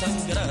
sangra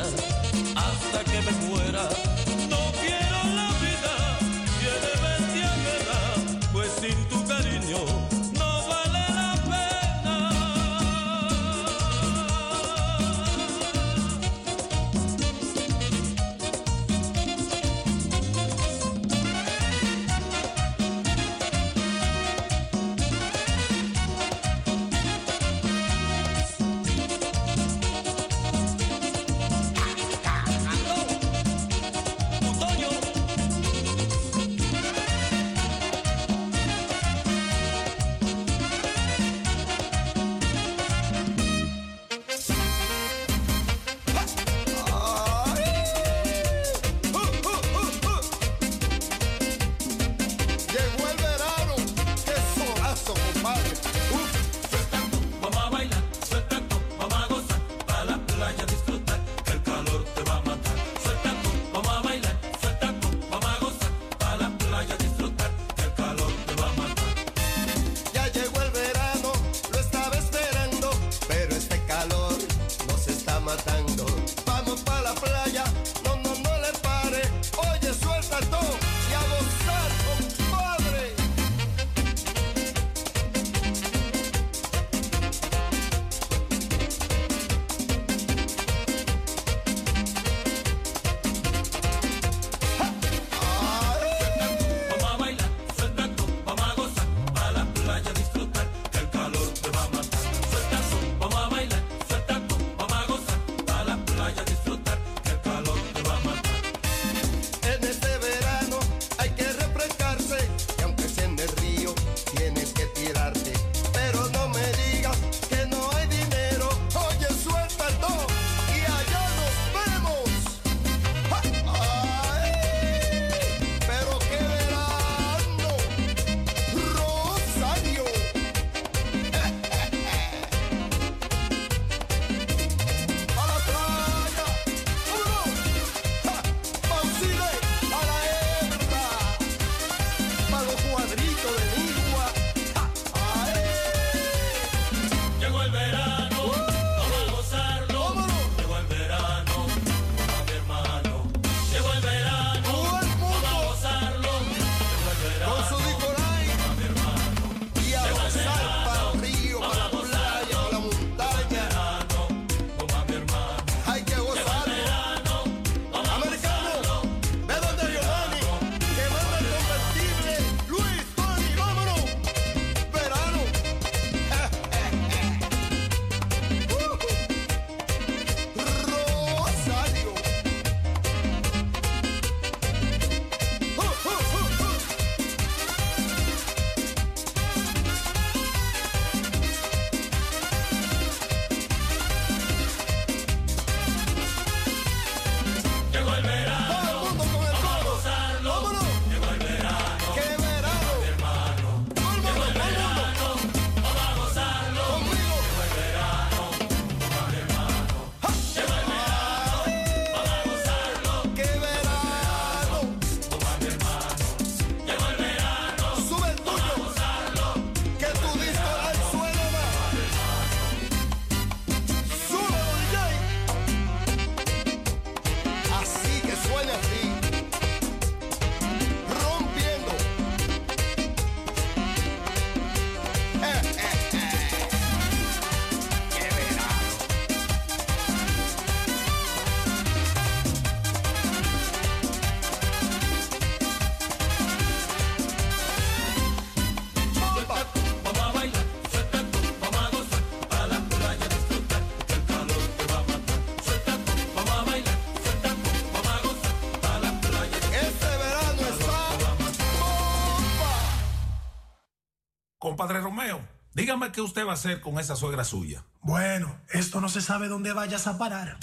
dígame qué usted va a hacer con esa suegra suya. Bueno, esto no se sabe dónde vayas a parar.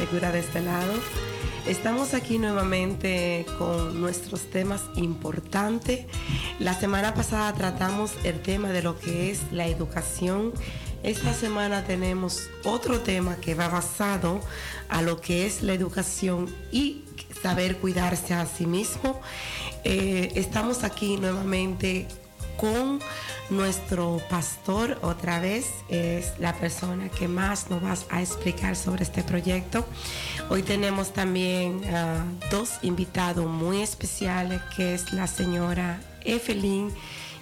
Segura de este lado. Estamos aquí nuevamente con nuestros temas importantes. La semana pasada tratamos el tema de lo que es la educación. Esta semana tenemos otro tema que va basado a lo que es la educación y saber cuidarse a sí mismo. Eh, estamos aquí nuevamente con nuestro pastor otra vez es la persona que más nos va a explicar sobre este proyecto. Hoy tenemos también ah, dos invitados muy especiales que es la señora Evelyn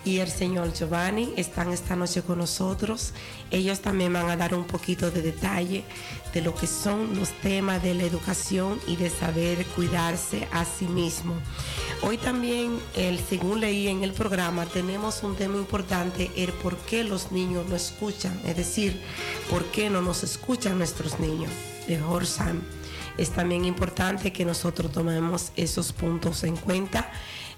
y el señor Giovanni están esta noche con nosotros. Ellos también van a dar un poquito de detalle de lo que son los temas de la educación y de saber cuidarse a sí mismo. Hoy también, el, según leí en el programa, tenemos un tema importante, el por qué los niños no escuchan, es decir, por qué no nos escuchan nuestros niños. Es también importante que nosotros tomemos esos puntos en cuenta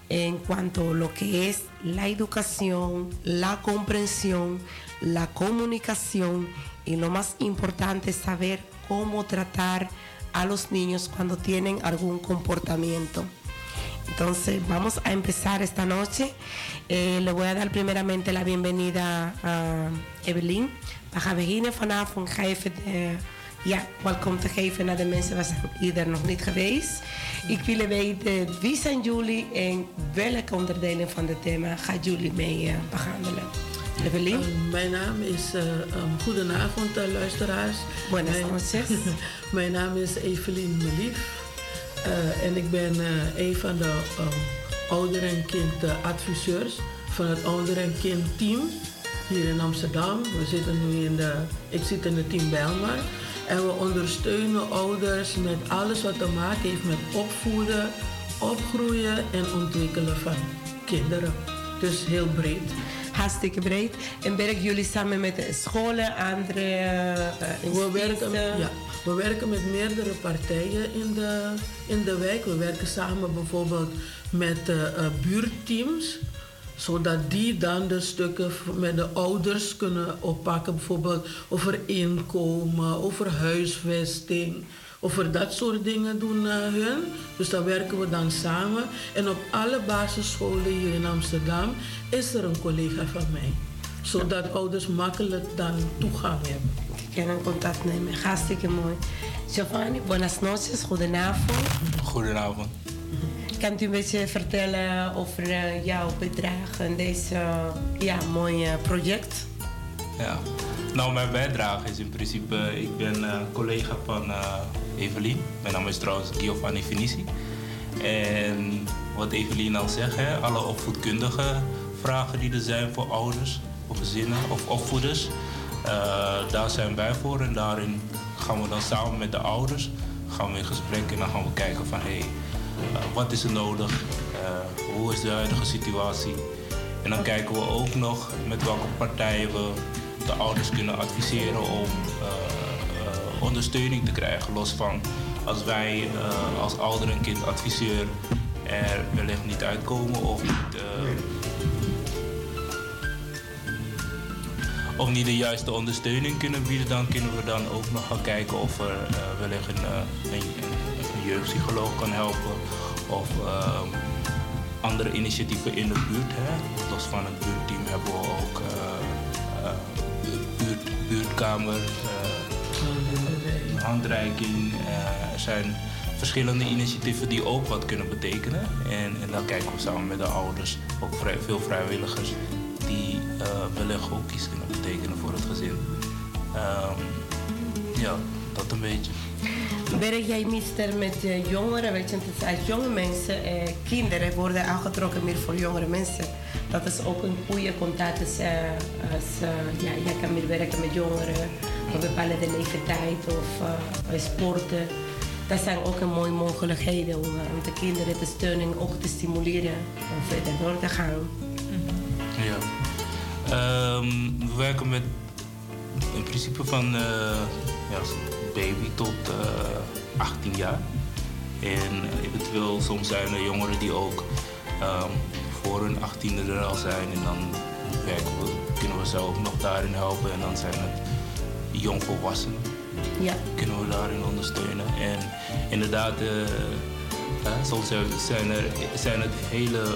en cuanto a lo que es la educación, la comprensión, la comunicación y lo más importante es saber cómo tratar a los niños cuando tienen algún comportamiento. Entonces vamos a empezar esta noche. Eh, le voy a dar primeramente la bienvenida a Evelyn. Baja vanaf van geven ja, welkom te geven naar de mensen waar ieder nog niet geweest. Ik wil weten wie zijn jullie en welke onderdelen van het thema gaat jullie mee behandelen? Evelien? Uh, mijn naam is, uh, um, goedenavond luisteraars. Buenas noches. mijn naam is Evelien Melief en ik ben een van de um, ouder- en kindadviseurs van het ouder- en kindteam hier in Amsterdam. We zitten nu in de, ik zit in het team Bijlmer. En we ondersteunen ouders met alles wat te maken heeft met opvoeden, opgroeien en ontwikkelen van kinderen. Dus heel breed. Hartstikke breed. En werken jullie samen met scholen, andere uh, we werken, ja, we werken met meerdere partijen in de, in de wijk. We werken samen bijvoorbeeld met uh, buurtteams zodat die dan de stukken met de ouders kunnen oppakken, bijvoorbeeld over inkomen, over huisvesting, over dat soort dingen doen uh, hun. Dus daar werken we dan samen. En op alle basisscholen hier in Amsterdam is er een collega van mij. Zodat ouders makkelijk dan toegang hebben. Kunnen contact nemen. Hartstikke mooi. Giovanni, buenas noches, goedenavond. Goedenavond. Kan u een beetje vertellen over uh, jouw bijdrage in deze uh, ja, mooie project? Ja, nou mijn bijdrage is in principe, ik ben uh, collega van Evelien. Mijn naam is trouwens Giovanni Finici. En wat Evelien al zegt, hè, alle opvoedkundige vragen die er zijn voor ouders of gezinnen of opvoeders, daar zijn wij voor. En daarin gaan we dan samen met de ouders gaan we in gesprek en dan gaan we kijken van hé, hey, uh, wat is er nodig? Uh, hoe is de huidige situatie? En dan kijken we ook nog met welke partijen we de ouders kunnen adviseren om ondersteuning te krijgen. Los van als wij als ouder en kindadviseur er wellicht niet uitkomen of niet, of niet de juiste ondersteuning kunnen bieden, dan kunnen we dan ook nog gaan kijken of er wellicht een, een, een jeugdpsycholoog kan helpen of andere initiatieven in de buurt. Hè. Los van het buurtteam hebben we ook buurt, buurtkamer, handreiking. er zijn verschillende initiatieven die ook wat kunnen betekenen. En, en dan kijken we samen met de ouders, ook veel vrijwilligers, die uh, wellicht ook iets kunnen betekenen voor het gezin. Um, ja, dat een beetje. Werk jij meestal met uh, jongeren? Weet je, het als jonge mensen, eh, kinderen worden aangetrokken meer voor jongere mensen. Dat is ook een goede contact. Dus, uh, als, ja, jij kan meer werken met jongeren op bepaalde leeftijd of sporten. Dat zijn ook een mooie mogelijkheden om, de kinderen te steunen en ook te stimuleren om verder door te gaan. Ja. Um, we werken met in principe van ja, baby tot uh, 18 jaar. En eventueel soms zijn er jongeren die ook um, voor hun 18e er al zijn. En dan we, kunnen we ze ook nog daarin helpen. En dan zijn het jongvolwassenen. Ja. Kunnen we daarin ondersteunen. En inderdaad, uh, uh, soms zijn, er, zijn het hele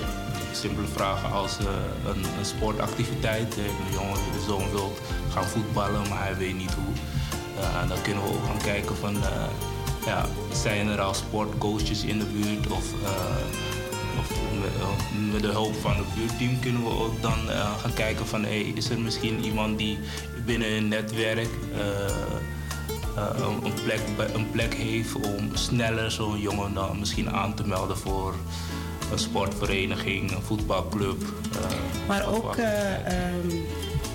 simpele vragen als uh, een, een, sportactiviteit. Een jongen, de zoon wil gaan voetballen, maar hij weet niet hoe. Uh, dan kunnen we ook gaan kijken van, uh, ja, zijn er al sportcoaches in de buurt of, uh, of met, met, de hulp van het buurtteam kunnen we ook dan gaan kijken van, hey, is er misschien iemand die binnen een netwerk een, plek, een plek heeft om sneller zo'n jongen dan misschien aan te melden voor een sportvereniging, een voetbalclub. maar ook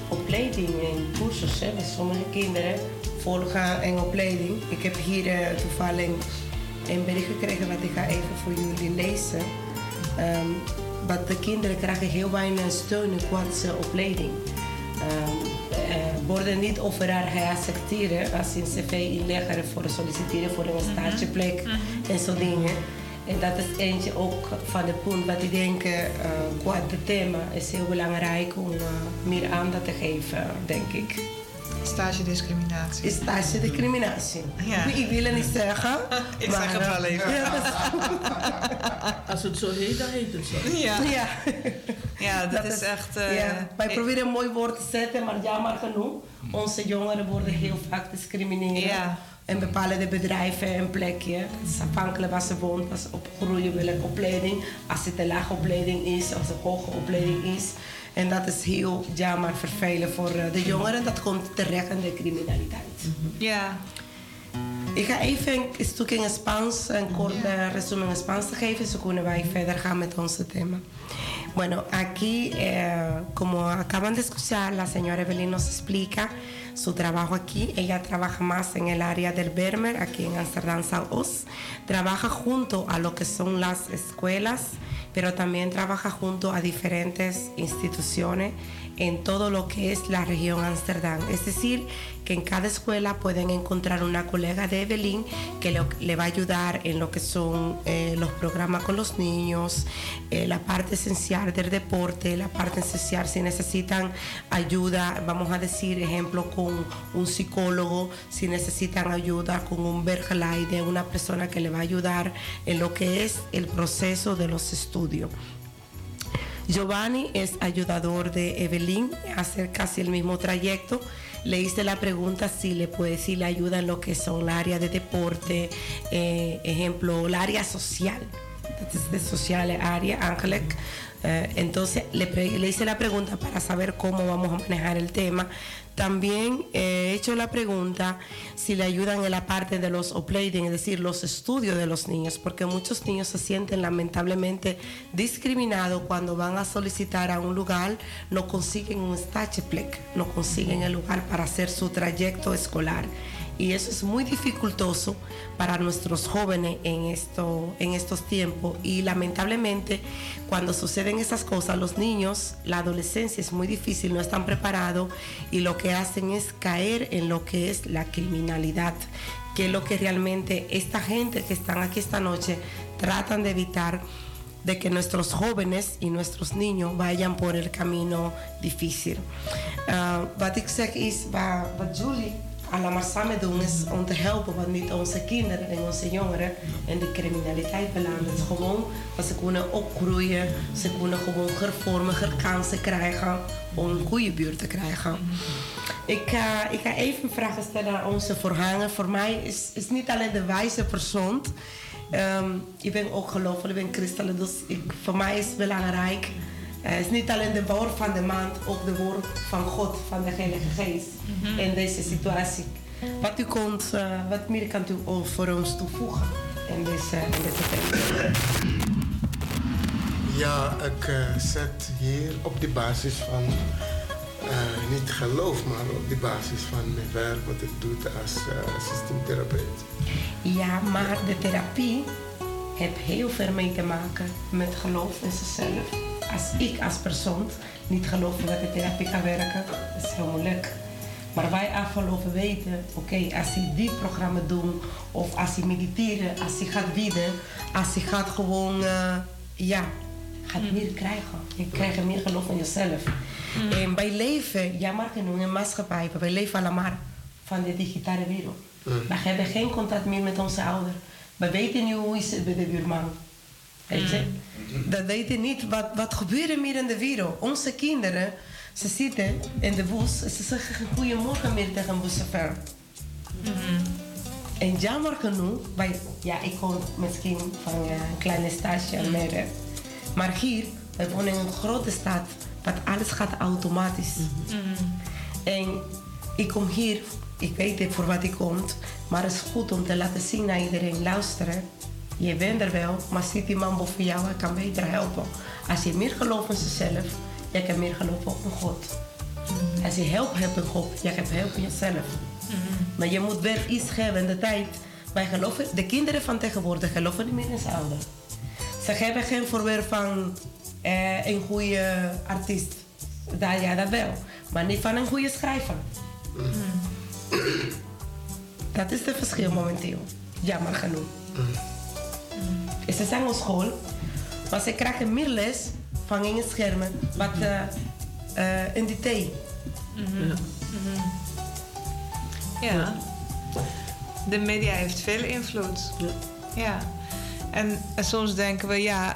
opleiding en cursussen. Dus sommige kinderen volgen en opleiding. Ik heb hier uh, toevallig een bericht gekregen wat ik ga even voor jullie lezen. Um, wat de kinderen krijgen heel weinig steun qua opleiding. Um, uh, worden niet overal geaccepteerd als ze een cv inleggen voor solliciteren voor een stageplek mm -hmm. en zo dingen. En dat is eentje ook van de punt wat ik denk, uh, qua het thema is heel belangrijk om uh, meer aandacht te geven, denk ik. Stagediscriminatie. Stagediscriminatie. Ja. Ik wil het niet zeggen. ik zeg het wel even. Ja, Als het zo heet, dan heet het zo. Ja, ja. ja dat, dat is, echt... Uh, ja. Wij proberen een mooi woord te zetten, maar jammer genoeg. Onze jongeren worden heel vaak gediscrimineerd. Ja. En bepaalde bedrijven en plekje. Het is afhankelijk waar ze woont, waar ze opgroeien, welke opleiding. Als het een lage opleiding is, als het een hoge opleiding is. En dat is heel jammer vervelend voor de jongeren. Dat komt terecht in de criminaliteit. Ja. Ik ga even een stukje in Spaans, een korte resumen in Spaans te geven, zo kunnen wij verder gaan met onze thema. Bueno, aquí, eh, como acaban de escuchar, la señora Evelyn nos explica su trabajo aquí. Ella trabaja más en el área del Bermer, aquí en Amsterdam South Trabaja junto a lo que son las escuelas, pero también trabaja junto a diferentes instituciones en todo lo que es la región Amsterdam. Es decir, que en cada escuela pueden encontrar una colega de Evelyn que le, va a ayudar en lo que son eh, los programas con los niños, eh, la parte esencial del deporte, la parte esencial si necesitan ayuda, vamos a decir, ejemplo, con un psicólogo, si necesitan ayuda con un de una persona que le va a ayudar en lo que es el proceso de los estudios. Giovanni es ayudador de Evelyn, hace casi el mismo trayecto. Le hice la pregunta si le puede, si le ayuda en lo que son el área de deporte, eh, ejemplo, el área social, de social área, Angelic. Eh, entonces le, le, hice la pregunta para saber cómo vamos a manejar el tema. También he hecho la pregunta si le ayudan en la parte de los oplading, es decir, los estudios de los niños, porque muchos niños se sienten lamentablemente discriminados cuando van a solicitar a un lugar, no consiguen un stacheplec, no consiguen el lugar para hacer su trayecto escolar y eso es muy dificultoso para nuestros jóvenes en, esto, en estos tiempos y lamentablemente cuando suceden esas cosas los niños, la adolescencia es muy difícil, no están preparados y lo que hacen es caer en lo que es la criminalidad, que es lo que realmente esta gente que están aquí esta noche tratan de evitar de que nuestros jóvenes y nuestros niños vayan por el camino difícil. Uh, wat Julie allemaal samen doen is om te helpen, want niet onze kinderen en onze jongeren in de criminaliteit belanden. Is gewoon, dat ze kunnen opgroeien, ze kunnen gewoon hervormiger kansen krijgen om een goede buurt te krijgen. Ik, uh, ik ga even vragen stellen aan onze voorganger. Voor mij is, is niet alleen de wijze persoon. Um, ik ben ook gelovig, ik ben christelijk, dus ik, voor mij is het belangrijk het is niet alleen de woord van de maand, ook de woord van God, van de Heilige Geest mhm. in deze situatie. Wat, u kunt, uh, wat meer kan u voor ons toevoegen in deze, in deze Ja, ik uh, zet hier op de basis van uh, niet geloof, maar op de basis van mijn werk wat ik doe als systeemtherapeut. Ja, maar de therapie heeft heel veel mee te maken met geloof in zichzelf als ik als persoon niet geloof dat de therapie kan werken, is heel moeilijk. Maar wij afgelopen weten, oké, als je dit programma doet, of als je mediteren, als je gaat bidden, als je gaat gewoon, uh, ja, gaat meer krijgen. Je krijgt meer geloof in jezelf. Mm. En wij leven, ja, maar in een maatschappij, wij leven allemaal van de digitale wereld. Mm. We hebben geen contact meer met onze ouders. We weten niet hoe is het bij de buurman. Weet je? Dat weten niet wat, wat gebeurt er meer in de wereld. Onze kinderen, ze zitten in de bus, ze zeggen goedemorgen meer tegen een buschauffeur. Mm En jammer genoeg, bij, ja, ik kom misschien van een kleine stadje in Meren. Maar hier, we wonen in een grote stad, wat alles gaat automatisch. En ik kom hier, ik weet voor wat ik kom, maar het is goed om te laten zien naar iedereen luisteren je bent er wel, maar ziet die man boven jou, hij kan beter helpen. Als je meer gelooft in zichzelf, jij kan meer geloven op een God. Mm. Als je help hebt in God, jij hebt help in jezelf. Mm. Maar je moet wel iets hebben in de tijd. Wij geloven, de kinderen van tegenwoordig geloven niet meer in zijn ouders. Ze hebben geen voorbeeld van eh, een goede artiest. Dat, ja, dat wel. Maar niet van een goede schrijver. Mm. Dat is het verschil momenteel. Jammer genoeg. Zijn op school, maar ze krijgen meer les van in het schermen wat uh, uh, in die thee. Mm -hmm. ja. Mm -hmm. ja. De media heeft veel invloed. Ja. ja. En, en soms denken we, ja,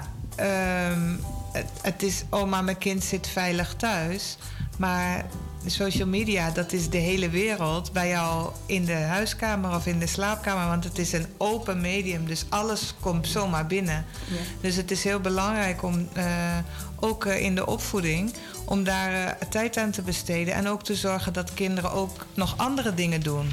um, het, het, is, maar mijn kind zit veilig thuis. Maar social media, dat is de hele wereld bij jou in de huiskamer of in de slaapkamer. Want het is een open medium, dus alles komt zomaar binnen. Ja. Dus het is heel belangrijk om uh, ook uh, in de opvoeding, om daar uh, tijd aan te besteden. En ook te zorgen dat kinderen ook nog andere dingen doen.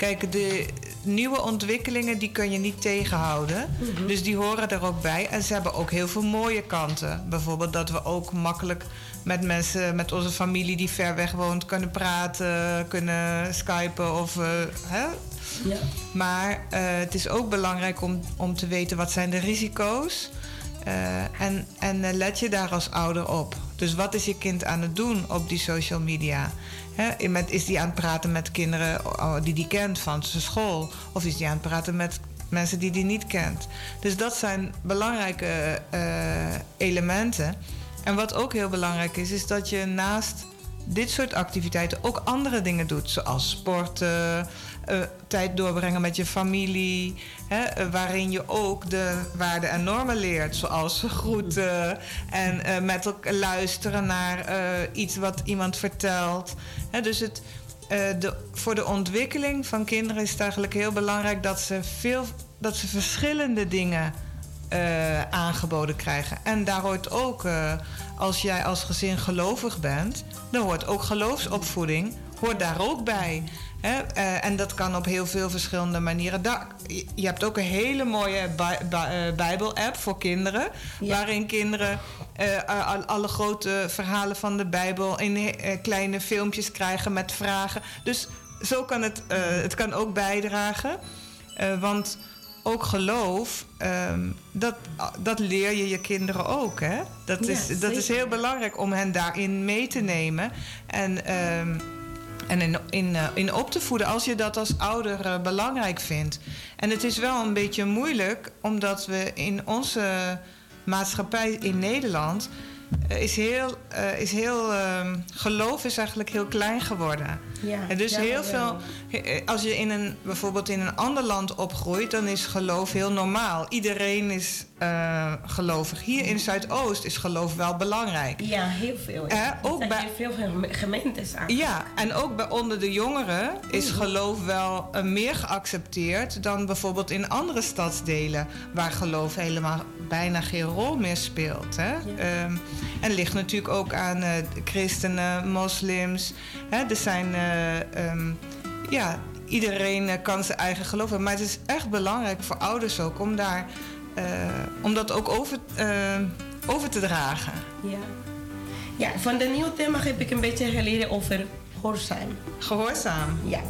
Kijk, de nieuwe ontwikkelingen die kun je niet tegenhouden. Mhm. Dus die horen er ook bij. En ze hebben ook heel veel mooie kanten. Bijvoorbeeld dat we ook makkelijk met mensen, met onze familie die ver weg woont, kunnen praten, kunnen skypen of. eh, hè? Ja. Maar eh, het is ook belangrijk om, om te weten wat zijn de risico's. Eh, en en let je daar als ouder op. Dus wat is je kind aan het doen op die social media? Met, is die aan het praten met kinderen die die kent van zijn school? Of is die aan het praten met mensen die die niet kent? Dus dat zijn belangrijke elementen. En wat ook heel belangrijk is, is dat je naast dit soort activiteiten ook andere dingen doet. Zoals sporten, eh, tijd doorbrengen met je familie. Hè, eh, waarin je ook de waarden en normen leert. Zoals groeten en eh, met elkaar luisteren naar iets wat iemand vertelt. Hè, dus het, de, voor de ontwikkeling van kinderen is het eigenlijk heel belangrijk dat ze, veel, dat ze verschillende dingen eh, aangeboden krijgen. En daar hoort ook, eh, als jij als gezin gelovig bent, dan hoort ook geloofsopvoeding hoort daar ook bij. Hè? Eh, en dat kan op heel veel verschillende manieren. Daar, je- hebt ook een hele mooie bij- bij- Bijbel-app voor kinderen. Waarin kinderen al- alle grote verhalen van de Bijbel in kleine filmpjes krijgen met vragen. Dus zo kan het, het kan ook bijdragen. Want ook geloof, ehm, dat, dat leer je je kinderen ook. Hè? Dat, Ja, is, dat is heel belangrijk om hen daarin mee te nemen. En, ehm, en in, in, eh, in op te voeden als je dat als ouder eh, belangrijk vindt. En het is wel een beetje moeilijk, omdat we in onze maatschappij in Nederland. eh, is heel, is heel ehm, geloof is eigenlijk heel klein geworden. Ja, En dus ja, heel veel, als je in een, bijvoorbeeld in een ander land opgroeit, dan is geloof heel normaal. Iedereen is eh, gelovig. Hier in Zuidoost is geloof wel belangrijk. Ja, heel veel. Eh, ook bij- veel geme- gemeentes aan. Ja, en ook bij onder de jongeren is geloof wel eh, meer geaccepteerd dan bijvoorbeeld in andere stadsdelen, waar geloof helemaal bijna geen rol meer speelt. Hè? Ehm, en ligt natuurlijk ook aan eh, christenen, moslims. Hè? Er zijn, eh, ehm, ja, iedereen eh, kan zijn eigen geloof hebben. Maar het is echt belangrijk voor ouders ook om, daar, eh, om dat ook over, over te dragen. Ja. ja, van de nieuwe thema heb ik een beetje geleerd over gehoorzaam. Gehoorzaam. Ja.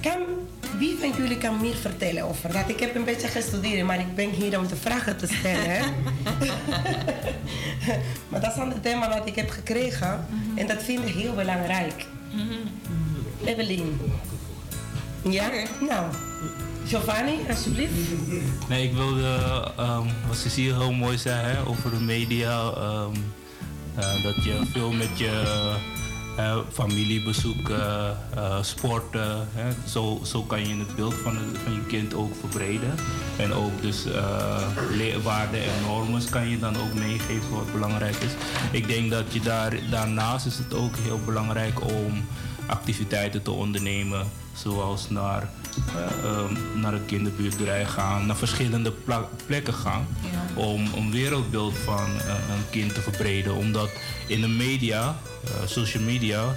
Kan, wie van jullie kan meer vertellen over dat? Ik heb een beetje gestudeerd, maar ik ben hier om de vragen te stellen. maar dat is een thema wat ik heb gekregen en dat vind ik heel belangrijk. Evelien. Ja? Nou, Giovanni, alsjeblieft. Nee, ik wilde, ehm, wat Cecile heel mooi zei hè, over de media, ehm, eh, dat je veel met je eh, familie bezoeken, eh, sporten, hè, zo, zo kan je het beeld van, van je kind ook verbreden. En ook dus eh, leerwaarden en normen kan je dan ook meegeven wat belangrijk is. Ik denk dat je daar, daarnaast is het ook heel belangrijk om activiteiten te ondernemen, zoals naar, eh, ehm, naar het kinderbuurterij gaan, naar verschillende plekken gaan, om een wereldbeeld van eh, een kind te verbreden. Omdat in de media, eh, social media,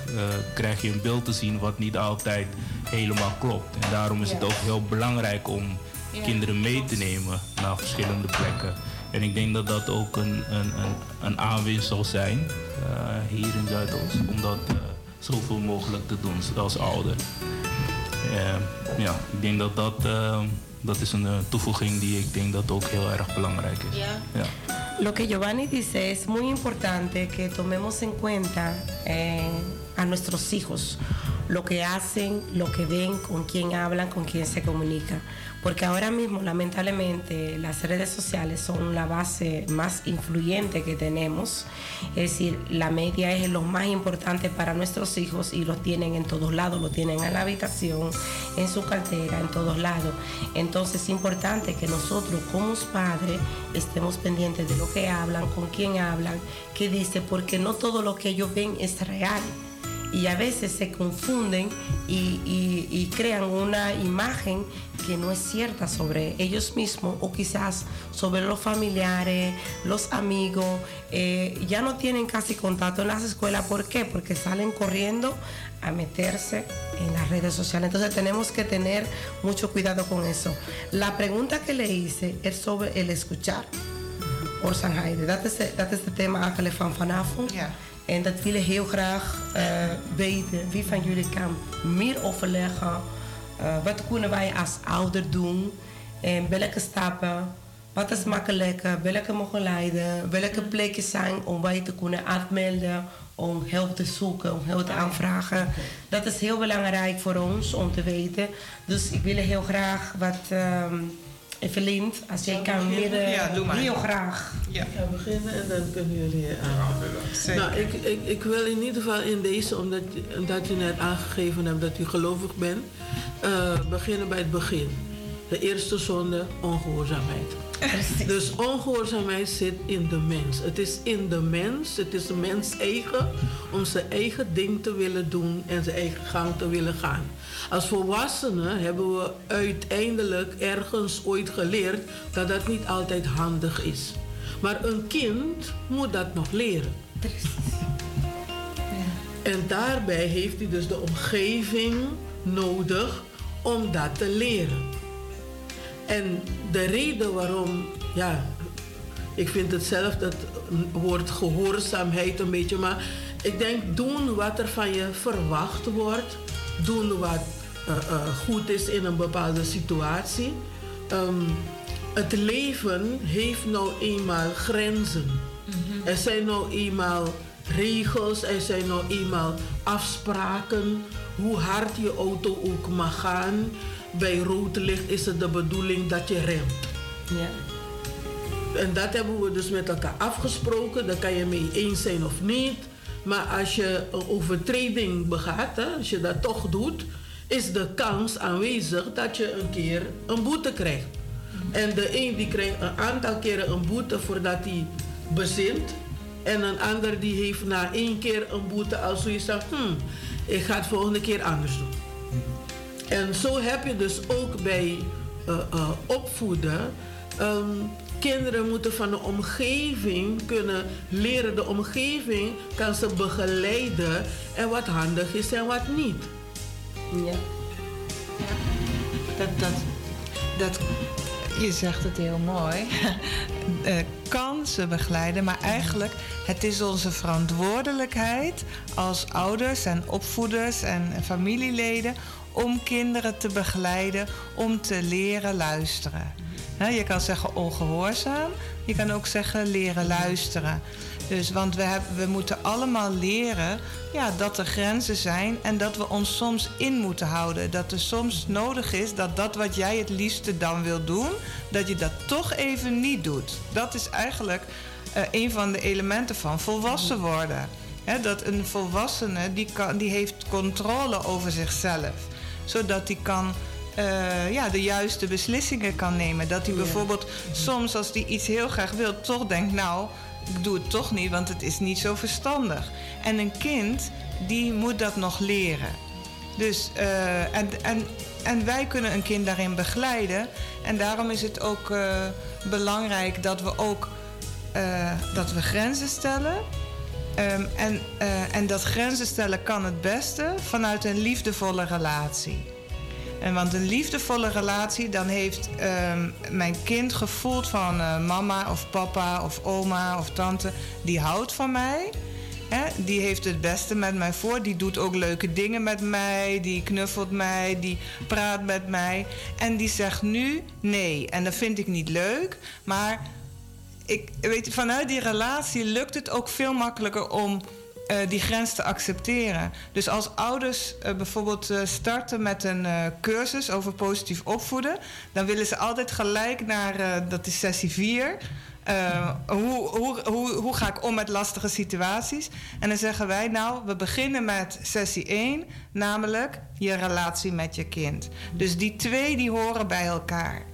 krijg je een beeld te zien wat niet altijd helemaal klopt. En daarom is het ook heel belangrijk om Ja, kinderen mee te nemen naar verschillende plekken. En ik denk dat dat ook een, een, een, een aanwinst zal zijn hier in Zuidoost. Om dat zoveel mogelijk te doen als ouder. Eh, ja, ik denk dat dat, eh, dat is een eh, toevoeging die ik denk dat ook heel erg belangrijk is. Ja. Ja. Lo que Giovanni dice es muy importante que tomemos en cuenta eh, a nuestros hijos, lo que hacen, lo que ven, con quién hablan, con quién se comunican. Porque ahora mismo, lamentablemente, las redes sociales son la base más influyente que tenemos. Es decir, la media es lo más importante para nuestros hijos y los tienen en todos lados, lo tienen en la habitación, en su cartera, en todos lados. Entonces es importante que nosotros como padres estemos pendientes de lo que hablan, con quién hablan, qué dice, porque no todo lo que ellos ven es real. Y a veces se confunden y, crean una imagen que no es cierta sobre ellos mismos o quizás sobre los familiares, los amigos. eh, ya no tienen casi contacto en las escuelas. ¿Por qué? Porque salen corriendo a meterse en las redes sociales. Entonces tenemos que tener mucho cuidado con eso. La pregunta que le hice es sobre el escuchar. Orsan Heide, dat is, de- dat is het thema eigenlijk van vanavond. Ja. En dat wil ik heel graag eh, weten. Wie van jullie kan meer overleggen? Eh, wat kunnen wij als ouder doen? En welke stappen? Wat is makkelijk? Welke mogen leiden? Welke plekken zijn om wij te kunnen aanmelden? Om hulp te zoeken, om hulp te aanvragen. Dat is heel belangrijk voor ons om te weten. Dus ik wil heel graag wat... Evelien, als jij kan meer... eh, Ja, doe maar. Heel graag. Ja. Ik ga beginnen en dan kunnen jullie aan. Zeker. Nou, ik, ik, ik wil in ieder geval in deze, omdat, omdat u net aangegeven hebt dat u gelovig bent, eh, beginnen bij het begin. De eerste zonde, ongehoorzaamheid. Dus ongehoorzaamheid zit in de mens. Het is in de mens, het is de mens eigen om zijn eigen ding te willen doen en zijn eigen gang te willen gaan. Als volwassenen hebben we uiteindelijk ergens ooit geleerd dat dat niet altijd handig is. Maar een kind moet dat nog leren. En daarbij heeft hij dus de omgeving nodig om dat te leren. En de reden waarom, ja, ik vind het zelf dat woord gehoorzaamheid een beetje, maar ik denk doen wat er van je verwacht wordt, doen wat eh, eh, goed is in een bepaalde situatie. Ehm, het leven heeft nou eenmaal grenzen. Er zijn nou eenmaal regels, er zijn nou eenmaal afspraken hoe hard je auto ook mag gaan. Bij rood licht is het de bedoeling dat je remt. Ja. En dat hebben we dus met elkaar afgesproken. Daar kan je mee eens zijn of niet. Maar als je een overtreding begaat, hè, als je dat toch doet, is de kans aanwezig dat je een keer een boete krijgt. En de een die krijgt een aantal keren een boete voordat hij bezint. En een ander die heeft na één keer een boete al zoiets van, hmm, ik ga het volgende keer anders doen. En zo heb je dus ook bij eh, eh, opvoeden. ehm, kinderen moeten van de omgeving kunnen leren. De omgeving kan ze begeleiden en wat handig is en wat niet. Ja. Dat, dat, dat, je zegt het heel mooi. Eh, kan ze begeleiden, maar eigenlijk het is onze verantwoordelijkheid als ouders en opvoeders en familieleden om kinderen te begeleiden om te leren luisteren. Je kan zeggen ongehoorzaam, je kan ook zeggen leren luisteren. Dus, want we, hebben, we moeten allemaal leren ja, dat er grenzen zijn en dat we ons soms in moeten houden. Dat er soms nodig is dat dat wat jij het liefste dan wil doen, dat je dat toch even niet doet. Dat is eigenlijk eh, een van de elementen van volwassen worden. Dat een volwassene die kan, die heeft controle over zichzelf, zodat hij kan eh, ja, de juiste beslissingen kan nemen. Dat hij bijvoorbeeld soms als hij iets heel graag wil, toch denkt, nou, ik doe het toch niet, want het is niet zo verstandig. En een kind, die moet dat nog leren. Dus, eh, en, en, en wij kunnen een kind daarin begeleiden. En daarom is het ook eh, belangrijk dat we ook dat we grenzen stellen. Ehm, en, eh, en dat grenzen stellen kan het beste vanuit een liefdevolle relatie. En want een liefdevolle relatie, dan heeft ehm, mijn kind gevoeld van eh, mama of papa of oma of tante, die houdt van mij. Die heeft het beste met mij voor. Die doet ook leuke dingen met mij. Die knuffelt mij. Die praat met mij. En die zegt nu nee. En dat vind ik niet leuk. Maar ik, weet, vanuit die relatie lukt het ook veel makkelijker om eh, die grens te accepteren. Dus als ouders eh, bijvoorbeeld eh, starten met een cursus over positief opvoeden, dan willen ze altijd gelijk naar, dat is sessie 4. hoe, hoe, hoe, hoe ga ik om met lastige situaties? En dan zeggen wij, nou, we beginnen met sessie 1, namelijk je relatie met je kind. Dus die twee die horen bij elkaar.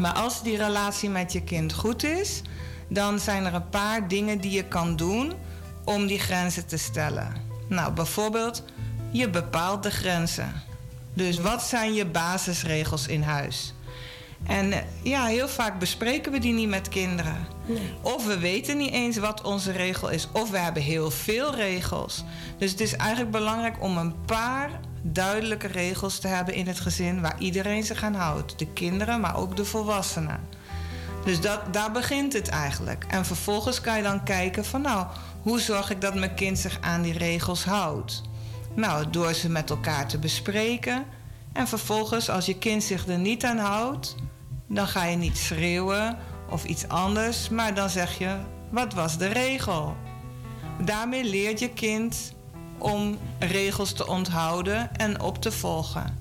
Maar als die relatie met je kind goed is, dan zijn er een paar dingen die je kan doen om die grenzen te stellen. Nou, bijvoorbeeld, je bepaalt de grenzen. Dus wat zijn je basisregels in huis? En eh, ja, heel vaak bespreken we die niet met kinderen. Of we weten niet eens wat onze regel is. Of we hebben heel veel regels. Dus het is eigenlijk belangrijk om een paar duidelijke regels te hebben in het gezin waar iedereen zich aan houdt. De kinderen, maar ook de volwassenen. Dus dat, daar begint het eigenlijk. En vervolgens kan je dan kijken van nou, hoe zorg ik dat mijn kind zich aan die regels houdt? Nou, door ze met elkaar te bespreken. En vervolgens, als je kind zich er niet aan houdt, dan ga je niet schreeuwen of iets anders, maar dan zeg je: wat was de regel? Daarmee leert je kind om regels te onthouden en op te volgen.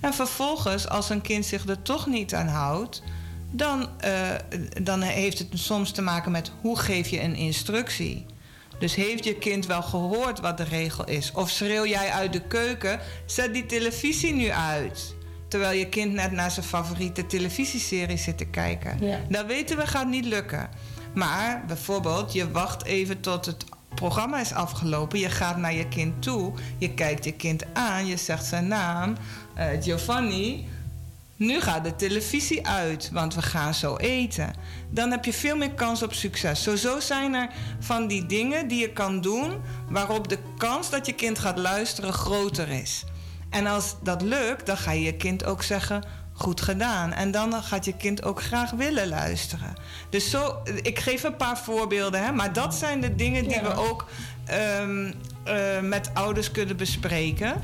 En vervolgens, als een kind zich er toch niet aan houdt, dan, uh, dan heeft het soms te maken met hoe geef je een instructie. Dus heeft je kind wel gehoord wat de regel is? Of schreeuw jij uit de keuken: zet die televisie nu uit? Terwijl je kind net naar zijn favoriete televisieserie zit te kijken. Ja. Dan weten we gaat niet lukken. Maar bijvoorbeeld, je wacht even tot het programma is afgelopen. Je gaat naar je kind toe. Je kijkt je kind aan. Je zegt zijn naam. Uh, Giovanni. Nu gaat de televisie uit, want we gaan zo eten. Dan heb je veel meer kans op succes. Zo, zijn er van die dingen die je kan doen waarop de kans dat je kind gaat luisteren groter is. En als dat lukt, dan ga je je kind ook zeggen: goed gedaan. En dan gaat je kind ook graag willen luisteren. Dus zo, ik geef een paar voorbeelden, hè, maar dat zijn de dingen die we ook um, uh, met ouders kunnen bespreken.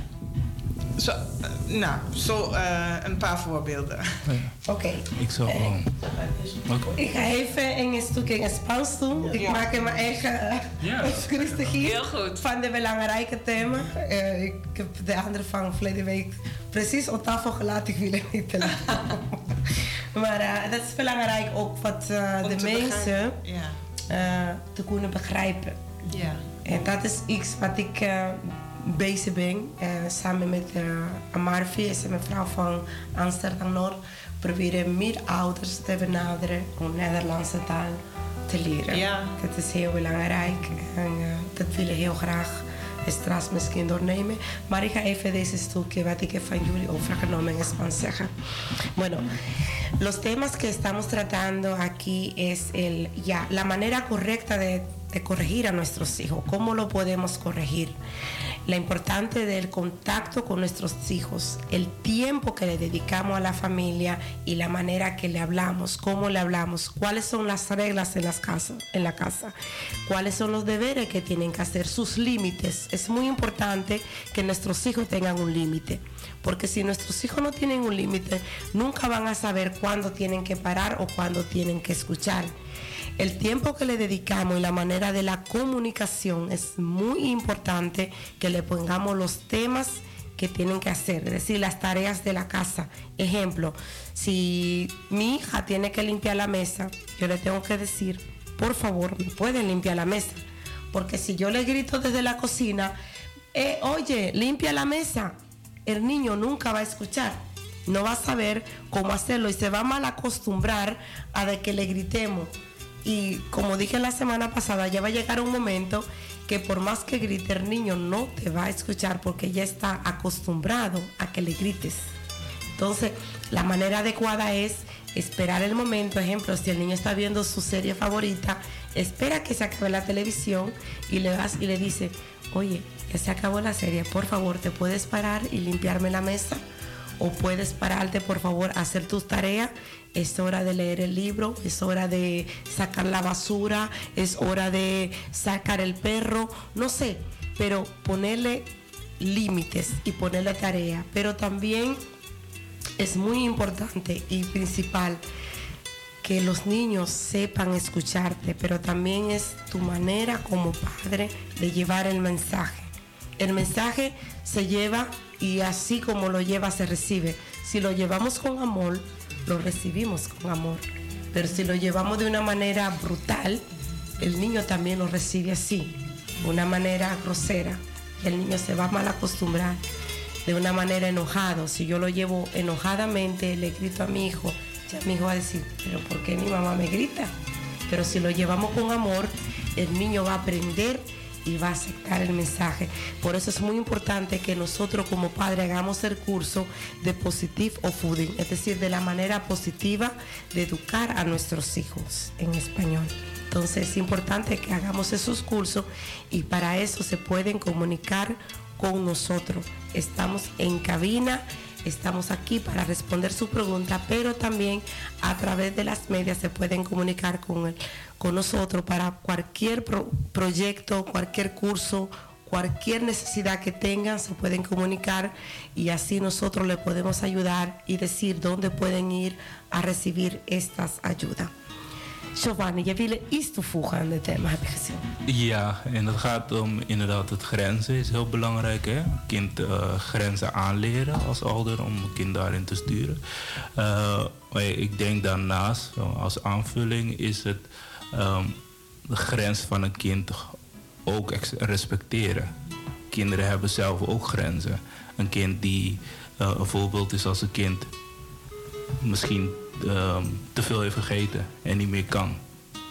Zo, uh, nou, zo uh, een paar voorbeelden. Oké. Okay. Ik zal gewoon. Okay. Ik ga even in een stukje in Spaans doen. Ja. Ik maak in mijn eigen ja. hier. Heel goed. Van de belangrijke thema. Uh, ik heb de andere van verleden week precies op tafel gelaten. Ik wil het niet te laten. maar uh, dat is belangrijk ook wat de mensen ja. te kunnen begrijpen. Ja. En dat is iets wat ik bezig ben. Uh, samen met uh, Amarvi, is een mevrouw van Amsterdam Noord, proberen meer ouders te benaderen om Nederlandse taal te leren. Ja. Dat is heel belangrijk en uh, dat willen heel graag straks misschien doornemen. Maar ik ga even deze stukje wat ik van jullie overgenomen en Spaans zeggen. Bueno, los temas que estamos tratando aquí es el, ya, la manera correcta de, corregir a nuestros hijos. ¿Cómo lo podemos corregir? la importancia del contacto con nuestros hijos, el tiempo que le dedicamos a la familia y la manera que le hablamos, cómo le hablamos, cuáles son las reglas en, las en la casa, cuáles son los deberes que tienen que hacer, sus límites. Es muy importante que nuestros hijos tengan un límite, porque si nuestros hijos no tienen un límite, nunca van a saber cuándo tienen que parar o cuándo tienen que escuchar. El tiempo que le dedicamos y la manera de la comunicación es muy importante que le pongamos los temas que tienen que hacer, es decir, las tareas de la casa. Ejemplo, si mi hija tiene que limpiar la mesa, yo le tengo que decir, por favor, me pueden limpiar la mesa. Porque si yo le grito desde la cocina, eh, oye, limpia la mesa, el niño nunca va a escuchar. No va a saber cómo hacerlo y se va a mal acostumbrar a que le gritemos y como dije la semana pasada, ya va a llegar un momento que por más que grite el niño no te va a escuchar porque ya está acostumbrado a que le grites. Entonces, la manera adecuada es esperar el momento. Ejemplo, si el niño está viendo su serie favorita, espera que se acabe la televisión y le vas y le dice, oye, ya se acabó la serie, por favor, ¿te puedes parar y limpiarme la mesa? O puedes pararte, por favor, a hacer tus tareas es hora de leer el libro, es hora de sacar la basura, es hora de sacar el perro, no sé, pero ponerle límites y ponerle tarea. Pero también es muy importante y principal que los niños sepan escucharte, pero también es tu manera como padre de llevar el mensaje. El mensaje se lleva y así como lo lleva se recibe. Si lo llevamos con amor, lo recibimos con amor. Pero si lo llevamos de una manera brutal, el niño también lo recibe así, de una manera grosera. Y el niño se va a mal acostumbrar de una manera enojado. Si yo lo llevo enojadamente, le grito a mi hijo, ya mi hijo va a decir, pero ¿por qué mi mamá me grita? Pero si lo llevamos con amor, el niño va a aprender y va a aceptar el mensaje. Por eso es muy importante que nosotros como padres hagamos el curso de Positive o Fooding, es decir, de la manera positiva de educar a nuestros hijos en español. Entonces es importante que hagamos esos cursos y para eso se pueden comunicar con nosotros. Estamos en cabina Estamos aquí para responder su pregunta, pero también a través de las medias se pueden comunicar con, con nosotros para cualquier proyecto, cualquier curso, cualquier necesidad que tengan, se pueden comunicar y así nosotros les podemos ayudar y decir dónde pueden ir a recibir estas ayudas. Giovanni, jij wil iets toevoegen aan dit thema, heb je gezien? Ja, en het gaat om inderdaad het grenzen is heel belangrijk. Hè? Kind uh, grenzen aanleren als ouder om een kind daarin te sturen. Uh, ik denk daarnaast, als aanvulling, is het um, de grens van een kind ook respecteren. Kinderen hebben zelf ook grenzen. Een kind die uh, een voorbeeld is als een kind misschien um, te veel heeft gegeten en niet meer kan.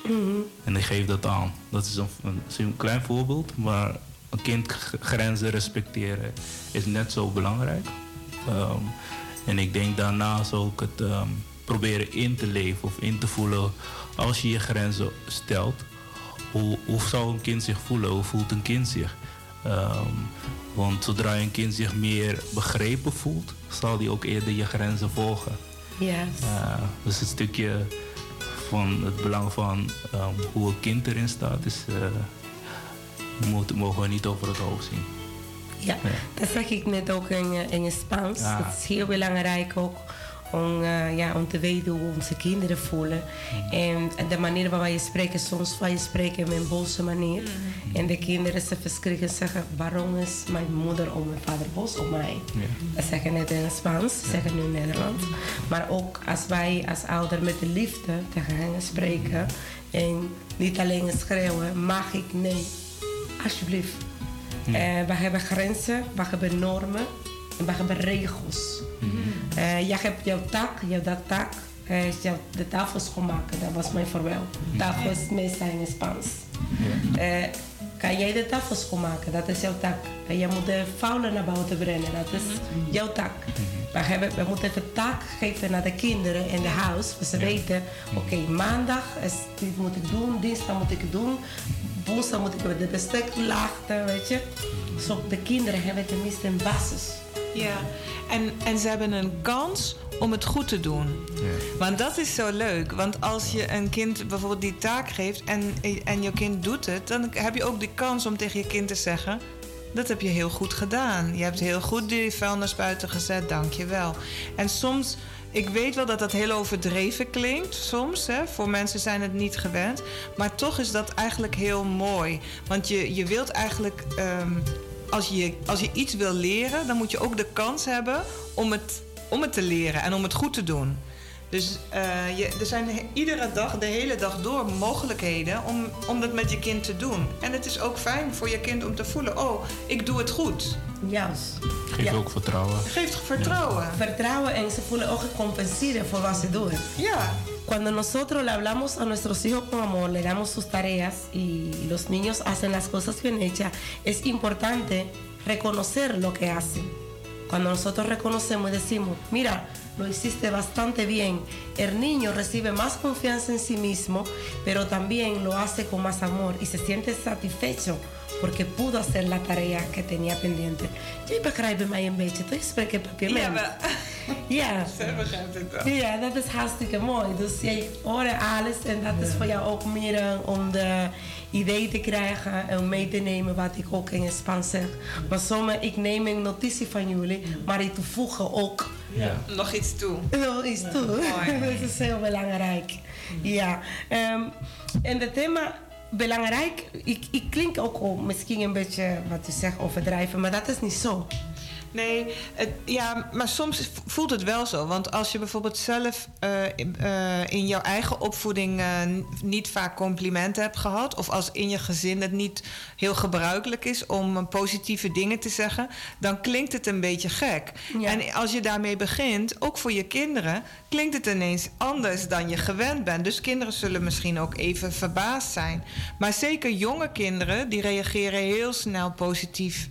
Mm En ik geef dat aan. Dat is een, een, een, klein voorbeeld, maar een kind grenzen respecteren is net zo belangrijk. Um, en ik denk daarnaast ook het um, proberen in te leven of in te voelen als je je grenzen stelt. Hoe, hoe zou een kind zich voelen? Hoe voelt een kind zich? Um, want zodra een kind zich meer begrepen voelt, zal hij ook eerder je grenzen volgen. Yes. Uh, dus het stukje van het belang van um, hoe een kind erin staat, is, uh, moet, mogen we niet over het hoofd zien. Ja, ja. dat zeg ik net ook in, uh, in Spaans. Ja. Dat is heel belangrijk ook om, uh, ja, om te weten hoe onze kinderen voelen. Mm. En de manier waarop je spreekt, soms van je spreken met een boze manier. Mm. En de kinderen ze verschrikken zeggen, waarom is mijn moeder of mijn vader boos op mij? Yeah. Dat zeggen net in Spaans, yeah. zeggen nu in Nederland. Maar ook als wij als ouder met de liefde tegen hen spreken en niet alleen schreeuwen, mag ik, nee, alsjeblieft. Uh, we hebben grenzen, we hebben normen en we hebben regels. Uh, jij hebt jouw tak, jouw dat tak uh, jouw, de tafel schoonmaken. Dat was mijn voorbeeld. Tafel is meestal in Spaans. Uh, kan jij de tafel schoonmaken? Dat is jouw tak. En je moet de foulen naar buiten brengen. Dat is jouw tak. We, hebben, we moeten even taak geven naar de kinderen in de huis. We ze weten, oké, okay, maandag is, dit moet ik doen, dinsdag moet ik doen. Woensdag moet ik de bestek lachten, weet je. Zo de kinderen hebben tenminste een basis. Ja, en, en ze hebben een kans om het goed te doen. Ja. Want dat is zo leuk. Want als je een kind bijvoorbeeld die taak geeft en, en je kind doet het, dan heb je ook de kans om tegen je kind te zeggen: Dat heb je heel goed gedaan. Je hebt heel goed die vuilnis buiten gezet, dank je wel. En soms. Ik weet wel dat dat heel overdreven klinkt soms. Hè? Voor mensen zijn het niet gewend. Maar toch is dat eigenlijk heel mooi. Want je, je wilt eigenlijk um, als je, als je iets wil leren, dan moet je ook de kans hebben om het, om het te leren en om het goed te doen. Dus uh, je, er zijn iedere dag, de hele dag door, mogelijkheden om, om dat met je kind te doen. En het is ook fijn voor je kind om te voelen: oh, ik doe het goed. Juist. Geeft ook vertrouwen. Geeft vertrouwen. Ja. Vertrouwen en ze voelen ook gecompenseerd voor wat ze doen. Ja. Cuando nosotros le hablamos a nuestros hijos con amor, le damos sus tareas y los niños hacen las cosas bien hechas, es importante reconocer lo que hacen. Cuando nosotros reconocemos y decimos, mira, lo hiciste bastante bien, el niño recibe más confianza en sí mismo, pero también lo hace con más amor y se siente satisfecho porque pudo hacer la tarea que tenía pendiente. Een beetje, toch? Je spreekt papierment. Ja, ja. Zij begrijpt het wel. Ja, dat is hartstikke mooi. Dus jij hoort alles en dat is voor jou ook meer om de idee te krijgen en mee te nemen wat ik ook in het Spaans zeg. Maar soms, ik neem een notitie van jullie, maar ik toevoegen ook ja. nog iets toe. Nog iets toe. dat is heel belangrijk. Ja. Um, en het thema belangrijk, ik, ik klink ook al misschien een beetje wat u zegt overdrijven, maar dat is niet zo. Nee, het, ja, maar soms voelt het wel zo. Want als je bijvoorbeeld zelf uh, uh, in jouw eigen opvoeding uh, niet vaak complimenten hebt gehad, of als in je gezin het niet heel gebruikelijk is om positieve dingen te zeggen, dan klinkt het een beetje gek. Ja. En als je daarmee begint, ook voor je kinderen, klinkt het ineens anders dan je gewend bent. Dus kinderen zullen misschien ook even verbaasd zijn. Maar zeker jonge kinderen, die reageren heel snel positief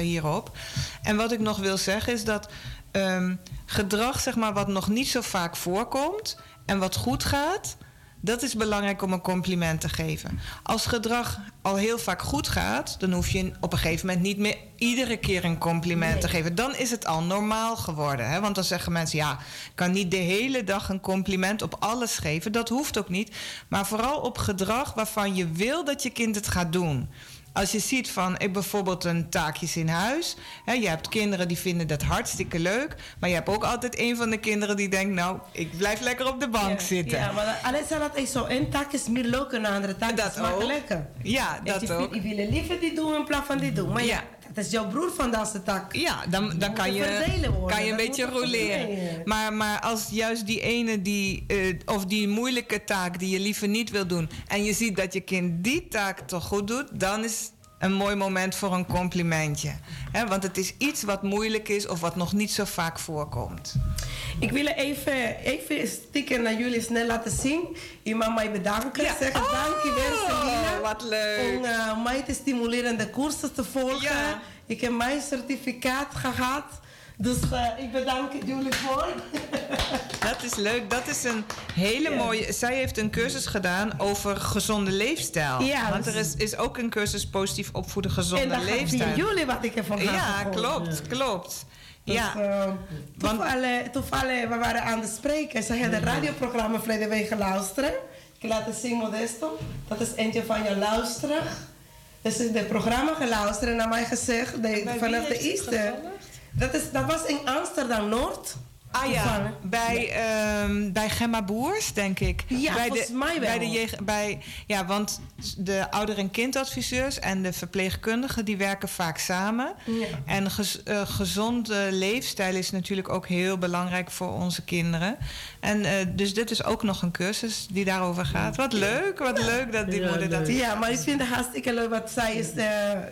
hierop. En wat ik nog wil zeggen is dat um, gedrag, zeg maar, wat nog niet zo vaak voorkomt en wat goed gaat, dat is belangrijk om een compliment te geven. Als gedrag al heel vaak goed gaat, dan hoef je op een gegeven moment niet meer iedere keer een compliment nee. te geven. Dan is het al normaal geworden. Hè? Want dan zeggen mensen: ja, ik kan niet de hele dag een compliment op alles geven. Dat hoeft ook niet. Maar vooral op gedrag waarvan je wil dat je kind het gaat doen als je ziet van ik bijvoorbeeld een taakjes in huis. Hè, je hebt kinderen die vinden dat hartstikke leuk. Maar je hebt ook altijd een van de kinderen die denkt, nou, ik blijf lekker op de bank ja, zitten. Ja, maar alleen zal dat zo. Een taak is meer leuk een andere taak dat is makkelijker. Ja, dat ook. Ik wil liever die doen in plaats van die doen. Maar ja. Het is jouw broer van deze tak. Ja, dan, dan kan, je, kan je een beetje roleren. Maar, maar als juist die ene die, uh, of die moeilijke taak die je liever niet wil doen. en je ziet dat je kind die taak toch goed doet. dan is een mooi moment voor een complimentje. He, want het is iets wat moeilijk is of wat nog niet zo vaak voorkomt. Ik wil even, even stiekem naar jullie snel laten zien. Iemand mij bedanken. Ja. Zeggen oh, dankjewel Selina. Wat leuk. Om uh, mij te stimuleren de cursus te volgen. Ja. Ik heb mijn certificaat gehad. Dus uh, ik bedank jullie voor. Dat is leuk. Dat is een hele mooie. Zij heeft een cursus gedaan over gezonde leefstijl. Ja, Want er is, is ook een cursus positief opvoeden gezonde en leefstijl. En jullie wat ik ervan heb Ja, klopt, klopt. Dus, ja. Uh, toevallig, toevallig, we waren aan het spreken. Ze hadden het radioprogramma verleden week geluisterd. Ik laat het zien, Modesto. Dat is eentje van je luisteren. Dus in het programma geluisterd en naar mij gezegd, de, vanaf de Easter. Dat, is, dat was in Amsterdam Noord. Ah ja, bij, um, bij Gemma Boers, denk ik. Ja, bij volgens de, mij wel. Bij de, bij, ja, want de ouder- en kindadviseurs en de verpleegkundigen... die werken vaak samen. Ja. En gez, uh, gezonde leefstijl is natuurlijk ook heel belangrijk voor onze kinderen. En uh, dus dit is ook nog een cursus die daarover gaat. Wat leuk, wat leuk dat die ja, moeder dat... Ja, maar ik vind het hartstikke leuk wat zij is, uh,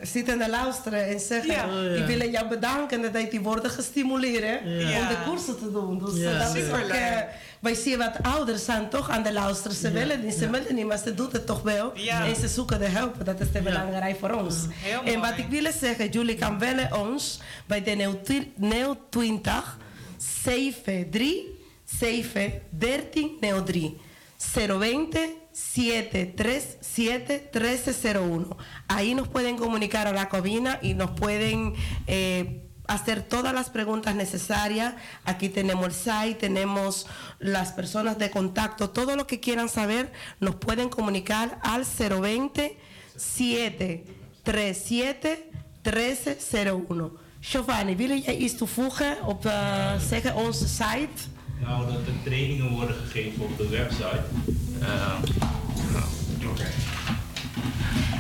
zitten te luisteren en zeggen... Ja. Oh, ik wil jou bedanken dat die worden gestimuleerd om de cursus te doen. Dus ja. dat is ook, uh, wij zien wat ouders zijn toch aan de luisteren. Ze willen niet, ze willen niet, maar ze doen het toch wel. En ze zoeken de hulp. Dat is te belangrijk voor ons. En wat ik wil zeggen, jullie kan bellen ons bij de Neo 20 73 7 13 03. 020 737 1301. Ahí nos pueden comunicar a la cabina y nos pueden eh, hacer todas las preguntas necesarias. Aquí tenemos el site, tenemos las personas de contacto, todo lo que quieran saber nos pueden comunicar al 020 737 1301. Giovanni, wil iets toevoegen op onze site? Nou, dat er trainingen worden gegeven op de website. Uh, Oké. Okay.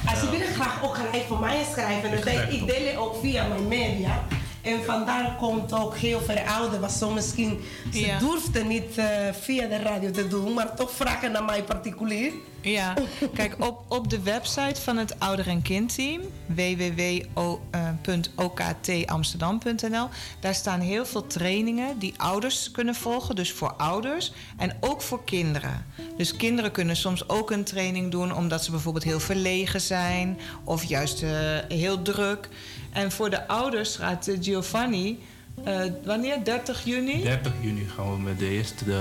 Als je wil graag ook gelijk voor mij schrijven, dan denk ik deel je ook via mijn media. En vandaar komt ook heel veel ouderen, wat zo misschien ze ja. durfden niet uh, via de radio te doen, maar toch vragen naar mij particulier. Ja, kijk op, op de website van het ouder- en kindteam, www.oktamsterdam.nl, daar staan heel veel trainingen die ouders kunnen volgen, dus voor ouders en ook voor kinderen. Dus kinderen kunnen soms ook een training doen omdat ze bijvoorbeeld heel verlegen zijn of juist uh, heel druk. En voor de ouders gaat Giovanni, uh, wanneer? 30 juni? 30 juni gaan we met de eerste de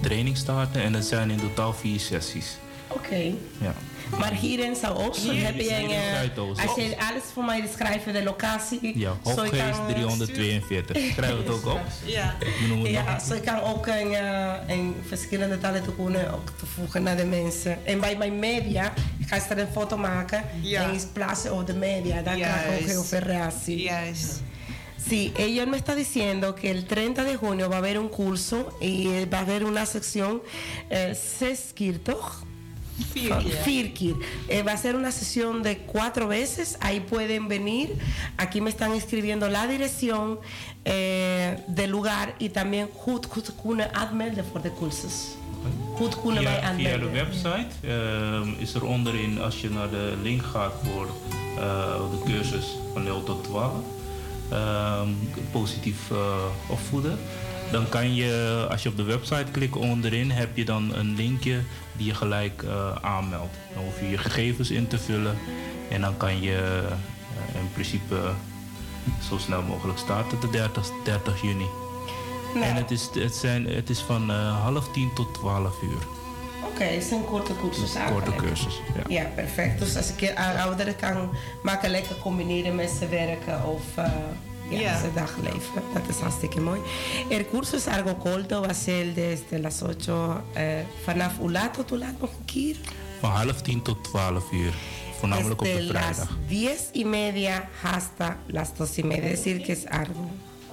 training starten en dat zijn in totaal vier sessies. Oké. Okay. Ja. Maar hier in Zuidoost heb je een... Uh, als je alles voor mij schrijft, de locatie... Ja, Hopgeest 342. Krijg het ook op? Ja. Ja, zo kan ook een, uh, een verschillende talen kunnen ook toevoegen naar de mensen. En bij mijn media, ik ga straks een foto maken ja. en plaatsen op de media. Daar krijg ik ook heel veel reactie. Juist. Sí, ella me está diciendo que el 30 de junio va a haber un curso y va a haber una sección eh, Seskirtoch Firkir. Eh, va a ser una sesión de cuatro veces. Ahí pueden venir. Aquí me están escribiendo la dirección eh, del lugar y también goed kunnen aanmelden voor de cursus. Goed kunnen wij Via, via aanmelden. de website ehm, is er onderin, als je naar de link gaat voor eh, de cursus van 0 tot 12, ehm, positief eh, opvoeden, dan kan je, als je op de website klikt onderin, heb je dan een linkje die je gelijk eh, aanmeldt. Dan hoef je je gegevens in te vullen en dan kan je eh, in principe zo snel mogelijk starten, de 30, 30 juni. Nou, En het is, het, zijn, het is van eh, half tien tot 12 uur. Oké, het is een korte cursus Korte cursus. Ja. Ja, perfect. Dus als ik aan ouderen kan maken, lekker combineren met zijn werken of ja, Ja. zijn dagleven. Dat is hartstikke mooi. El curso es algo corto, va a ser desde las 8 eh, vanaf hoe laat tot hoe laat nog een keer? Van half tien tot 12 uur. Voornamelijk op de las vrijdag. 10 y media hasta las 2 y media, es decir que es algo.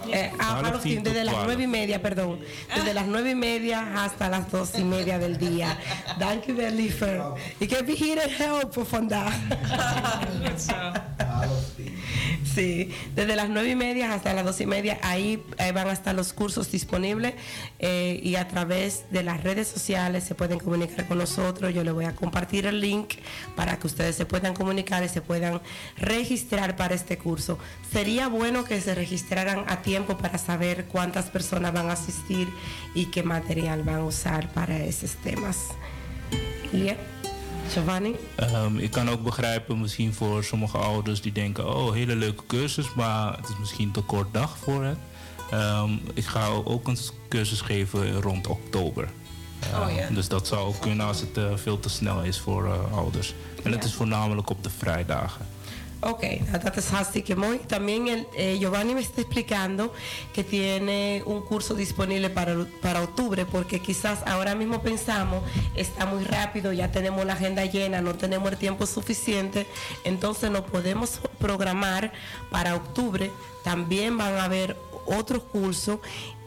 Eh, ah, desde tot las. 9 y media, perdón. Desde las 9 y media hasta las 2 y media del día. Dank u wel, liever. Ik heb je hier een helpen vandaag. Goed zo. Sí, desde las 9 y media hasta las 2 y media, ahí, ahí van a estar los cursos disponibles eh, y a través de las redes sociales se pueden comunicar con nosotros. Yo les voy a compartir el link para que ustedes se puedan comunicar y se puedan registrar para este curso. Sería bueno que se registraran a tiempo para saber cuántas personas van a asistir y qué material van a usar para esos. Giovanni? Ehm, ik kan ook begrijpen misschien voor sommige ouders die denken... oh, hele leuke cursus, maar het is misschien te kort dag voor het. Ehm, ik ga ook een cursus geven rond oktober. Oh ja. Dus dat zou ook kunnen als het eh, veel te snel is voor eh, ouders. En het Ja. is voornamelijk op de vrijdagen. Ok, hartstikke mooi. También el, eh, Giovanni me está explicando que tiene un curso disponible para, para octubre, porque quizás ahora mismo pensamos, está muy rápido, ya tenemos la agenda llena, no tenemos el tiempo suficiente, entonces nos podemos programar para octubre. También van a haber otros cursos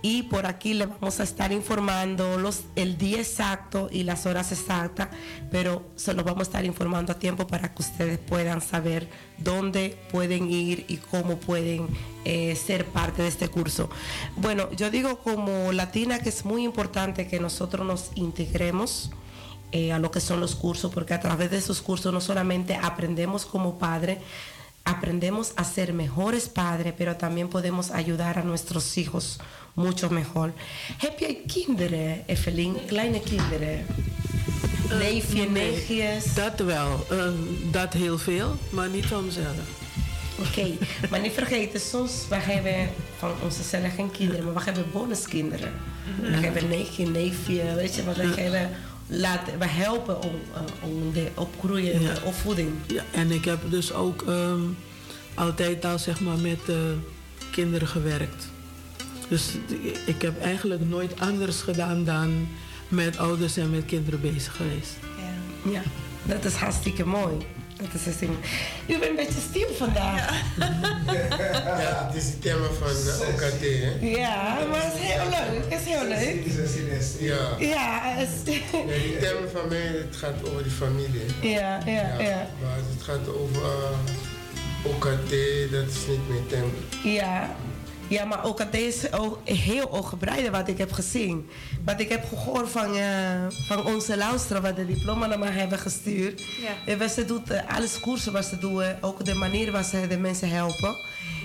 y por aquí le vamos a estar informando los, el día exacto y las horas exactas, pero se los vamos a estar informando a tiempo para que ustedes puedan saber dónde pueden ir y cómo pueden eh, ser parte de este curso. Bueno, yo digo como latina que es muy importante que nosotros nos integremos eh, a lo que son los cursos, porque a través de esos cursos no solamente aprendemos como padre, aprendemos a ser mejores padres, pero también podemos ayudar a nuestros hijos mucho mejor. Heb jij kinderen, Evelien? Kleine kinderen? Neefje, neefjes? Dat wel. Ehm, dat heel veel, maar niet van mezelf. Oké, maar niet vergeten, soms we hebben van onze cellen geen kinderen, maar we hebben bonuskinderen. We hebben neefje, neefje, weet je, wat we hebben laten, we helpen om, eh, om de opgroeien, Ja. de opvoeding. Ja, en ik heb dus ook ehm, altijd al zeg maar met eh, kinderen gewerkt. Dus ik heb eigenlijk nooit anders gedaan dan met ouders en met kinderen bezig geweest. Ja. Ja, dat is hartstikke mooi. Dat is hartstikke... U bent een beetje stil vandaag. Ja, het is het thema van eh, OKT, hè? Ja, maar het is heel leuk. Het is heel leuk. Ja. Ja, het is- die thema van mij, het gaat over die familie. ja, ja, ja. Maar als het gaat over eh, OKT, dat is niet mijn thema. Ja. Ja, maar ook het is ook heel uitgebreid wat ik heb gezien. Wat ik heb gehoord van, eh, van onze luisteren, wat de diploma naar mij hebben gestuurd. Ja. En wat ze doet, eh, alles koersen wat ze doen, ook de manier waarop ze de mensen helpen.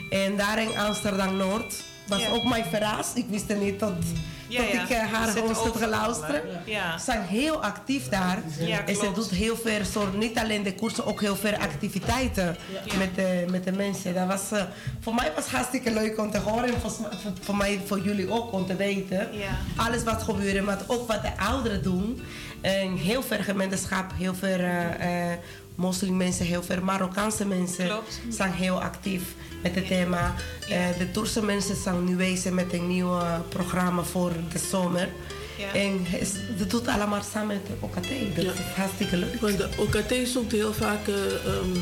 En daar in Amsterdam-Noord was Ja. ook mij verrast. Ik wist er niet Ja, tot ja. ik eh, haar host had geluisterd. Ze zijn heel actief daar. En ze doet heel veel, soort, niet alleen de koersen, ook heel veel activiteiten met, de, met de mensen. Dat was, eh, voor mij was het hartstikke leuk om te horen. En voor, voor mij, voor jullie ook om te weten. Ja. Alles wat gebeurt, maar ook wat de ouderen doen. En heel veel gemeenschap, heel veel eh, moslimmensen, heel veel Marokkaanse mensen Klopt. zijn heel actief met het thema. Eh, de Turkse mensen zijn nu bezig met een nieuw eh, programma voor de zomer. Ja. En het- het doet allemaal samen met de OKT. Dat Ja. is hartstikke leuk. Want de OKT zoekt heel vaak eh, ehm,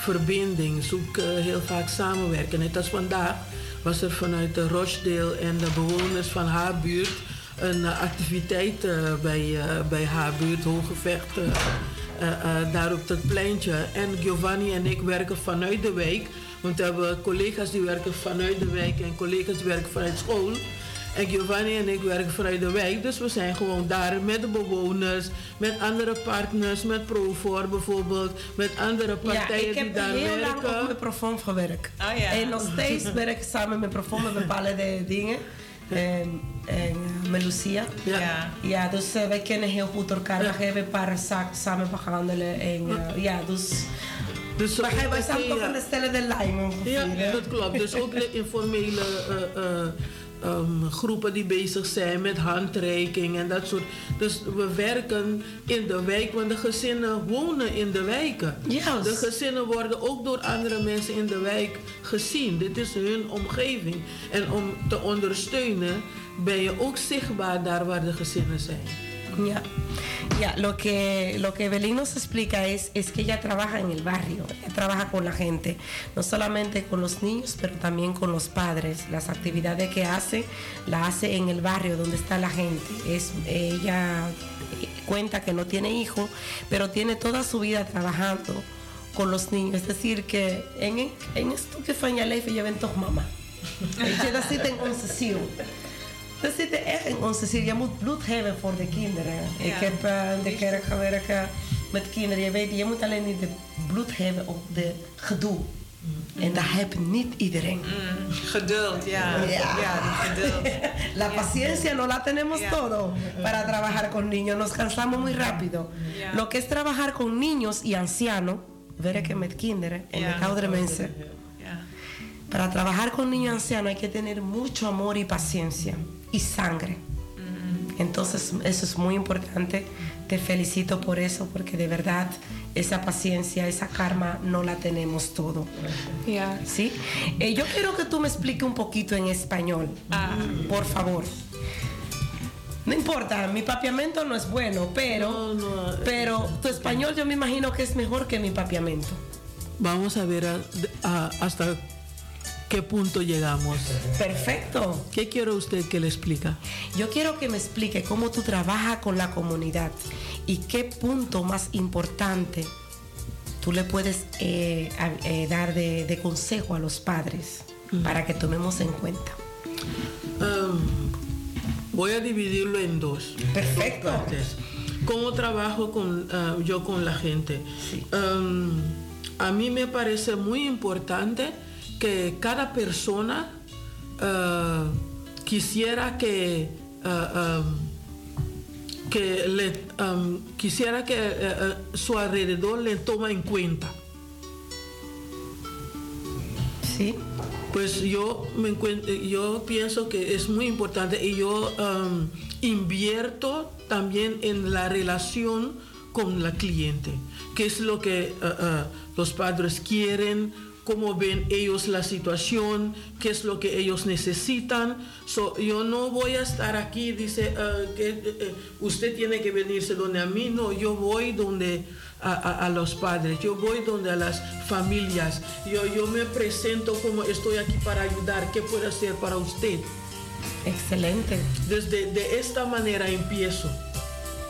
verbinding, zoekt heel vaak samenwerken. Net als vandaag was er vanuit de Rochdale en de bewoners van haar buurt een activiteit bij, bij haar buurt, Hooggevecht, daar op dat pleintje. En Giovanni en ik werken vanuit de wijk. Want we hebben collega's die werken vanuit de wijk en collega's die werken vanuit school. En Giovanni en ik werken vanuit de wijk. Dus we zijn gewoon daar met de bewoners, met andere partners, met Profor bijvoorbeeld, met andere partijen die daar werken. ik heb heel lang met Profom gewerkt. Oh, ja. En nog steeds werk ik samen met Profom met bepaalde dingen. En, en uh, met Lucia. Ja. ja, dus uh, wij kennen heel goed elkaar. We hebben een paar zaken samen behandelen. En uh, ja, dus... Dus maar wij zijn toch aan de lijn ongeveer. Ja, dat klopt. Dus ook de informele um, groepen die bezig zijn met handreiking en dat soort. Dus we werken in de wijk, want de gezinnen wonen in de wijken. De gezinnen worden ook door andere mensen in de wijk gezien. Dit is hun omgeving. En om te ondersteunen ben je ook zichtbaar daar waar de gezinnen zijn. Ja. Ya, lo que, lo que Evelyn nos explica es, es que ella trabaja en el barrio, ella trabaja con la gente, no solamente con los niños, pero también con los padres. Las actividades que hace, la hace en el barrio donde está la gente. Es, ella cuenta que no tiene hijo, pero tiene toda su vida trabajando con los niños. Es decir, que en, en esto que fue en je bent toch mama. Je zit in onze ziel. We zitten echt in onze ziel. Je moet bloed hebben voor de kinderen. Ja. Ik heb uh, in de kerk gewerkt met kinderen. Je weet, je moet alleen niet de bloed hebben op de gedoe. Mm. En dat heeft niet iedereen. Mm. Geduld, ja. Ja, ja geduld. la paciencia no la tenemos todo para trabajar con niños. Nos cansamos muy rápido. Lo que es trabajar con niños y ancianos, ver que met kinderen en de oudere mensen. Para trabajar con niños y ancianos hay que tener mucho amor y paciencia y sangre. Entonces eso es muy importante. Te felicito por eso porque de verdad esa paciencia, esa karma no la tenemos todo. Yeah. ¿Sí? Eh, yo quiero que tú me expliques un poquito en español, ah. por favor. No importa, mi papiamento no es bueno, pero, no, no, pero tu español yo me imagino que es mejor que mi papiamento. Vamos a ver a, a, hasta qué punto llegamos. Perfecto. ¿Qué quiere usted que le explique? Yo quiero que me explique cómo tú trabajas con la comunidad y qué punto más importante tú le puedes eh, eh, dar de, de, consejo a los padres mm. para que tomemos en cuenta. Um, voy a dividirlo en dos. Perfecto. Dos partes. ¿Cómo trabajo con, uh, yo con la gente? Sí. Um, a mí me parece muy importante que cada persona uh, quisiera que, uh, um, que le, um, quisiera que uh, su alrededor le toma en cuenta. Sí. Pues yo, me yo pienso que es muy importante y yo um, invierto también en la relación con la cliente, qué es lo que los padres quieren, cómo ven ellos la situación, qué es lo que ellos necesitan. So, yo no voy a estar aquí, dice, uh, que uh, usted tiene que venirse donde a mí, no, yo voy donde a, a, a, los padres, yo voy donde a las familias, yo, yo me presento como estoy aquí para ayudar, ¿qué puedo hacer para usted? Excelente. Desde de esta manera empiezo.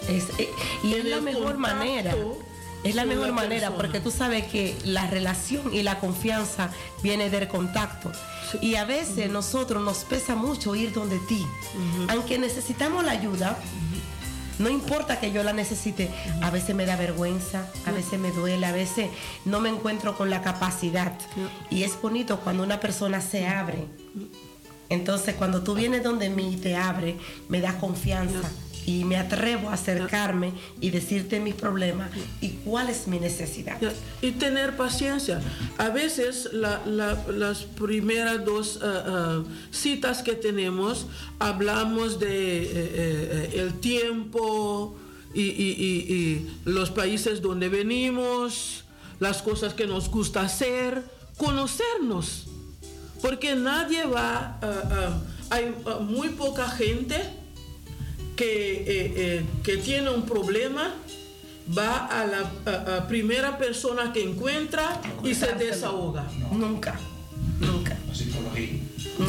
Es, eh, y es la mejor manera. Es la mejor manera persona. porque tú sabes que la relación y la confianza viene del contacto. Sí. Y a veces uh -huh. nosotros nos pesa mucho ir donde ti. Uh -huh. Aunque necesitamos la ayuda, no importa que yo la necesite, a veces me da vergüenza, a veces me duele, a veces no me encuentro con la capacidad. Y es bonito cuando una persona se abre. Entonces cuando tú vienes donde mí y te abre, me da confianza y me atrevo a acercarme y decirte mis problemas y cuál es mi necesidad. Y tener paciencia. A veces la, la, las primeras dos uh, uh, citas que tenemos hablamos de uh, el tiempo y, y, los países donde venimos, las cosas que nos gusta hacer, conocernos. Porque nadie va, hay muy poca gente que, eh, eh, que, tiene un problema va a la a, a primera persona que encuentra y se desahoga. Nunca, nunca.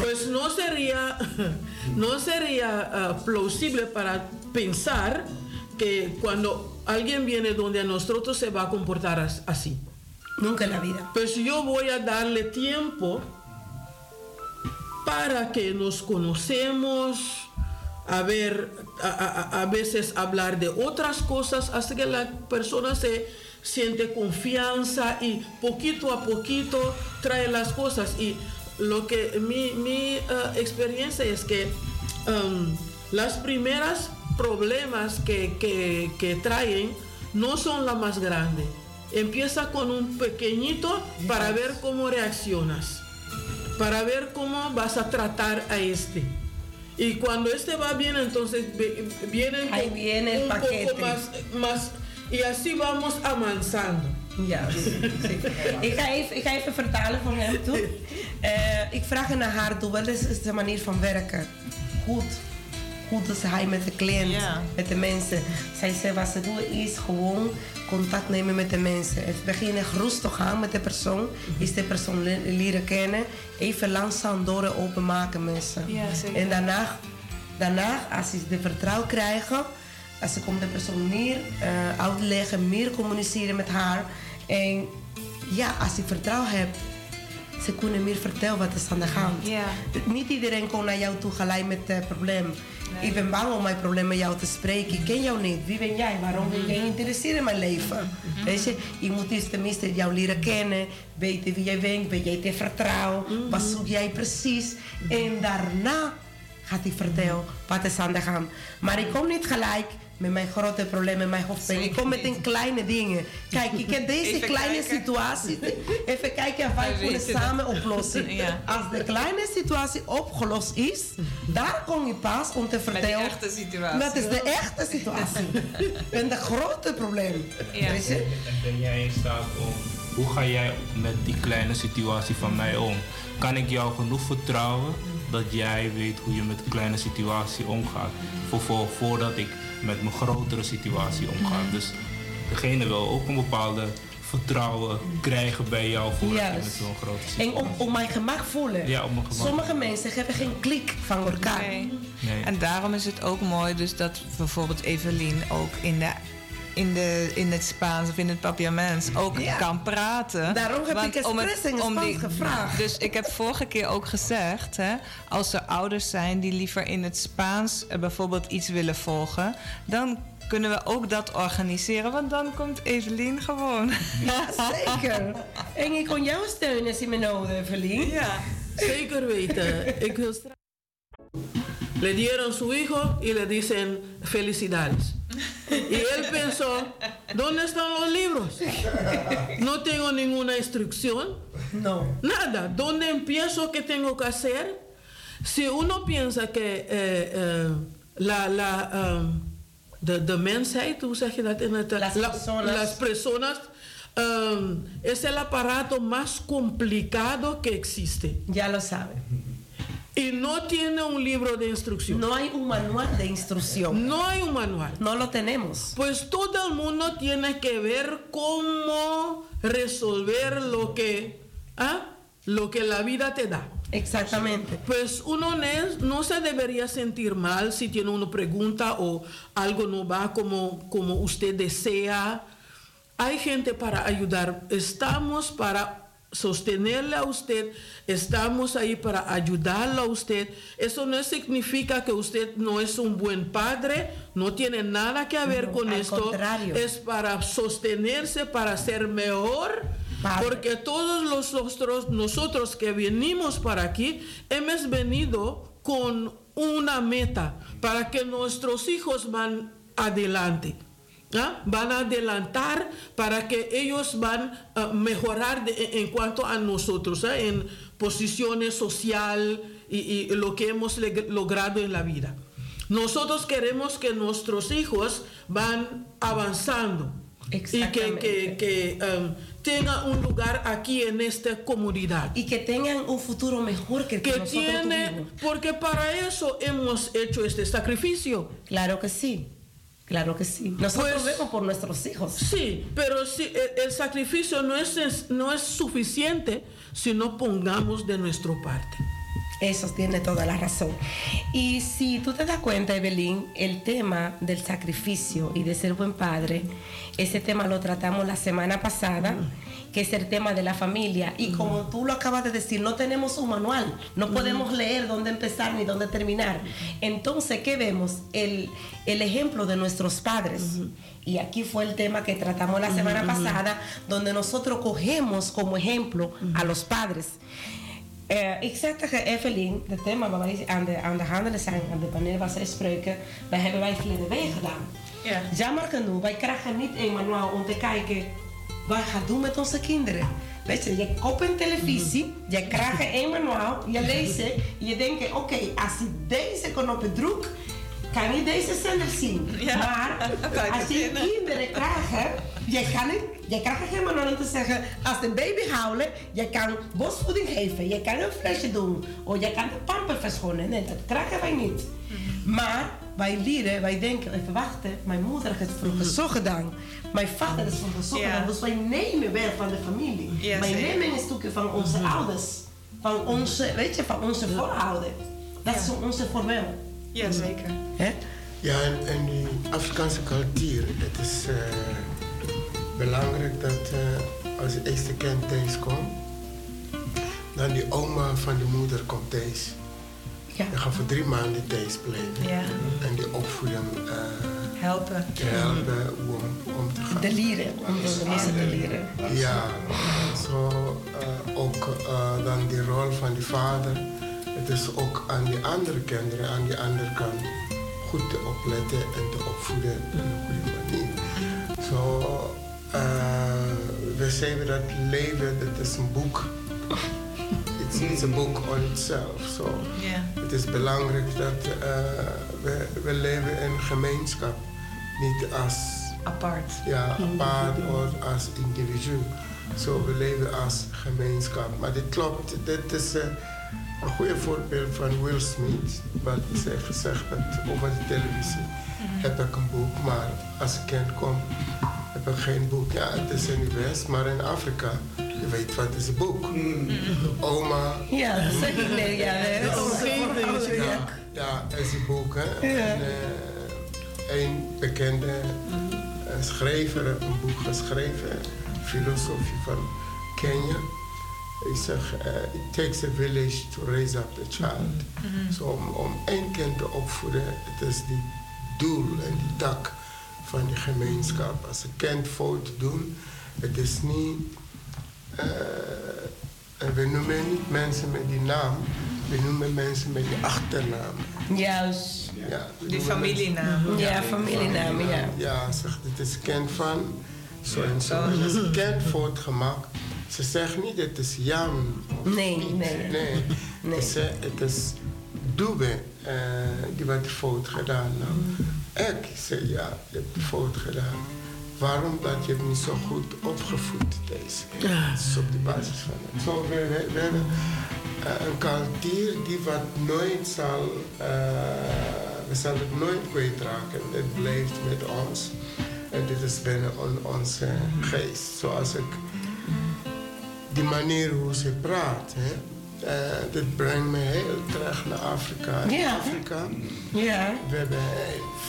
Pues no sería, no sería ah, plausible para pensar que cuando alguien viene donde a nosotros se va a comportar as- así. Nunca en la vida. Pues yo voy a darle tiempo para que nos conocemos, a ver, a, a- a veces hablar de otras cosas, hasta que la persona se siente confianza y poquito a poquito trae las cosas. Y lo que mi, mi, eh, experiencia es que um, las primeras problemas que, que, que traen no son la más grande. Empieza con un pequeñito para ver cómo reaccionas para ver cómo vas a tratar a este. Y cuando este va bien, entonces vienen Ahí viene el un paquete. poco más, más y así vamos avanzando. Ja, ik, ga even, ik ga even vertalen voor hem toe. Eh, ik vraag naar haar toe, wat is de manier van werken? Goed. Goed is hij met de cliënt, Ja. met de mensen. Zij zei, wat ze doen is gewoon contact nemen met de mensen. Het beginnen rustig aan met de persoon. Is de persoon le- leren kennen. Even langzaam door en openmaken mensen. Ja, zeker. En daarna, daarna, als ze de vertrouwen krijgen, als ze komt de persoon meer eh, uitleggen, meer communiceren met haar. En ja, als je vertrouwen hebt, ze kunnen meer vertellen wat is aan de hand. Ja. Niet iedereen komt naar jou toe gelijk met het probleem. Ik ben bang om mijn probleem met jou te spreken. Ik ken jou niet. Wie ben jij? Waarom ben jij geïnteresseerd in mijn leven? Weet je, je moet eerst tenminste jou leren kennen. Weten wie jij bent. Ben jij te vertrouwen? Wat zoek jij precies? En daarna gaat hij vertellen wat is aan de hand. Maar ik kom niet gelijk met mijn grote problemen, met mijn hoofdpijn. Ik kom met een kleine dingen. Kijk, ik heb deze Even kleine kijken. situatie. Even kijken of wij kunnen samen oplossen. Ja. Als de kleine situatie opgelost is, daar kom je pas om te Met de vertellen. echte situatie. Dat is de echte situatie. en de grote probleem. Ja. Weet je? En ben jij in staat om, hoe ga jij met die kleine situatie van mij om? Kan ik jou genoeg vertrouwen dat jij weet hoe je met een kleine situatie omgaat? Voor, voor, voordat ik met mijn grotere situatie omga. Dus degene wil ook een bepaalde vertrouwen krijgen bij jou voordat je Juist. met zo'n grote En situatie om, om mijn gemak voelen. Ja, op mijn gemak. Sommige mensen hebben geen klik van elkaar. Nee. Nee. En daarom is het ook mooi dus dat bijvoorbeeld Evelien ook in, de, in, de, in het Spaans of in het Papiaments ook Ja. kan praten. Daarom heb Want ik om expres in het Spaans gevraagd. Dus ik heb vorige keer ook gezegd, hè, als er ouders zijn die liever in het Spaans eh, bijvoorbeeld iets willen volgen, dan kunnen we ook dat organiseren, want dan komt Evelien gewoon. Ja, zeker. En ik kon jou steunen als je me nodig, Verlien. Ja. Zeker weten. Ik wil straks. Le dieron su hijo y le dicen felicidades. Y él pensó, ¿dónde están los libros? No tengo ninguna instrucción. No. Nada. ¿Dónde empiezo? ¿Qué tengo que hacer? Si uno piensa que eh, eh, la, la, um, de, de mensheid, hoe zeg je dat in het Las la- personas. las personas um, es el aparato más complicado que existe. Ya lo sabe. Y no tiene un libro de instrucción. No hay un manual de instrucción. No hay un manual. No lo tenemos. Pues todo el mundo tiene que ver cómo resolver lo que, ¿ah? lo que la vida te da. Exactamente. Pues uno no se debería sentir mal si tiene una pregunta o algo no va como, como usted desea. Hay gente para ayudar. Estamos para sostenerle a usted. Estamos ahí para ayudarlo a usted. Eso no significa que usted no es un buen padre. No tiene nada que ver No, con al esto. contrario. Es para sostenerse, para ser mejor. Padre. Porque todos los nosotros, nosotros que venimos para aquí, hemos venido con una meta para que nuestros hijos van adelante. ¿Ah? Van a adelantar para que ellos van a mejorar de- en cuanto a nosotros, ¿ah? en posiciones social y, y lo que hemos logrado en la vida. Nosotros queremos que nuestros hijos van avanzando y que, que, que, um, tengan un lugar aquí en esta comunidad. Y que tengan un futuro mejor que el que, Que nosotros tiene, tuvimos. porque para eso hemos hecho este sacrificio. Claro que sí. Claro que sí. Nosotros Pues- vemos por nuestros hijos. Sí, pero si el, el sacrificio no es, es- no es suficiente si no pongamos de nuestra parte. Eso tiene toda la razón. Y si tú te das cuenta, Evelyn, el tema del sacrificio y de ser buen padre, ese tema lo tratamos la semana pasada, que es el tema de la familia. Y como tú lo acabas de decir, no tenemos un manual, no podemos leer dónde empezar ni dónde terminar. Entonces, ¿qué vemos? El, el ejemplo de nuestros padres. Y aquí fue el tema que tratamos la semana pasada, donde nosotros cogemos como ejemplo a los padres. Uh, ik zeg tegen Evelien, het thema waar wij aan de, aan de handelen zijn, aan de paneel waar zij spreken, dat hebben wij verleden week gedaan. Ja. Jammer genoeg, wij krijgen niet een manual om te kijken wat we gaan doen met onze kinderen. Weet je, je koopt een televisie, je krijgt een manual, je leest het, je denkt, oké, als ik deze knop druk, kan je deze zender zien. Ja. Maar als je kinderen krijgt, je kan niet, je krijgt manual om te zeggen, als de baby huilen, je kan borstvoeding geven, je kan een flesje doen, of je kan de pamper verschonen. Nee, dat krijgen wij niet. Maar wij leren, wij denken, even wachten, mijn moeder heeft het vroeger zo gedaan. Mijn vader is vroeger zo gedaan. Dus wij nemen weer van de familie. Ja, wij nemen een stukje van onze ouders. Van onze, weet je, van onze voorouder. Dat is onze formeel. Ja, zeker. Hè? Ja, en, en die Afrikaanse cultuur, het is eh, belangrijk dat eh, als het eerste kind thuis komt, dan die oma van de moeder komt thuis. Ja. Die gaat voor drie maanden thuis blijven. Ja. En die opvoeding eh, Helpen. te helpen hoe om, om te gaan. De lieren, om de mensen te leren. Ja, zo ook dan die rol van die vader. Is ook aan die andere kinderen, aan die andere kant, goed te opletten en te opvoeden op een goede manier. Zo, eh, we zeggen dat leven, dat is een boek. Het is een boek on itself. So, Ja. het is belangrijk dat eh, we, we leven in gemeenschap, niet als Apart. ja, apart of als individu. Zo, we leven als gemeenschap. Maar dit klopt, dit is een goede voorbeeld van Will Smith. Wat zij gezegd had over de televisie. Heb ik een boek, maar als ik kind kom, heb ik geen boek. Ja, het is in de West, maar in Afrika, je weet wat is een boek. Oma, Ja. Nee, ja, nee, ja. ja, ja, is een boek. Hè? Ja. En, eh, een bekende eh, schrijver heeft een boek geschreven, Filosofie van Kenia. Hij zegt, eh, it takes a village to raise up a child. Zo om, om één kind te opvoeden, het is die doel en die tak van die gemeenschap. Als een kind fout doen, het is niet... eh, en we noemen niet mensen met die naam, we noemen mensen met die achternaam. Juist. Ja, Die familienaam. mensen- Ja, familienaam, ja. Ja, zegt het is kind van zo en zo. Als een kind fout gemaakt, ze zegt niet het is of Nee, nee. nee. Nee. Ze zegt het is Dube eh, die wat fout gedaan. Nou, ik zei ja, je hebt fout gedaan. Waarom? Dat je hebt niet zo goed opgevoed deze. Dat is op de basis van het. Zo, we, we, we hebben eh, een cultuur die wat nooit zal, eh, we zullen het nooit kwijtraken. Het blijft met ons. En dit is binnen on- onze geest. Zoals ik, die manier hoe ze praat, hè, eh, dit brengt me heel terug naar Afrika. Ja. Afrika, Ja. we hebben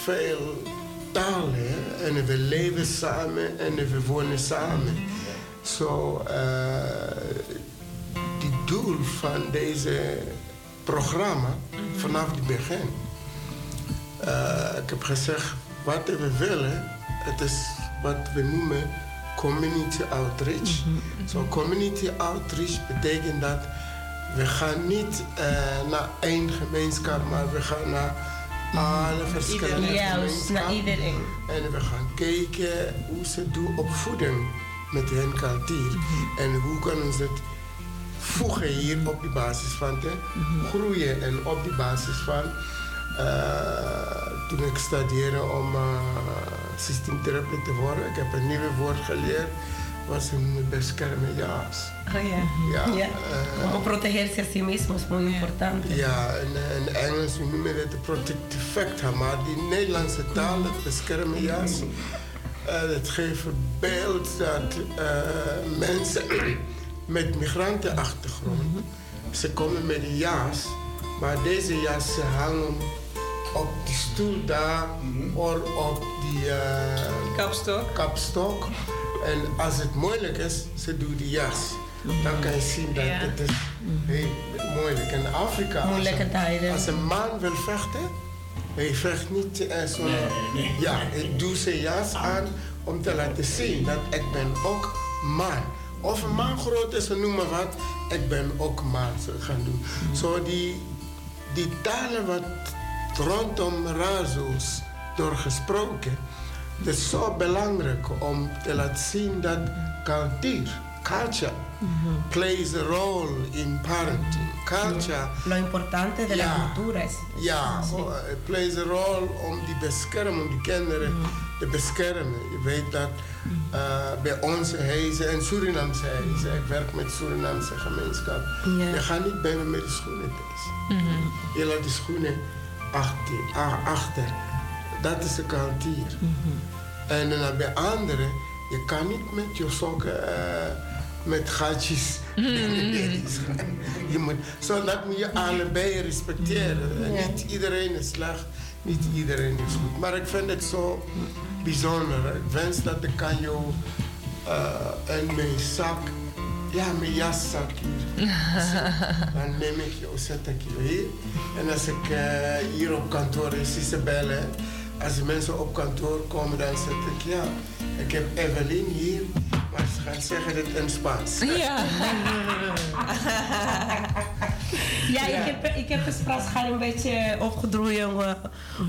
veel talen en we leven samen en we wonen samen. Zo, eh, die doel van deze programma vanaf het begin. Eh, ik heb gezegd, wat we willen, het is wat we noemen community outreach. Zo, community outreach betekent dat we gaan niet eh, naar één gemeenschap, maar we gaan naar alle verschillende Juist, naar gemeenschappen. iedereen. En we gaan kijken hoe ze doen opvoeding met hun cultuur. En hoe kunnen ze het voegen hier op die basis van te groeien. En op die basis van, toen ik studeerde om uh, systeemtherapeut te worden, ik heb een nieuwe woord geleerd, was een beschermenjaars. Oh ja. Ja, Ja. eh, Como protegerse a sí mismo es muy importante. ja, in, in Engels we noemen het de protective factor, maar die Nederlandse taal, het beschermen jas, eh, het geeft beeld dat eh, mensen met migrantenachtergrond, ze komen met een jas Maar deze jassen hangen op die stoel daar of op die eh, kapstok. kapstok. En als het moeilijk is, ze doen die jas. Dan kan je zien dat Ja. het is heel moeilijk. In Afrika, als Moeilijke een, tijden. als een man wil vechten, hij vecht niet eh, zo. Ja, ik doe zijn jas aan om te laten zien dat ik ben ook man. Of een man groot is, noem maar wat, ik ben ook man. Zo gaan doen. Zo die, die talen wat rondom Razo's doorgesproken. Het is zo belangrijk om te laten zien dat cultuur, culture, plays a role in parenting. Culture Lo importante de la Ja. cultura es. ja, Sí. oh, het plays a role om die beschermen, om die kinderen te beschermen. Je weet dat eh, bij onze huizen en Surinamse huizen, ik werk met Surinamse gemeenschap, Ja. je gaat niet binnen met de schoenen thuis. Je laat de schoenen achter. achter. Dat is de cultuur. En dan bij anderen, je kan niet met je sokken eh, met gatjes. je moet, zo dat moet je allebei respecteren. En Ja. Niet iedereen is slecht, niet iedereen is goed. Maar ik vind het zo bijzonder. Ik wens dat ik kan jou eh, in mijn zak, ja, mijn jaszak hier. Dan neem ik jou, zet ik je hier. En als ik hier op kantoor is, Isabelle, als die mensen op kantoor komen, dan zeg ik ja, ik heb Evelyn hier, gaan zeggen dit in Spaans. Ja. Ja, ik heb, ik heb Spaans gewoon een beetje opgedroeien om,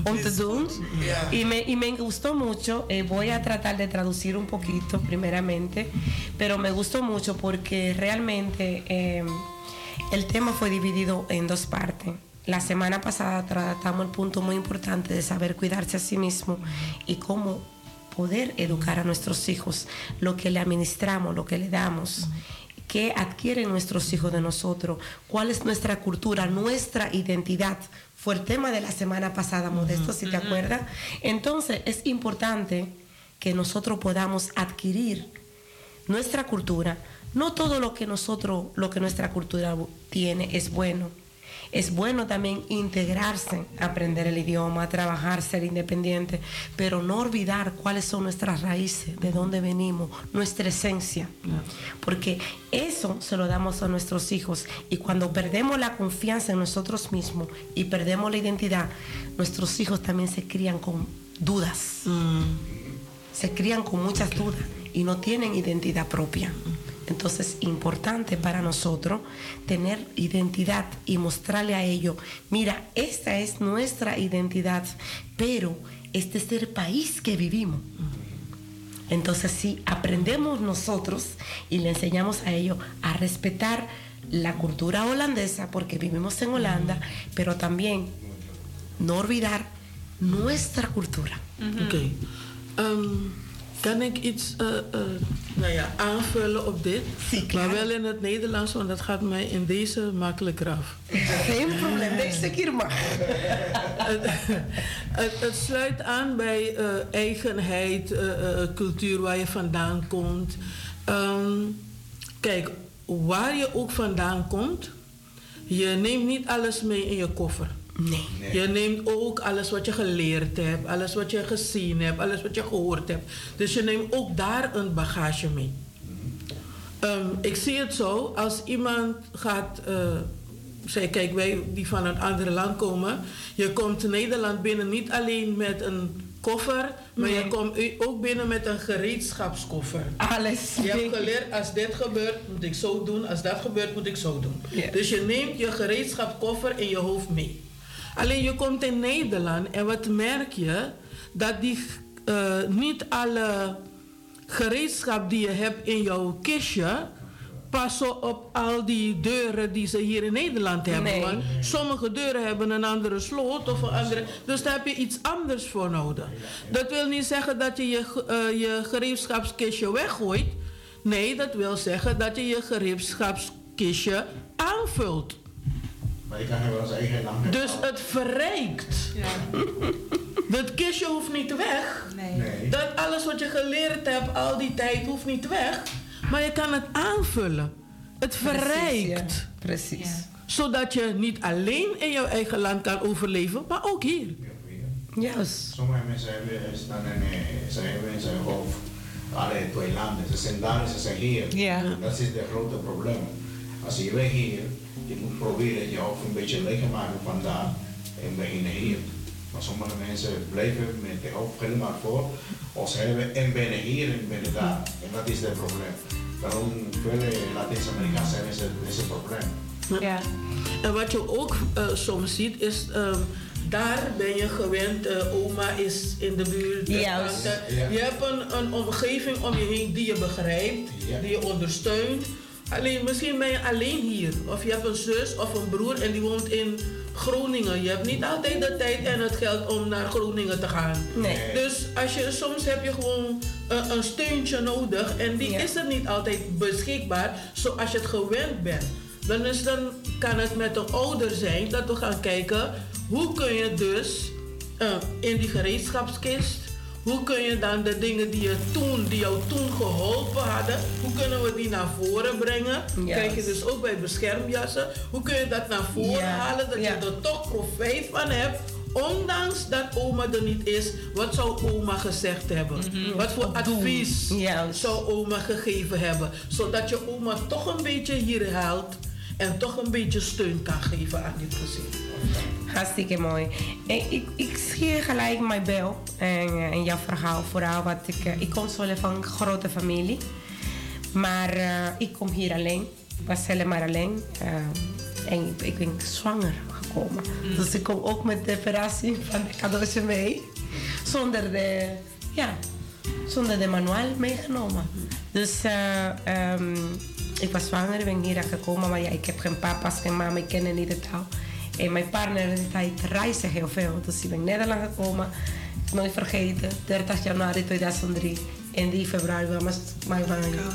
om te doen. Ja. Y me, y me gustó mucho. Eh, voy a tratar de traducir un poquito primeramente, pero me gustó mucho porque realmente eh, el tema fue dividido en dos partes. La semana pasada tratamos el punto muy importante de saber cuidarse a sí mismo y cómo poder educar a nuestros hijos, lo que le administramos, lo que le damos, qué adquieren nuestros hijos de nosotros, cuál es nuestra cultura, nuestra identidad. Fue el tema de la semana pasada, Modesto, si te acuerdas. Entonces es importante que nosotros podamos adquirir nuestra cultura. No todo lo que nosotros, lo que nuestra cultura tiene es bueno. Es bueno también integrarse, aprender el idioma, trabajar, ser independiente, pero no olvidar cuáles son nuestras raíces, de dónde venimos, nuestra esencia. Porque eso se lo damos a nuestros hijos y cuando perdemos la confianza en nosotros mismos y perdemos la identidad, nuestros hijos también se crían con dudas. Se crían con muchas dudas y no tienen identidad propia. Entonces, importante para nosotros tener identidad y mostrarle a ellos, mira, esta es nuestra identidad, pero este es el país que vivimos. Entonces, si aprendemos nosotros y le enseñamos a ellos a respetar la cultura holandesa, porque vivimos en Holanda, pero también no olvidar nuestra cultura. Oké. Ehm, kan ik iets eh, eh, nou ja, aanvullen op dit? Maar wel in het Nederlands, want dat gaat mij in deze makkelijker af. Geen probleem, deze keer mag. het, het, het sluit aan bij eh, eigenheid, cultuur waar je vandaan komt. Ehm, kijk, waar je ook vandaan komt, je neemt niet alles mee in je koffer. Nee. Je neemt ook alles wat je geleerd hebt, alles wat je gezien hebt, alles wat je gehoord hebt. Dus je neemt ook daar een bagage mee. Ehm, ik zie het zo, als iemand gaat, uh, zeg kijk, wij die van een ander land komen, je komt Nederland binnen niet alleen met een koffer, maar Nee. je komt u- ook binnen met een gereedschapskoffer. Alles. Je hebt geleerd, als dit gebeurt, moet ik zo doen. Als dat gebeurt, moet ik zo doen. Dus je neemt je gereedschapskoffer in je hoofd mee. Alleen je komt in Nederland en wat merk je? Dat die, eh, niet alle gereedschap die je hebt in jouw kistje... passen op al die deuren die ze hier in Nederland hebben. Nee. Want sommige deuren hebben een andere sloot of een andere... Dus daar heb je iets anders voor nodig. Dat wil niet zeggen dat je je, eh, je gereedschapskistje weggooit. Nee, dat wil zeggen dat je je gereedschapskistje aanvult. Maar je kan er wel zijn eigen lang Dus het verrijkt. Dat kistje hoeft niet weg. Nee. Dat alles wat je geleerd hebt al die tijd hoeft niet weg. Maar je kan het aanvullen. Het verrijkt. Precies. Zodat je niet alleen in jouw eigen land kan overleven, maar ook hier. Juist. Sommige mensen staan in zijn hoofd alle twee landen. Ze zijn daar en ze zijn hier. Ja. Dat is het grote probleem. Als je weg hier, je moet proberen je hoofd een beetje leeg te maken vandaar en beginnen hier. Maar sommige mensen blijven met de hoofd helemaal voor. Ze hebben en binnen hier en binnen daar. En dat is het probleem. Daarom vele Latijns-Amerikaanse hebben ze deze probleem. Ja. En wat je ook eh, soms ziet is, ehm, daar ben je gewend, eh, oma is in de buurt. Ja. Je hebt een, een omgeving om je heen die je begrijpt, Ja. die je ondersteunt. Alleen, misschien ben je alleen hier. Of je hebt een zus of een broer en die woont in Groningen. Je hebt niet altijd de tijd en het geld om naar Groningen te gaan. Nee. Dus als je, soms heb je gewoon een, een steuntje nodig en die Ja. is er niet altijd beschikbaar zoals je het gewend bent. Dan, is, dan kan het met de ouder zijn dat we gaan kijken hoe kun je dus eh, in die gereedschapskist, hoe kun je dan de dingen die, je toen, die jou toen geholpen hadden, hoe kunnen we die naar voren brengen? Kijk je dus ook bij beschermjassen, hoe kun je dat naar voren halen dat je er toch profijt van hebt Ondanks dat oma er niet is, wat zou oma gezegd hebben? Wat voor advies zou oma gegeven hebben? Zodat je oma toch een beetje hier haalt en toch een beetje steun kan geven aan dit gezin. Hartstikke mooi. En ik, ik zie gelijk mijn bel en, eh, en jouw verhaal vooral. Wat ik, eh, ik kom zo van een grote familie. Maar eh, ik kom hier alleen. Ik was helemaal alleen. En ik, ik ben zwanger gekomen. Dus ik kom ook met de operatie van de cadeautje mee. Zonder de, ja, zonder de manual meegenomen. Dus eh, ehm, ik was zwanger, ben hier gekomen. Maar ja, ik heb geen papa's, geen mama, ik ken niet de taal. En mijn partner hij reisde heel veel. Dus ik ben Nederland gekomen. Nooit vergeten, 30 januari 2003. En die februari was mijn,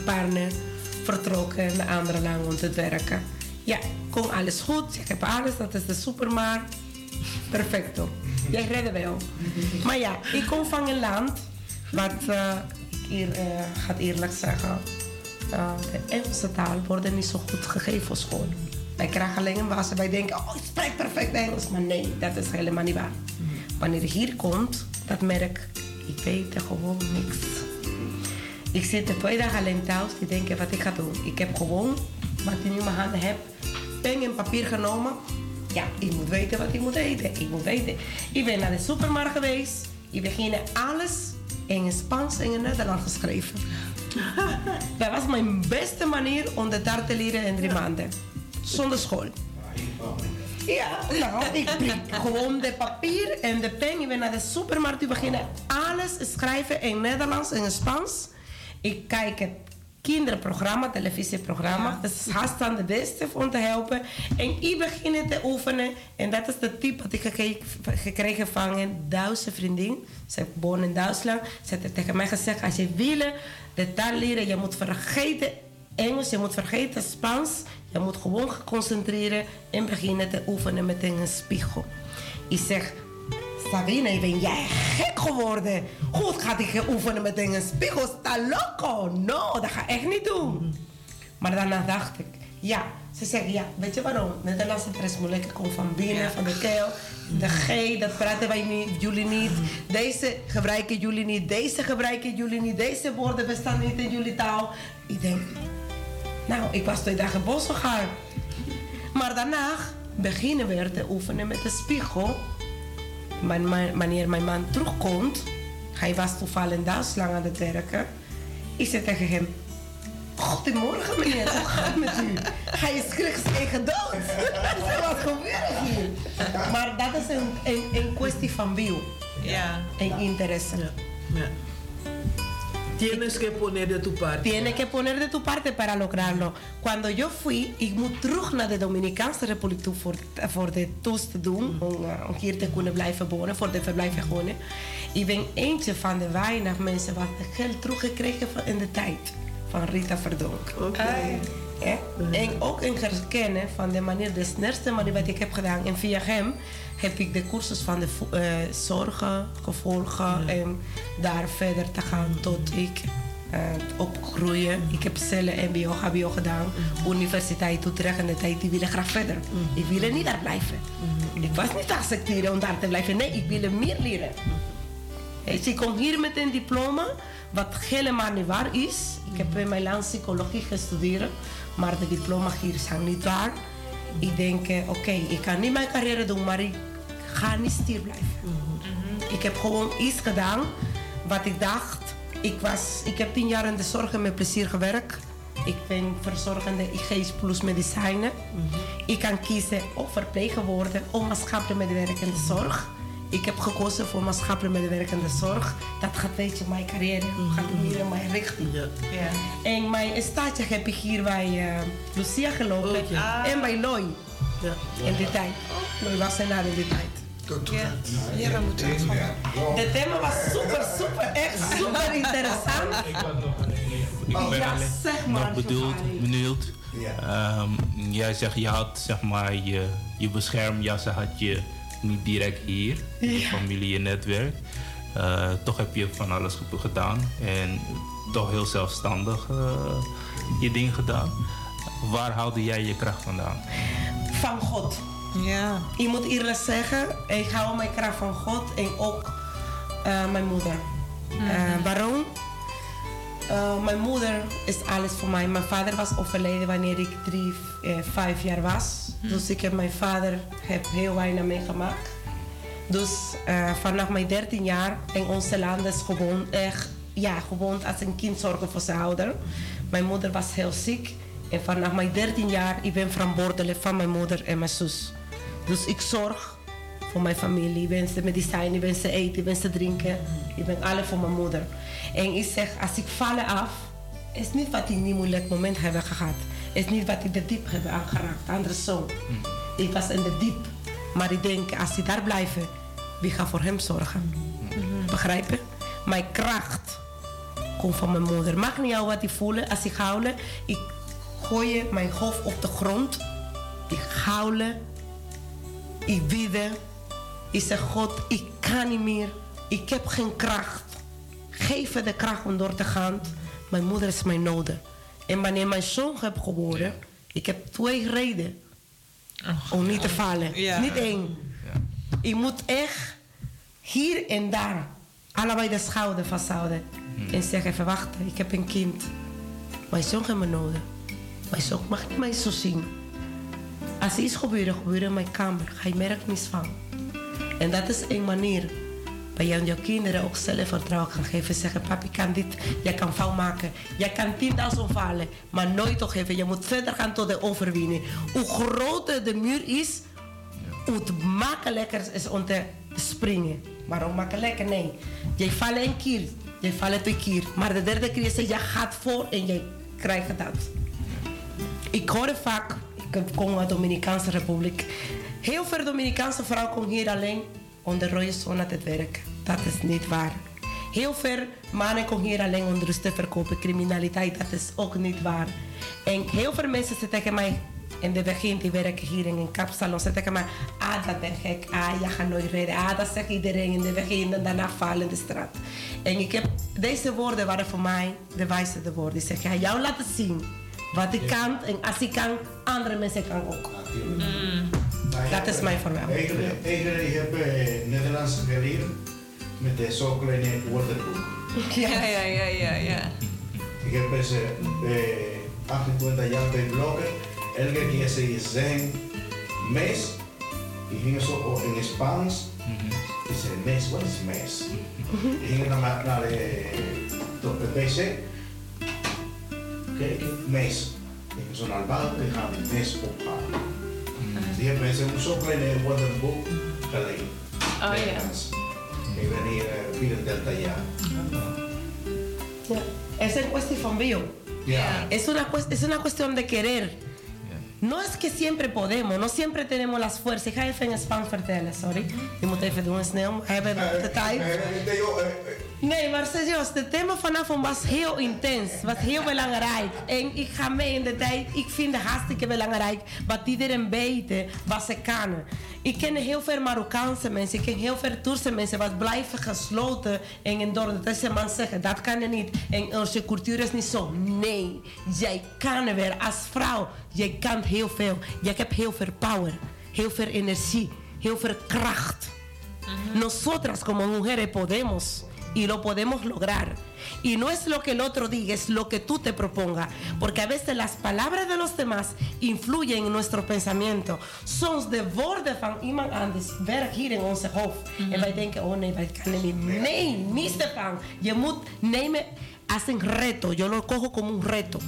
partner vertrokken naar andere land om te werken. Ja, kon alles goed. Ik heb alles, dat is de supermarkt. Perfecto. Jij redde wel. Maar ja, ik kom van een land wat eh, ik hier, eh, gaat eerlijk zeggen. Eh, de Engelse taal wordt niet zo goed gegeven op school. Wij krijgen alleen een was wij denken, oh, ik spreek perfect Engels. Maar nee, dat is helemaal niet waar. Wanneer je hier komt, dat merk ik weet er gewoon niks. Ik zit er twee dagen alleen thuis te denken wat ik ga doen. Ik heb gewoon, wat ik nu in mijn handen heb, pen en papier genomen. Ja, ik moet weten wat ik moet eten. Ik moet weten. Ik ben naar de supermarkt geweest. Ik begin alles in het Spaans en in het Nederlands geschreven. Dat was mijn beste manier om de taal te leren in drie maanden. Zonder school. Ja, nou, ik prik gewoon de papier en de pen. Ik ben naar de supermarkt te beginnen alles schrijven in Nederlands en Spaans. Ik kijk het kinderprogramma, televisieprogramma. Dat is haast aan de beste om te helpen. En ik begin te oefenen. En dat is de tip wat ik geke- gekregen van een Duitse vriendin. Ze woont in Duitsland. Ze heeft tegen mij gezegd, als je wil de taal leren, je moet vergeten Engels, je moet vergeten Spaans. Je moet gewoon concentreren en beginnen te oefenen met een spiegel. Ik zeg, Sabine, ben jij gek geworden? Goed gaat ik oefenen met een spiegel? Sta loco? No, dat ga ik echt niet doen. Maar daarna dacht ik, ja. Ze zeggen, ja, weet je waarom? Nederlandse taal is moeilijk. Ik kom van binnen, van de keel. De G, dat praten wij niet, jullie niet. Deze gebruiken jullie niet. Deze gebruiken jullie niet. Deze woorden bestaan niet in jullie taal. Ik denk, nou, ik was twee dagen boos gegaan. Maar daarna beginnen we te oefenen met de spiegel. Maar wanneer mijn man terugkomt, hij was toevallig in Duitsland aan het werken. Ik zei tegen hem, Goedemorgen meneer, hoe gaat het met u? Hij schrik zijn eigen dood. Wat gebeurt hier? Maar dat is een, een, een kwestie van wil Ja. en interesse. Ja. Tienes que poner de tu parte. Tiene que poner de tu parte para lograrlo. Cuando yo fui, ik moet terug naar de Dominicaanse Republiek toe voor, voor de toets te doen. Om, uh, om hier te kunnen blijven wonen, voor de verblijfvergunning. Ik ben eentje van de weinig mensen wat geld teruggekregen van in de tijd van Rita Verdonk. Oké. Hè? En ook in herkennen van de manier, de snelste manier wat ik heb gedaan. En via hem heb ik de cursus van de eh, zorgen gevolgen en daar verder te gaan tot ik eh, opgroeien. Ik heb cellen MBO, HBO gedaan. Universiteit Utrecht en de tijd, die willen graag verder. Ik wil niet daar blijven. Ik was niet accepteren om daar te blijven. Nee, ik wil meer leren. Ik kom hier met een diploma, wat helemaal niet waar is. Ik heb in mijn land psychologie gestudeerd, maar de diploma hier zijn niet waar. Ik denk, eh, oké, ik kan niet mijn carrière doen, maar ik ga niet stil blijven. Ik heb gewoon iets gedaan wat ik dacht. Ik, was, ik heb tien jaar in de zorg met plezier gewerkt. Ik ben verzorgende IG's plus medicijnen. Ik kan kiezen of verpleger worden of maatschappelijk medewerker in de zorg. Ik heb gekozen voor maatschappelijk medewerker in de zorg. Dat gaat weet je, mijn carrière gaat meer in mijn richting. Ja. En mijn stage heb ik hier bij eh, Lucia gelopen Oh, ja. en bij Loy Ja. in die tijd. Loy was er in die tijd. Ja, ja we moeten het. De thema was super, super, echt super interessant. Ik ben Oh, Ja, alleen zeg maar, nog bedoeld, benieuwd. Ehm, jij zegt, je had zeg maar je, je beschermjassen had je niet direct hier, je familie, je netwerk. Eh, toch heb je van alles ge- gedaan en toch heel zelfstandig eh, je ding gedaan. Waar haalde jij je kracht vandaan? Van God. Ja. Ik moet eerlijk zeggen, ik hou mijn kracht van God en ook eh, mijn moeder. Eh, waarom? Eh, mijn moeder is alles voor mij. Mijn vader was overleden wanneer ik drie, vijf jaar was. Dus ik heb mijn vader heb heel weinig meegemaakt. Dus eh, vanaf mijn 13 jaar in onze land is gewoon echt, ja, gewoon als een kind zorgen voor zijn ouder. Mijn moeder was heel ziek. En vanaf mijn 13 jaar, ik ben verantwoordelijk van mijn moeder en mijn zus. Dus ik zorg voor mijn familie. Ik ben ze medicijnen, ik ben ze eten, ik ben ze drinken. Ik ben alles voor mijn moeder. En ik zeg, als ik val af, is niet wat ik niet moeilijk moment heb gehad. Is niet wat ik de diep heb aangeraakt. Andersom. Ik was in de diep. Maar ik denk, als ik daar blijf, wie gaat voor hem zorgen? Begrijp je? Mijn kracht komt van mijn moeder. Mag niet jou wat ik voel als ik huilen. Ik gooi mijn hoofd op de grond. Ik huilen. Ik bidden. Ik zeg, God, ik kan niet meer. Ik heb geen kracht. Geef me de kracht om door te gaan. Mijn moeder is mijn nodig. En wanneer mijn zoon heb geboren, ik heb twee redenen om niet te vallen. Ja. Niet één. Ik moet echt hier en daar allebei de schouder vasthouden. En zeggen, even wachten, ik heb een kind. Mijn zoon heeft me nodig. Mijn zoon mag niet mij zo zien. Als er iets gebeurt, gebeurt in mijn kamer. Hij merkt niets van. En dat is een manier waar je jouw kinderen ook zelfvertrouwen kan geven. Zeggen, papi kan dit, jij kan fout maken. Jij kan 10.000 vallen, maar nooit toegeven. Je moet verder gaan tot de overwinning. Hoe groter de muur is, hoe makkelijker is om te springen. Waarom makkelijker? Nee. Jij valt een keer, jij valt twee keer. Maar de derde keer zeg je gaat voor en jij krijgt dat. Ik hoor vaak, ik kom uit de Dominicaanse Republiek. Heel veel Dominicaanse vrouwen komen hier alleen om de rode zone te werken. Dat is niet waar. Heel veel mannen komen hier alleen om rust te verkopen, criminaliteit, dat is ook niet waar. En heel veel mensen zeggen tegen mij, in het begin, die werken hier in een kapsalon, ze tegen mij, ah dat ben gek, ah je gaat nooit redden, ah dat zegt iedereen in het begin en daarna vallen in de straat. En ik heb, deze woorden waren voor mij de wijze woorden. Ik zeg, ga jou laten zien wat ik kan en als ik kan, andere mensen kan ook. Dat is mijn verhaal. Eigenlijk, eigenlijk heb ik Nederlands geleerd met de zo kleine woordenboek. Ja, ja, ja, ja, ja. Ik heb dus eh, 28 jaar bij bloggen. Elke keer ze zeggen mes. Ik ging zo in Spaans. Ik zei mes, wat is mes? Ik ging dan naar, naar de, tot de pc. Kijk, mes. Ik ging zo naar buiten en ga die mes ophalen. Die hebben mensen een zo kleine woordenboek geleerd. Oh ja. Nederlands. Ik ben hier eh, 34 jaar. Ja. Es en cuestión bio. Ja. Es una, es una cuestión de querer. No es que siempre podemos, no siempre tenemos las fuerzas. Ik ga even in Spaans vertellen, sorry. Je moet even doen snel, we hebben de tijd. Nee, maar serieus, het thema vanavond was heel intens, was heel belangrijk. En ik ga mee in de tijd, ik vind het hartstikke belangrijk wat iedereen weet, wat ze kan. Ik ken heel veel Marokkaanse mensen, ik ken heel veel Turkse mensen, wat blijven gesloten en in dorp. Dat ze man zeggen, dat kan je niet. En onze cultuur is niet zo. Nee, jij kan weer als vrouw. Jij kan heel veel. Jij hebt heel veel power, heel veel energie, heel veel kracht. Nosotras como mujeres podemos y lo podemos lograr. Y no es lo que el otro diga, es lo que tú te propongas. Porque a veces las palabras de los demás influyen en nuestro pensamiento. Soms de woorden van iemand anders werk hier in onze hoofd. En wij denken, oh nee, wij kunnen niet. Nee, niet Stefan. Je moet nemen als een reto. Yo lo cojo como un reto.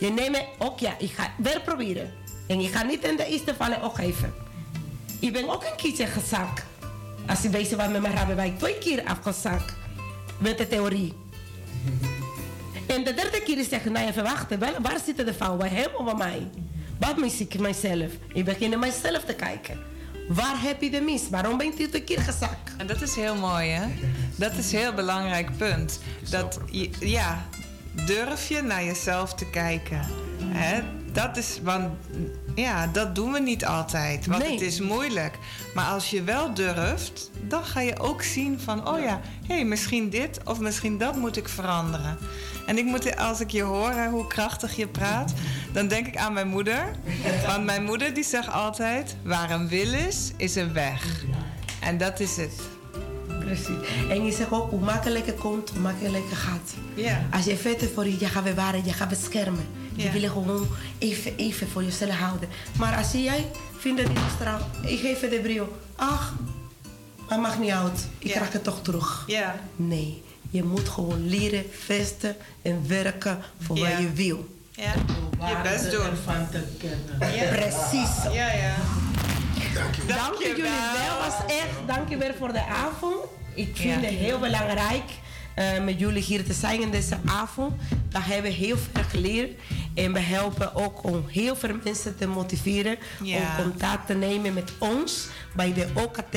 Je neemt, ook ja, ik ga weer proberen. En je gaat niet in de eerste vallen ook geven. Ik ben ook een keertje gezakt. Als je bezig was met mijn rabbi, ben ik twee keer afgezakt. Met de theorie. En de derde keer zeg ik, nou even wachten, wel, waar zitten de fout? Bij hem of bij mij? Wat mis ik mijzelf? Ik begin naar mijzelf te kijken. Waar heb je de mis? Waarom ben je twee keer gezakt? En dat is heel mooi, hè? Dat is een heel belangrijk punt. Dat, je- ja, durf je naar jezelf te kijken. Hè? Dat is, want ja, dat doen we niet altijd, want het is moeilijk. Maar als je wel durft, dan ga je ook zien van, oh ja, hé, hey, misschien dit of misschien dat moet ik veranderen. En ik moet, als ik je hoor hè, hoe krachtig je praat, dan denk ik aan mijn moeder. Want mijn moeder die zegt altijd, waar een wil is, is een weg. En dat is het. Precies. En je zegt ook, hoe makkelijker komt, hoe makkelijker gaat. Ja. Als je vetten voor je, je gaat bewaren, je gaat beschermen. Je Ja. wil je gewoon even, even voor jezelf houden. Maar als jij vindt dat die straal, ik geef de bril. Ach, maar mag niet uit. Ik krijg het toch terug. Ja. Nee, je moet gewoon leren, vesten en werken voor Ja. wat je wil. Ja, je best doen. Van te kennen. Ja. Precies. Ja, ja. Dank je jullie wel. was echt, dank je wel voor de avond. Ik vind Ja. het heel belangrijk eh, met jullie hier te zijn in deze avond. We hebben heel veel geleerd. En we helpen ook om heel veel mensen te motiveren Ja. om contact te nemen met ons bij de OKT.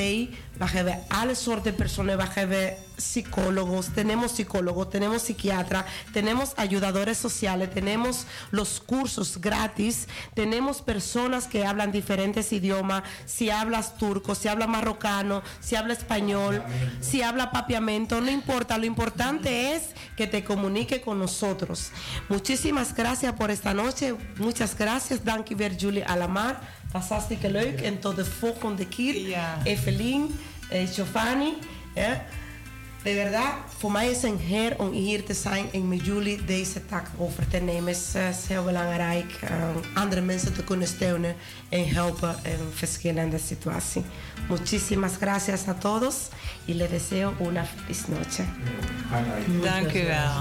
We hebben alle soorten personen. We hebben psicólogos, tenemos psicólogos, tenemos psiquiatras, tenemos ayudadores sociales, tenemos los cursos gratis, tenemos personas que hablan diferentes idiomas, si hablas turco, si hablas marrocano, si habla español, si habla papiamento, no importa, lo importante es que te comunique con nosotros. Muchísimas gracias por esta noche, muchas gracias, dankjewel Julie Alamar, was hartstikke leuk en tot de volgende keer. Evelien, eh, Giovanni, eh, de verdad, voor mij is een eer om hier te zijn en met jullie deze taak over te nemen. Het is, eh, is heel belangrijk eh, andere mensen te kunnen steunen en helpen in verschillende situaties. Muchísimas gracias a todos y les deseo una feliz noche. Dank u wel.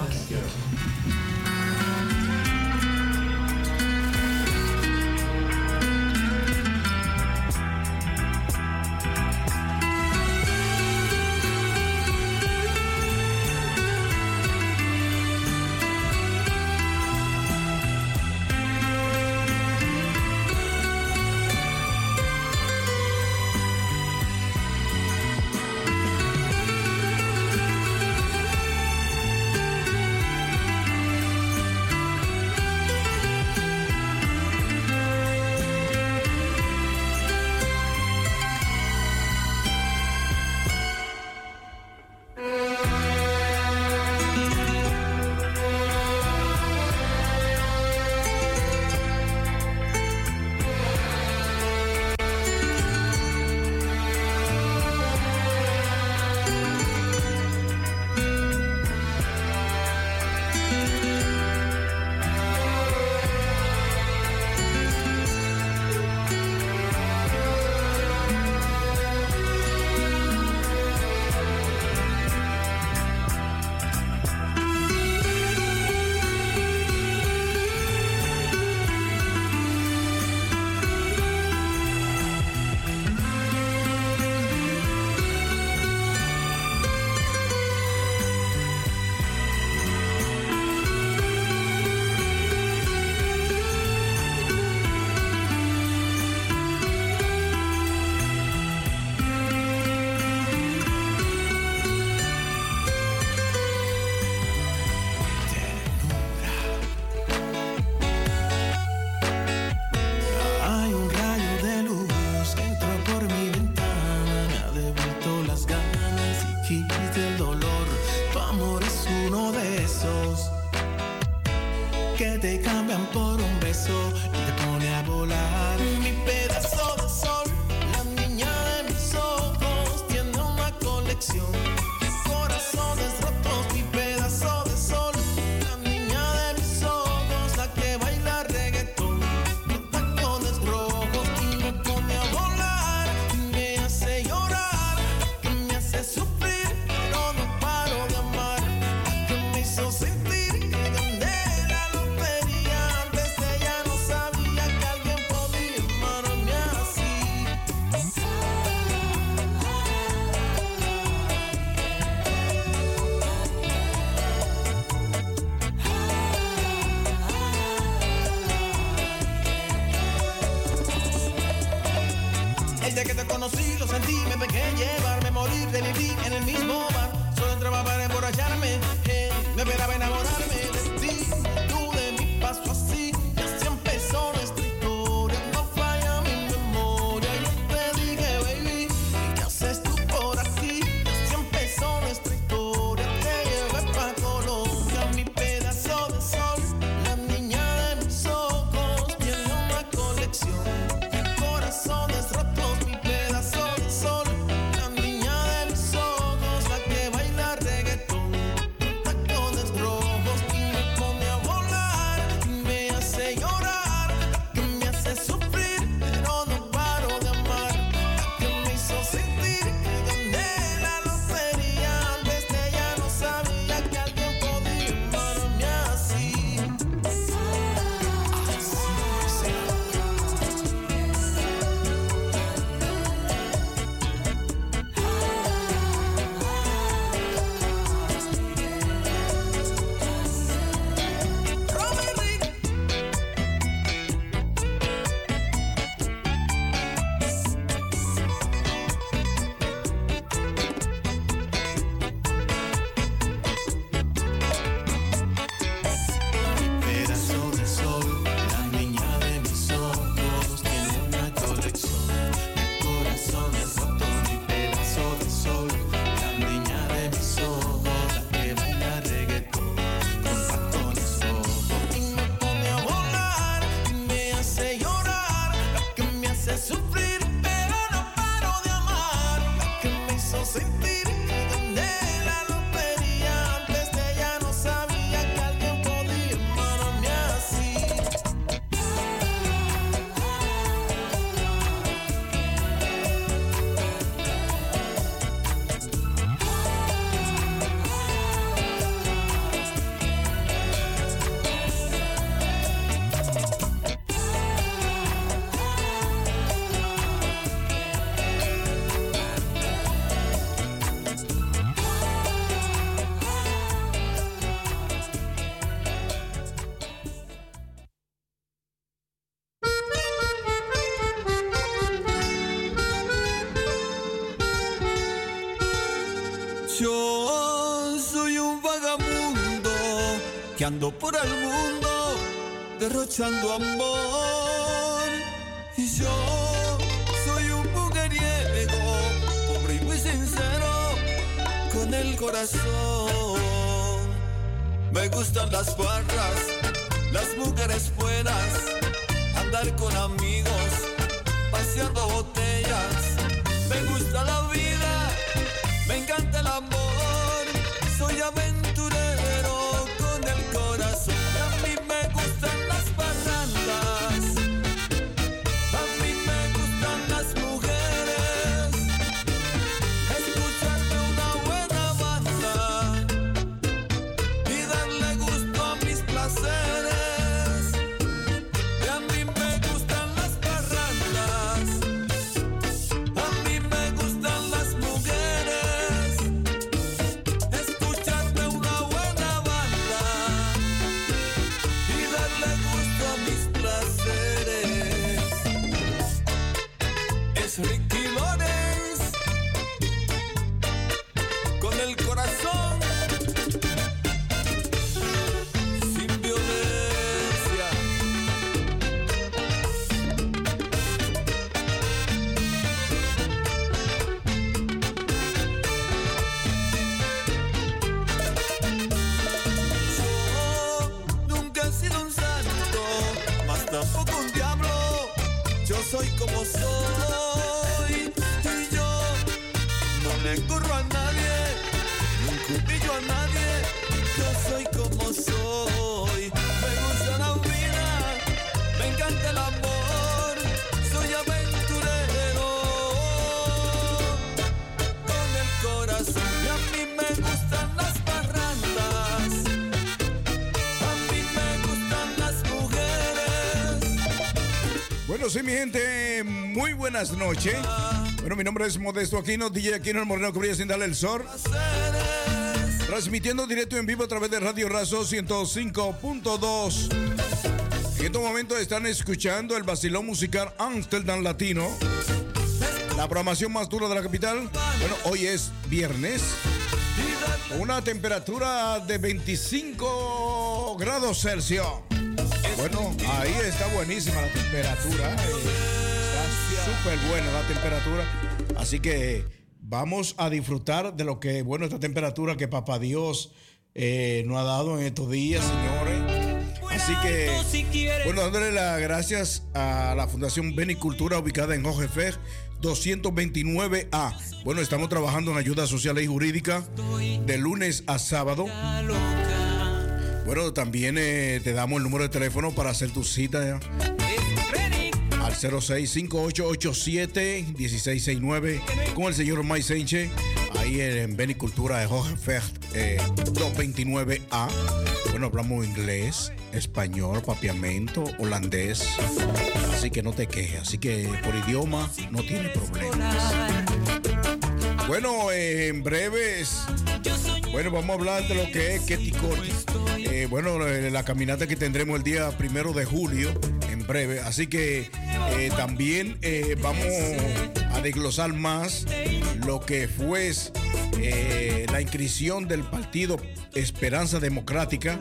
por el mundo derrochando amor. Y yo soy un mujeriego, pobre y muy sincero, con el corazón. Me gustan las barras, las mujeres buenas, andar con amor. Mi gente, muy buenas noches. Bueno, mi nombre es Modesto Aquino, DJ Aquino, el moreno brilla sin darle el sol. Transmitiendo directo en vivo a través de Radio Razo 105.2. En estos momentos están escuchando el vacilón musical Amsterdam Latino. La programación más dura de la capital. Bueno, hoy es viernes. Una temperatura de 25 grados Celsius. Ahí está buenísima la temperatura. eh, Está súper buena la temperatura. Así que vamos a disfrutar de lo que, bueno, esta temperatura que Papá Dios eh, nos ha dado en estos días, señores. Así que, bueno, dándole las gracias a la Fundación Benicultura ubicada en Hojefer 229A. Bueno, estamos trabajando en ayuda social y jurídica de lunes a sábado. Bueno, también eh, te damos el número de teléfono para hacer tu cita ¿ya? al 0658871669 con el señor Mike Sánchez ahí en Benicultura de Hohenfeld eh, 229A. Bueno, hablamos inglés, español, papiamento, holandés. Así que no te quejes. Así que por idioma no tiene problemas. Bueno, eh, en breves, bueno, vamos a hablar de lo que es Ketty. Eh, bueno, eh, la caminata que tendremos el día primero de julio, en breve. Así que eh, también vamos a desglosar más lo que fue la inscripción del partido Esperanza Democrática.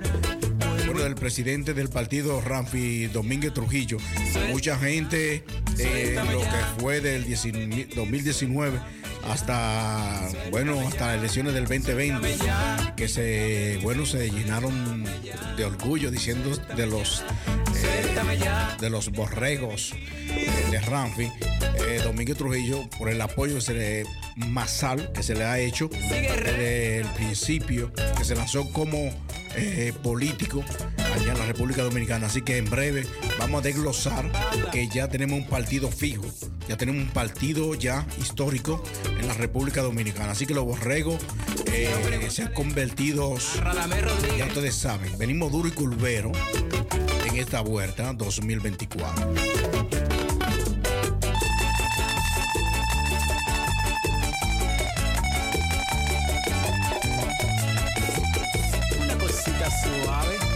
Bueno, del presidente del partido Ramfi Domínguez Trujillo. Mucha gente eh, lo que fue del 19 2019 hasta bueno hasta las elecciones del 2020 que se bueno se llenaron de orgullo diciendo de los eh, de los borregos de Ramfi eh, Domínguez Trujillo por el apoyo se le- masal que se le ha hecho desde el principio que se lanzó como eh, político allá en la República Dominicana. Así que en breve vamos a desglosar que ya tenemos un partido fijo, ya tenemos un partido ya histórico en la República Dominicana. Así que los borregos eh, se han convertido, ya ustedes saben, venimos duro y curvero en esta vuelta 2024. Suave.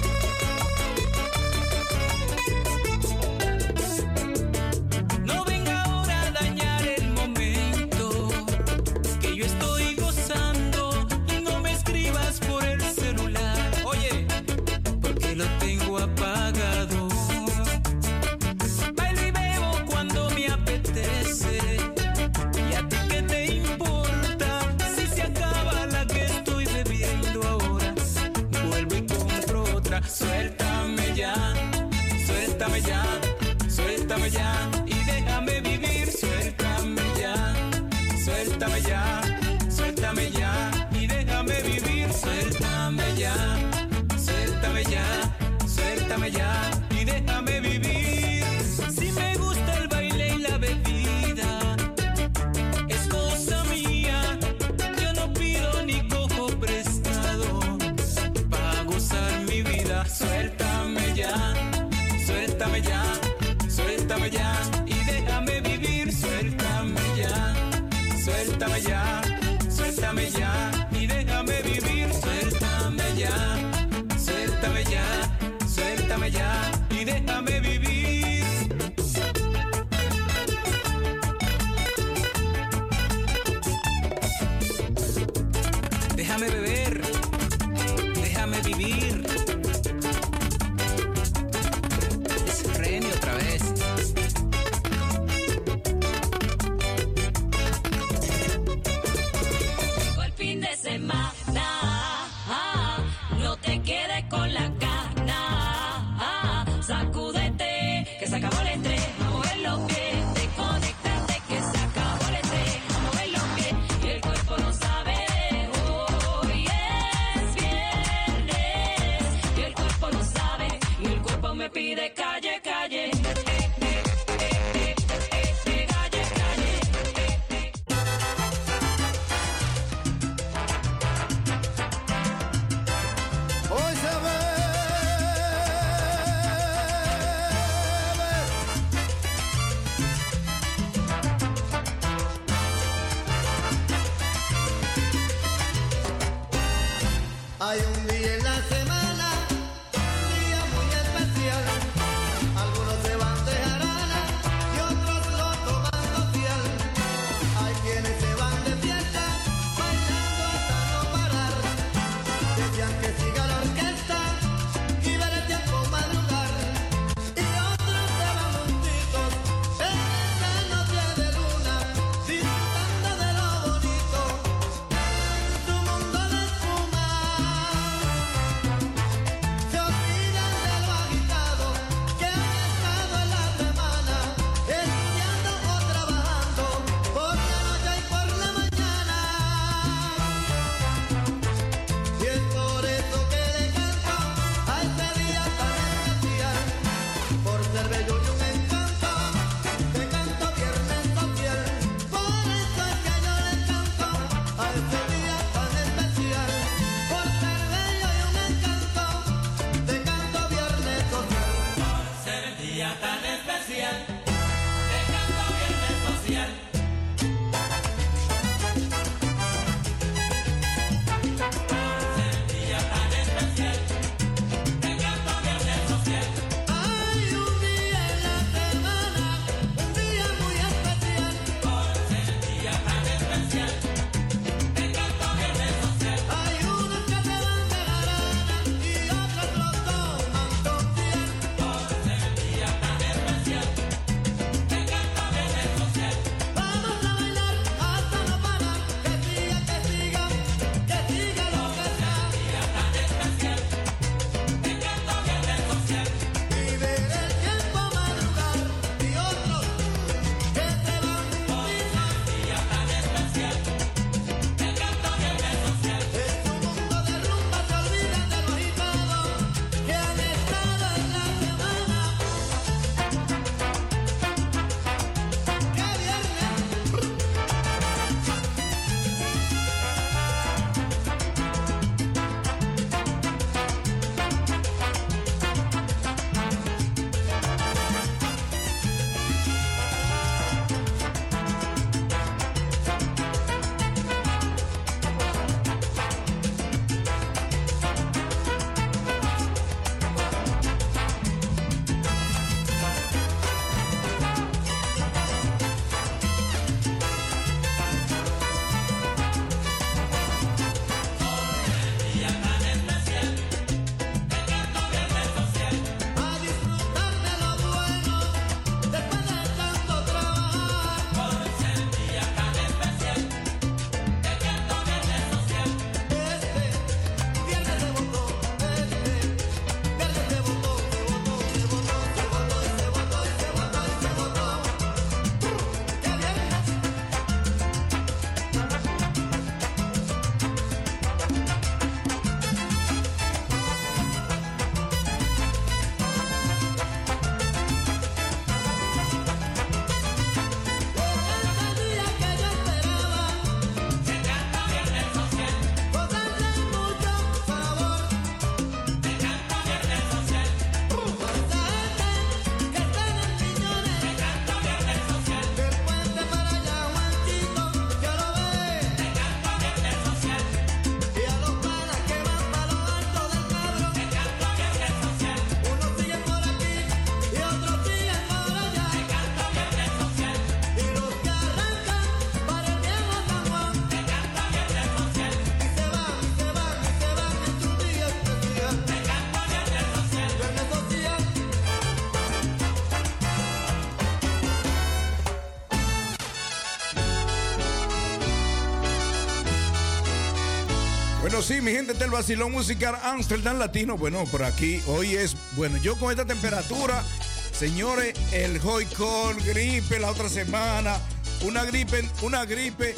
sí, mi gente del vacilón musical Amsterdam Latino. Bueno, por aquí hoy es, bueno, yo con esta temperatura, señores, el hoy con gripe la otra semana, una gripe, una gripe.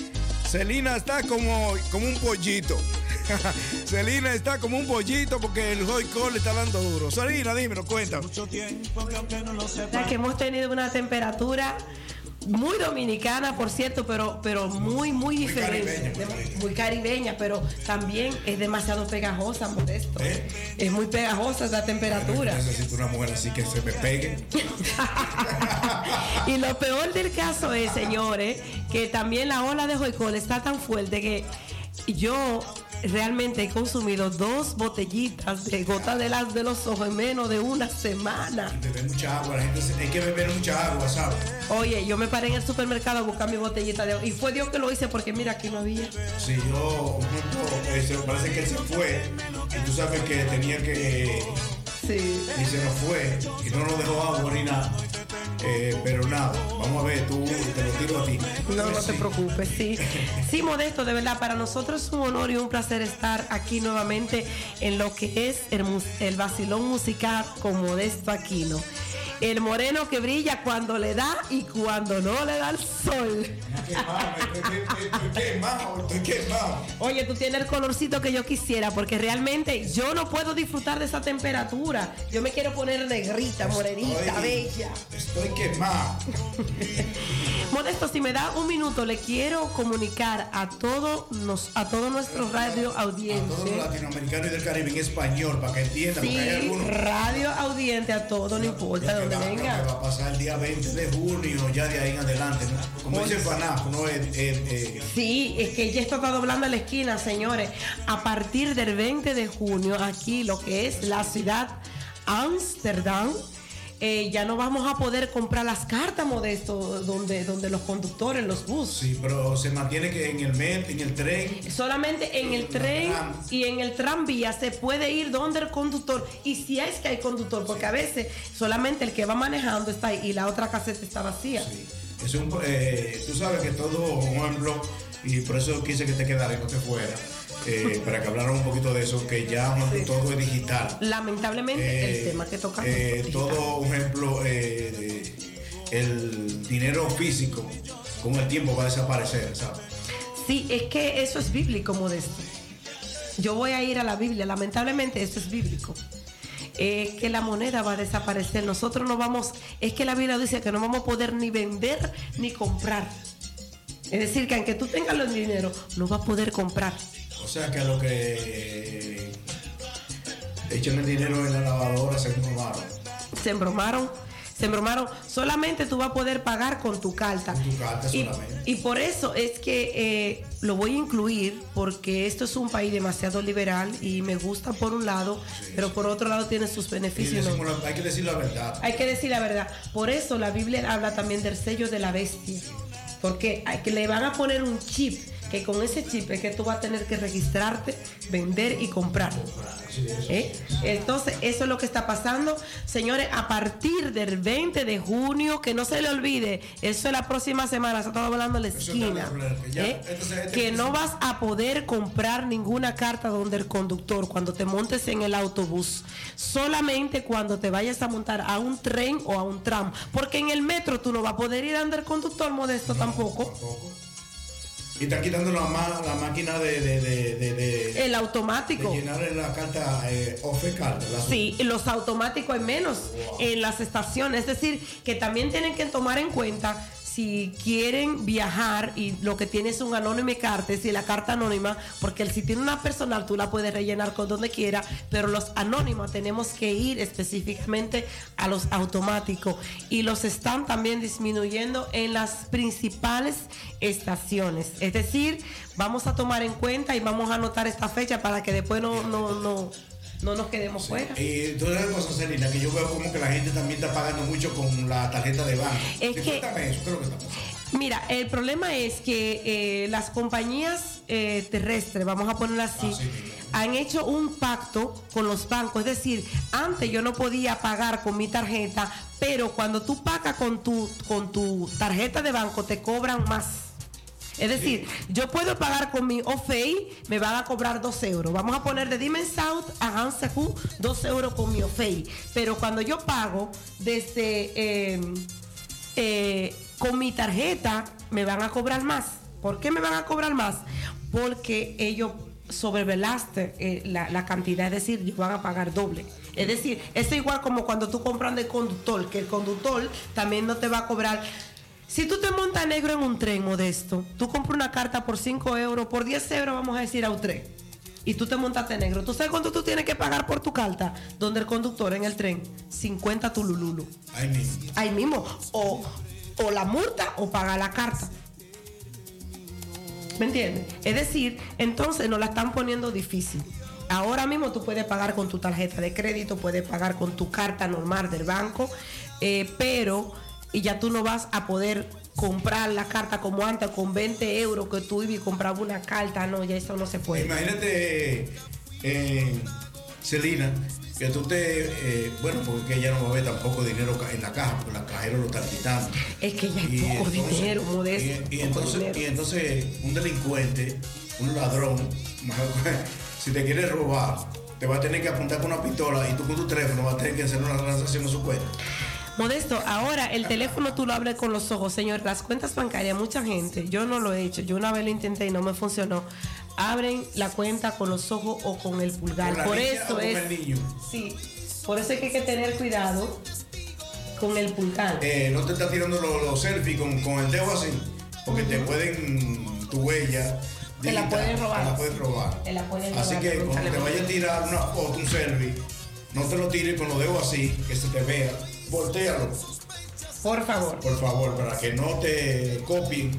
Celina está como, como un pollito. Celina está como un pollito porque el hoy call le está dando duro. Celina, dímelo, cuéntame. que hemos tenido una temperatura muy dominicana, por cierto, pero, pero muy, muy diferente. De- Muy caribeña, pero también es demasiado pegajosa, modesto. Es muy pegajosa esa temperatura. Necesito una mujer así que se me pegue. Y lo peor del caso es, señores, que también la ola de joycol está tan fuerte que yo realmente he consumido dos botellitas de gotas de las de los ojos en menos de una semana. Beber mucha agua, la gente hay que beber mucha agua, ¿sabes? Oye, yo me paré en el supermercado a buscar mi botellita de agua. Y fue Dios que lo hice porque mira, aquí no había. Si yo, un momento, eh, parece que él se fue y tú sabes que tenía que. Sí. Y se nos fue y no nos dejó agua ni nada. Eh, pero nada, vamos a ver, tú te lo tiro a ti. No, no te preocupes, sí. Sí, Modesto, de verdad, para nosotros es un honor y un placer estar aquí nuevamente en lo que es el, el vacilón musical con Modesto Aquino. El moreno que brilla cuando le da y cuando no le da el sol. Estoy quemado, estoy quemado. Oye, tú tienes el colorcito que yo quisiera, porque realmente yo no puedo disfrutar de esa temperatura. Yo me quiero poner negrita, morenita, bella. Estoy quemado. Modesto, si me da un minuto, le quiero comunicar a todo nos, a todo nuestro radio Todos los audiencia. latinoamericanos y del Caribe en español, para que entiendan, hay Sí, algunos. radio audiente a todo, no importa venga. va a pasar el día 20 de junio, ya de ahí en adelante, ¿no? Como dice Fanaf, no es. eh, eh, Sí, es que ya está todo doblando la esquina, señores. A partir del 20 de junio, aquí lo que es la ciudad Ámsterdam, eh, ya no vamos a poder comprar las cartas modesto donde, donde los conductores, los bus. sí, pero se mantiene que en el metro, en el tren. Solamente en el tren y en el tranvía se puede ir donde el conductor. Y si es que hay conductor, porque a veces solamente el que va manejando está ahí y la otra caseta está vacía. Es un, eh, tú sabes que todo, por ejemplo, y por eso quise que te quedara y no te fuera, eh, para que hablaran un poquito de eso, que ya ejemplo, todo es digital. Lamentablemente, Eh, el tema que tocamos. Eh, todo, por ejemplo, eh, el dinero físico con el tiempo va a desaparecer, ¿sabes? Sí, es que eso es bíblico, Modesto. Yo voy a ir a la Biblia, lamentablemente eso es bíblico. Es que la moneda va a desaparecer. Nosotros no vamos, es que la Biblia dice que no vamos a poder ni vender ni comprar. Es decir, que aunque tú tengas los dinero, no vas a poder comprar. O sea que a lo que eh, echan el dinero en la lavadora se robaron. Se embromaron, se embromaron. Solamente tú vas a poder pagar con tu carta. Tu carta Y, solamente. y por eso es que eh, lo voy a incluir, porque esto es un país demasiado liberal y me gusta por un lado, pero por otro lado tiene sus beneficios. hay que decir la verdad. Hay que decir la verdad. Por eso la Biblia habla también del sello de la bestia. Porque le van a poner un chip, que con ese chip es que tú vas a tener que registrarte, vender y comprar. ¿Eh? Entonces, eso es lo que está pasando. Señores, a partir del 20 de junio, que no se le olvide, eso es la próxima semana, se está hablando en la esquina. ¿eh? este- Que no vas a poder comprar ninguna carta donde el conductor, cuando te montes en el autobús, solamente cuando te vayas a montar a un tren o a un tram, porque en el metro tú no vas a poder ir andar conductor modesto tampoco. Y están quitando la, ma- la máquina de, de, de, El automático. de llenar la carta eh, la- Sí, los automáticos hay menos en las estaciones. Es decir, que también tienen que tomar en cuenta si quieren viajar y lo que tiene es un anónimo carta, si la carta anónima, porque si tiene una personal tú la puedes rellenar con donde quiera, pero los anónimos tenemos que ir específicamente a los automáticos y los están también disminuyendo en las principales estaciones. Es decir, vamos a tomar en cuenta y vamos a anotar esta fecha para que después no, no, no, no nos quedemos fuera. Y todas las cosas, Celina, que yo veo como que la gente también está pagando mucho con la tarjeta de banco. Es que- cuéntame eso, ¿qué es lo que está pasando? Mira, el problema es que eh, las compañías eh, terrestres, vamos a ponerlo así, han hecho un pacto con los bancos. Es decir, antes yo no podía pagar con mi tarjeta, pero cuando tú pagas con tu, con tu tarjeta de banco te cobran más. Es decir, yo puedo pagar con mi OFEI, me van a cobrar 2 euros. Vamos a poner de Dimen South a Hansehu 2 euros con mi OFEI. Pero cuando yo pago desde eh, eh, con mi tarjeta, me van a cobrar más. ¿Por qué me van a cobrar más? Porque ellos sobrevelaste eh, la, la cantidad, es decir, van a pagar doble. Es decir, es igual como cuando tú compras de conductor, que el conductor también no te va a cobrar. Si tú te montas negro en un tren modesto, tú compras una carta por 5 euros, por 10 euros vamos a decir a un tren. Y tú te montaste negro. ¿Tú sabes cuánto tú tienes que pagar por tu carta? Donde el conductor en el tren, 50 tulululu. Ahí mismo. Ahí mismo. O, o la multa o paga la carta. ¿Me entiendes? Es decir, entonces nos la están poniendo difícil. Ahora mismo tú puedes pagar con tu tarjeta de crédito, puedes pagar con tu carta normal del banco, eh, pero y ya tú no vas a poder comprar la carta como antes con 20 euros que tú ibas y comprabas una carta. No, ya eso no se puede. Imagínate, eh, Celina, que tú te. eh, bueno, porque ella no va a ver tampoco dinero en la caja, porque la cajera lo están quitando. Es que ya hay Y poco entonces- dinero, modesto. Y, entonces, dinero. y entonces un delincuente, un ladrón, si te quiere robar, te va a tener que apuntar con una pistola y tú con tu teléfono vas a tener que hacer una transacción a su cuenta. Modesto, ahora el teléfono tú lo abres con los ojos, señor. Las cuentas bancarias, mucha gente, yo no lo he hecho, yo una vez lo intenté y no me funcionó. Abren la cuenta con los ojos o con el pulgar. Por eso es. Sí, por eso es que hay que tener cuidado con el pulgar. Eh, no te estás tirando los, los selfies con, con el dedo así, porque te pueden, tu huella. Te la pueden robar. Te la pueden robar. Te la pueden Así que cuando te vayas a tirar una foto, un selfie, no te lo tires con los dedos así, que se te vea. Por favor. Por favor, para que no te copien.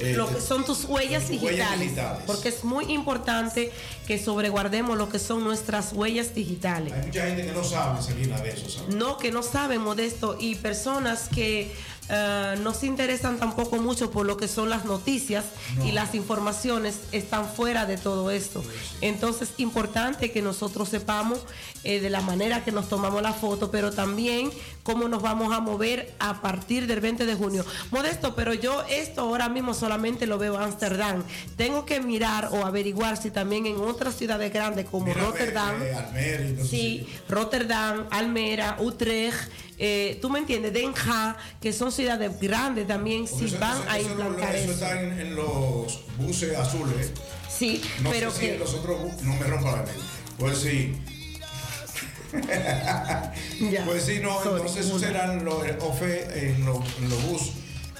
eh, lo que son tus huellas tus digitales, huellas digitales. Porque es muy importante que sobreguardemos lo que son nuestras huellas digitales. Hay mucha gente que no sabe salir de eso, ¿sabes? No, que no saben, Modesto, y personas que eh, no se interesan tampoco mucho por lo que son las noticias y las informaciones están fuera de todo esto. Entonces, importante que nosotros sepamos eh, de la manera que nos tomamos la foto, pero también cómo nos vamos a mover a partir del 20 de junio. Modesto, pero yo esto ahora mismo solamente lo veo en Ámsterdam. Tengo que mirar o averiguar si también en otras ciudades grandes como Mira, Rotterdam. eh, entonces, Sí, Rotterdam, Almera, Utrecht, eh, tú me entiendes, Den Haag, que son ciudades grandes también, si eso- van eso- a implantar eso eso. está en, en los buses azules. Sí, No pero sé si que en los otros no me rompa la mente. Pues sí. pues sí, no, entonces una. serán los eh, OFE en los, en los bus.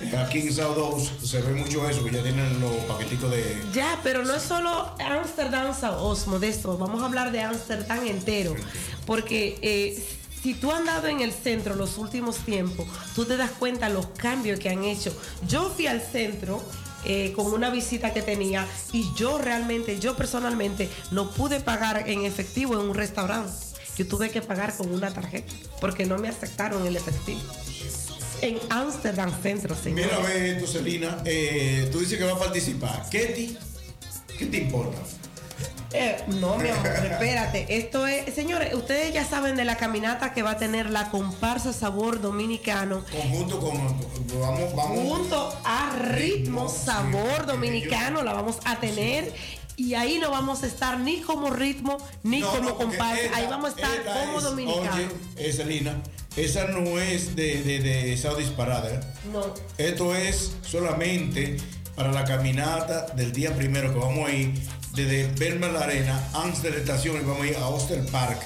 Eh, Aquí en South se ve mucho eso, que ya tienen los paqueticos de. Ya, pero no es solo Amsterdam, Saos, Modesto. Vamos a hablar de Amsterdam entero. Porque eh, si tú has andado en el centro los últimos tiempos, tú te das cuenta los cambios que han hecho. Yo fui al centro. eh, con una visita que tenía y yo realmente, yo personalmente no pude pagar en efectivo en un restaurante. Yo tuve que pagar con una tarjeta porque no me aceptaron el efectivo. En Amsterdam Centro, señor. Mira, ve tú, Celina, eh, tú dices que va a participar. ¿Qué, ti, qué te importa? Eh, no, mi amor, espérate. Esto es, señores, ustedes ya saben de la caminata que va a tener la comparsa sabor dominicano. Conjunto con. Vamos, vamos. Junto a ritmo sabor dominicano la vamos a tener. Y ahí no vamos a estar ni como ritmo ni No, como no, esta- ahí vamos a estar esta como es- dominicano. Oye, eh, Celina, esa no es de, de, de esa disparada. ¿eh? No. Esto es solamente para la caminata del día primero que vamos a ir desde Belma la Arena, Amstel Estación y vamos a ir a Oster Park.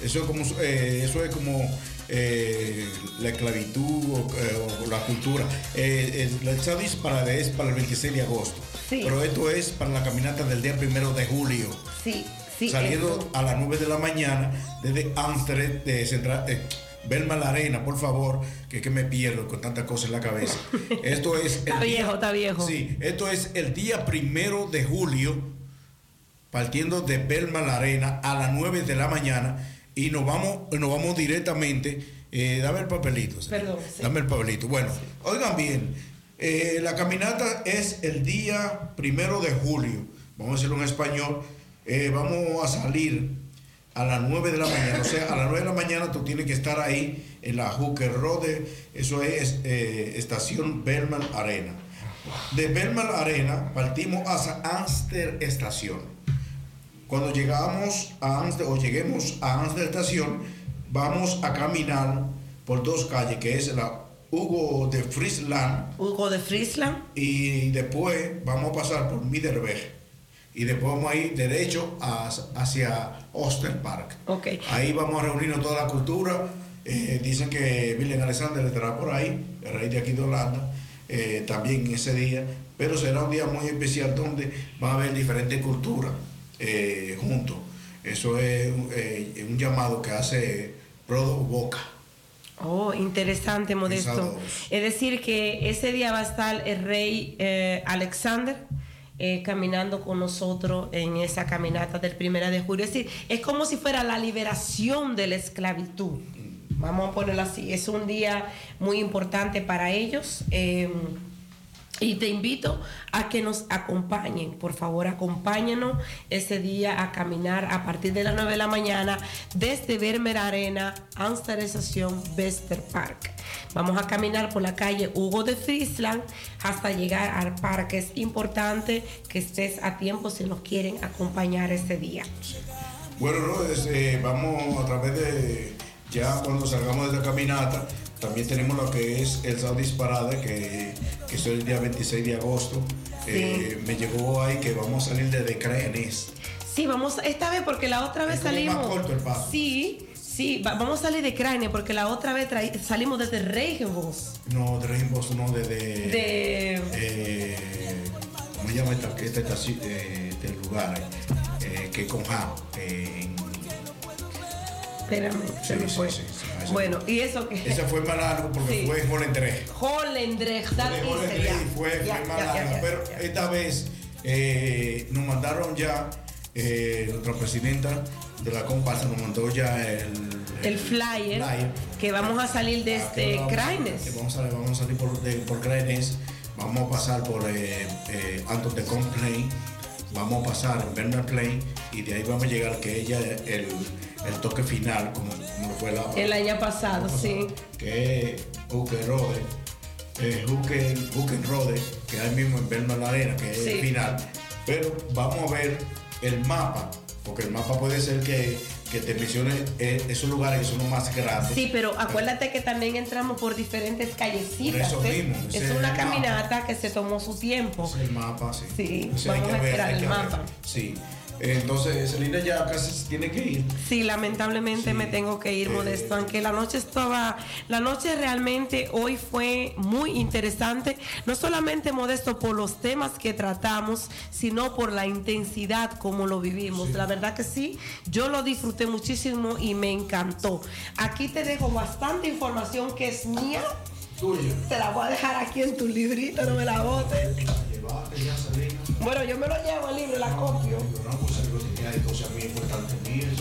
Eso es como, eh, eso es como eh, la esclavitud o, eh, o la cultura. Eh, esa disparada es para el 26 de agosto. Sí. Pero esto es para la caminata del día primero de julio. Sí, sí. Saliendo a las 9 de la mañana desde Amsterdam, de Central, eh, Belma la Arena, por favor, que es que me pierdo con tantas cosas en la cabeza. Esto es. Está viejo, está viejo. Sí, esto es el día primero de julio, partiendo de Belma la Arena a las 9 de la mañana y nos vamos, nos vamos directamente. eh, dame el papelito. Perdón, sí. Dame el papelito. Bueno, oigan bien, eh, la caminata es el día primero de julio. Vamos a decirlo en español. Eh, vamos a salir a las 9 de la mañana. O sea, a las 9 de la mañana tú tienes que estar ahí en la Hooker Road. Eso es eh, estación Belman Arena. De Belman Arena partimos hacia Amster Estación. Cuando llegamos a Amster, o lleguemos a Amster Estación, vamos a caminar por dos calles, que es la Hugo de Friesland Hugo de Friesland. y después vamos a pasar por Miderberg. y después vamos a ir derecho a- hacia Oster Park. Ok. Ahí vamos a reunirnos toda la cultura. Eh, dicen que William Alexander estará por ahí, el rey de aquí de Holanda, eh, también ese día. Pero será un día muy especial donde va a haber diferentes culturas eh, juntos. Eso es un- un llamado que hace Prodo Boca. Oh, interesante, Modesto. Es decir, que ese día va a estar el rey eh, Alexander eh, caminando con nosotros en esa caminata del primero de julio. Es decir, es como si fuera la liberación de la esclavitud. Vamos a ponerlo así. Es un día muy importante para ellos. eh, y te invito a que nos acompañen, por favor, acompáñanos ese día a caminar a partir de las 9 de la mañana desde Vermeer Arena, Estación, Wester Park. Vamos a caminar por la calle Hugo de Friesland hasta llegar al parque. Es importante que estés a tiempo si nos quieren acompañar ese día. Bueno, no, es, eh, vamos a través de, ya cuando salgamos de esta caminata, también tenemos lo que es el sábado disparada, que, que es el día 26 de agosto. Eh, me llegó ahí que vamos a salir desde Crenes. Sí, vamos esta vez porque la otra vez Es salimos. más corto el paso. Sí, sí, va- vamos a salir de Crane porque la otra vez salimos desde Regenbos. No, de Rainbow, no, desde... De- eh, ¿Cómo se llama esta, estación eh, del lugar? Eh, que con Ja. en- Espérame, se Sí, me sí, fue. sí, sí, bueno, y eso que. ese fue más largo porque fue en Holendrecht. Holendrecht, Holendrecht fue, fue Ya, más ya, ya, pero esta vez eh, nos mandaron ya, eh, nuestra presidenta de la comparsa nos mandó ya el, El flyer, que vamos a salir desde vamos, Craines. eh, Vamos a, vamos a salir por, de, por vamos a pasar por eh, eh, Anton de Plain, vamos a pasar en Bernard Plain y de ahí vamos a llegar que ella el, el toque final, como, como fue la El año pasado, sí. que es Hooker Rode, eh, Hooker, Hooker Rode, que hay mismo en Bernal Arena, que es el final. Pero vamos a ver el mapa, porque el mapa puede ser que, que te mencione eh, esos lugares que son los más grandes. Sí, pero acuérdate que también entramos por diferentes callecitas. Por eso ¿eh? mismo, es una caminata que se tomó su tiempo. Es el mapa, sí. Vamos a esperar el mapa. Sí. Entonces, Celina ya casi se tiene que ir. Sí, lamentablemente me tengo que ir, Eh, Modesto, aunque la noche estaba, la noche realmente hoy fue muy interesante, no solamente Modesto por los temas que tratamos, sino por la intensidad como lo vivimos. La verdad que sí, yo lo disfruté muchísimo y me encantó. Aquí te dejo bastante información que es mía. Tuya. Te la voy a dejar aquí en tu librito, no me la botes. Bueno, yo me lo llevo el libro, la copio.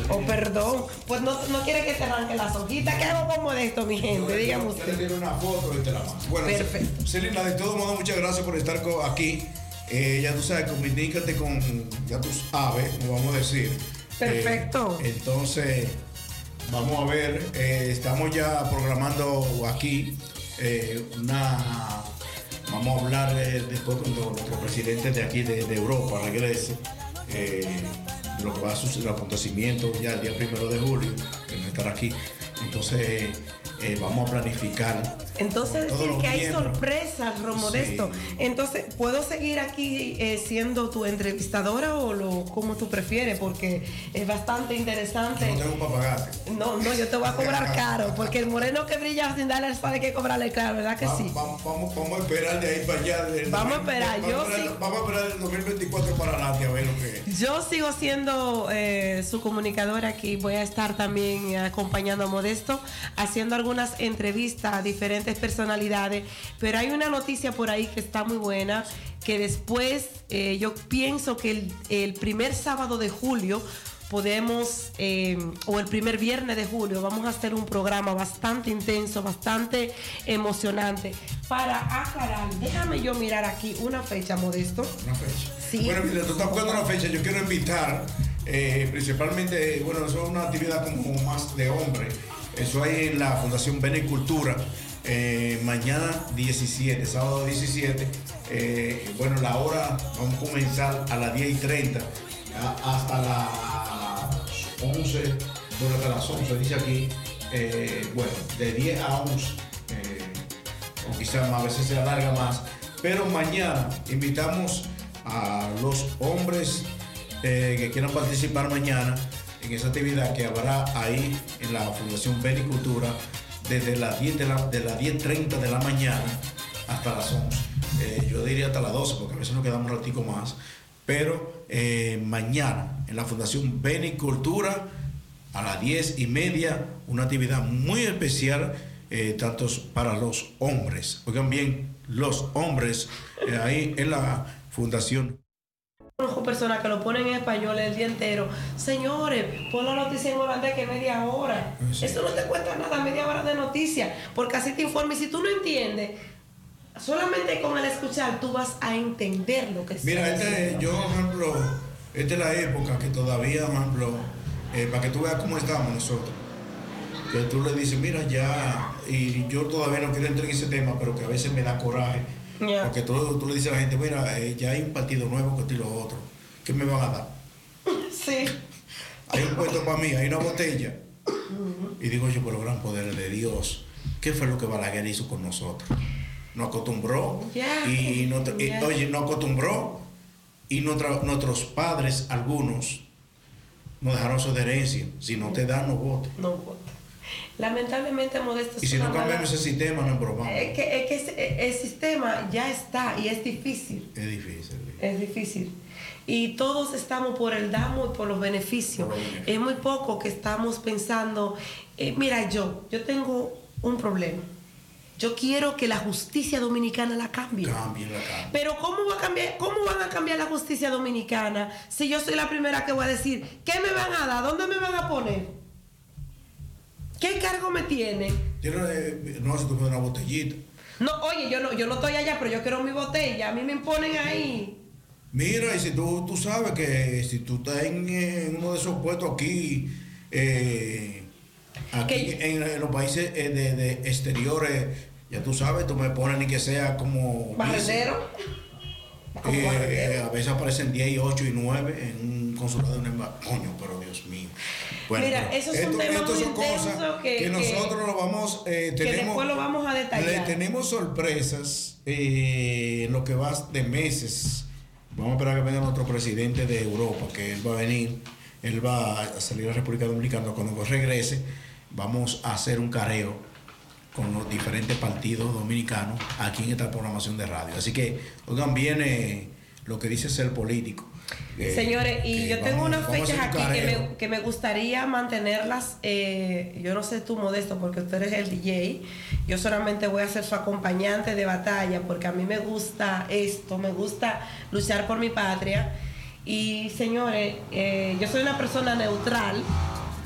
Oh, perdón. Pues no, no quiere que te arranque las hojitas. ¿Qué hago como de esto, mi gente? Dígame Usted le una foto y te la mando. Bueno, Perfecto. Celina, de todo modo, muchas gracias por estar aquí. Eh, ya tú sabes, comunícate con, ya tú sabes, como vamos a decir. Perfecto. Eh, entonces, vamos a ver, eh, estamos ya programando aquí eh, una, vamos a hablar eh, después con los- nuestros presidentes de aquí de, Europa, regrese, eh, de lo que va a suceder, los acontecimientos ya el día primero de julio, que no estará aquí. Entonces, eh, vamos a planificar. Entonces decir que hay miembros. sorpresas, Romodesto. Entonces, ¿puedo seguir aquí eh, siendo tu entrevistadora o lo como tú prefieres? Porque es bastante interesante. No tengo para pagarte. No, no, yo te voy a cobrar caro, porque el moreno que brilla sin darle sabe que cobrarle caro, ¿verdad que sí? Vamos, vamos, vamos a esperar de ahí para allá. Vamos a 2000, esperar, Vamos, yo a esperar, sí. vamos a esperar del 2024 para adelante a ver lo que es. Yo sigo siendo eh, su comunicadora aquí. Voy a estar también acompañando a Modesto, haciendo algunas entrevistas a diferentes personalidades. Pero hay una noticia por ahí que está muy buena, que después eh, yo pienso que el, el primer sábado de julio podemos, eh, o el primer viernes de julio, vamos a hacer un programa bastante intenso, bastante emocionante para aclarar. Déjame yo mirar aquí una fecha, Modesto. Una fecha. Sí. Bueno, mientras tú estás buscando una fecha, yo quiero invitar, eh, principalmente, bueno, eso es una actividad como más de hombre. Eso hay en la Fundación Benicultura. Eh, mañana 17, sábado 17. eh, bueno, la hora vamos a comenzar a las 10 y 30 a- hasta las 11, bueno, hasta las 11, dice aquí. eh, bueno, de 10 a 11. eh, o quizás a veces se alarga más. Pero mañana invitamos a los hombres eh, que quieran participar mañana en esa actividad que habrá ahí en la Fundación Benicultura desde las 10 de la, de las 10.30 de la mañana hasta las 11. Eh, yo diría hasta las 12 porque a veces nos quedamos un ratico más. Pero eh, mañana en la Fundación Benicultura a las 10 y media una actividad muy especial eh, tanto para los hombres. Oigan bien, los hombres eh, ahí en la Fundación Conozco personas que lo ponen en español el día entero. Señores, pon la noticia en holandés que media hora. Eso no te cuesta nada, media hora de noticia. Porque así te informa. Y si tú no entiendes, solamente con el escuchar tú vas a entender lo que Mira, este, yo, por ejemplo, esta es la época que todavía, por ejemplo, eh, para que tú veas cómo estamos nosotros. Que tú le dices, mira, ya, y yo todavía no quiero entrar en ese tema, pero que a veces me da coraje. Porque tú, tú le dices a la gente, mira, eh, ya hay un partido nuevo que esto y lo otro. ¿Qué me van a dar? Sí. Hay un puesto para mí, hay una botella. Y digo yo, por los gran poderes de Dios, ¿qué fue lo que Balaguer hizo con nosotros? Nos acostumbró Ya, y, no- y- oye, nos acostumbró y nuestra- nuestros padres, algunos, nos dejaron de herencia. Si no te dan, no votes. No vota. Lamentablemente, Modesto. Y si no cambiamos ese sistema, no broma. Es que, es que ese- el sistema ya está y es difícil. Es difícil. Es difícil. Y todos estamos por el damo y por los beneficios. Es muy poco que estamos pensando, eh, mira, yo, yo tengo un problema. Yo quiero que la justicia dominicana la cambie. Cambien la cambia. Pero ¿cómo va a cambiar, cómo van a cambiar la justicia dominicana si yo soy la primera que voy a decir, ¿qué me van a dar? ¿Dónde me van a poner? ¿Qué cargo me tienen? Yo no, eh, no, tú pones una botellita. No, oye, yo no, yo no estoy allá, pero yo quiero mi botella. A mí me imponen ahí. Mira, y si tú, tú sabes que si tú estás en, en uno de esos puestos aquí, eh, aquí en, en los países eh, de, de exteriores, ya tú sabes, tú me pones ni que sea como... Barrendero. Eh, a veces aparecen 10 y 8 y 9 en un consulado en el Coño, pero Dios mío. Mira, esos son temas muy intensos que- que- nosotros lo vamos, eh, que tenemos, después lo vamos a detallar. le tenemos sorpresas eh, en lo que va de meses. Vamos a esperar que venga nuestro presidente de Europa, que él va a venir, él va a salir a la República Dominicana. Cuando regrese, vamos a hacer un careo con los diferentes partidos dominicanos aquí en esta programación de radio. Así que, oigan bien eh, lo que dice ser político. Eh, Señores, y yo tengo unas fechas aquí me, que me gustaría mantenerlas. eh, yo no sé tú, Modesto, porque usted eres el DJ. Yo solamente voy a ser su acompañante de batalla porque a mí me gusta esto, me gusta luchar por mi patria. Y señores, eh, yo soy una persona neutral,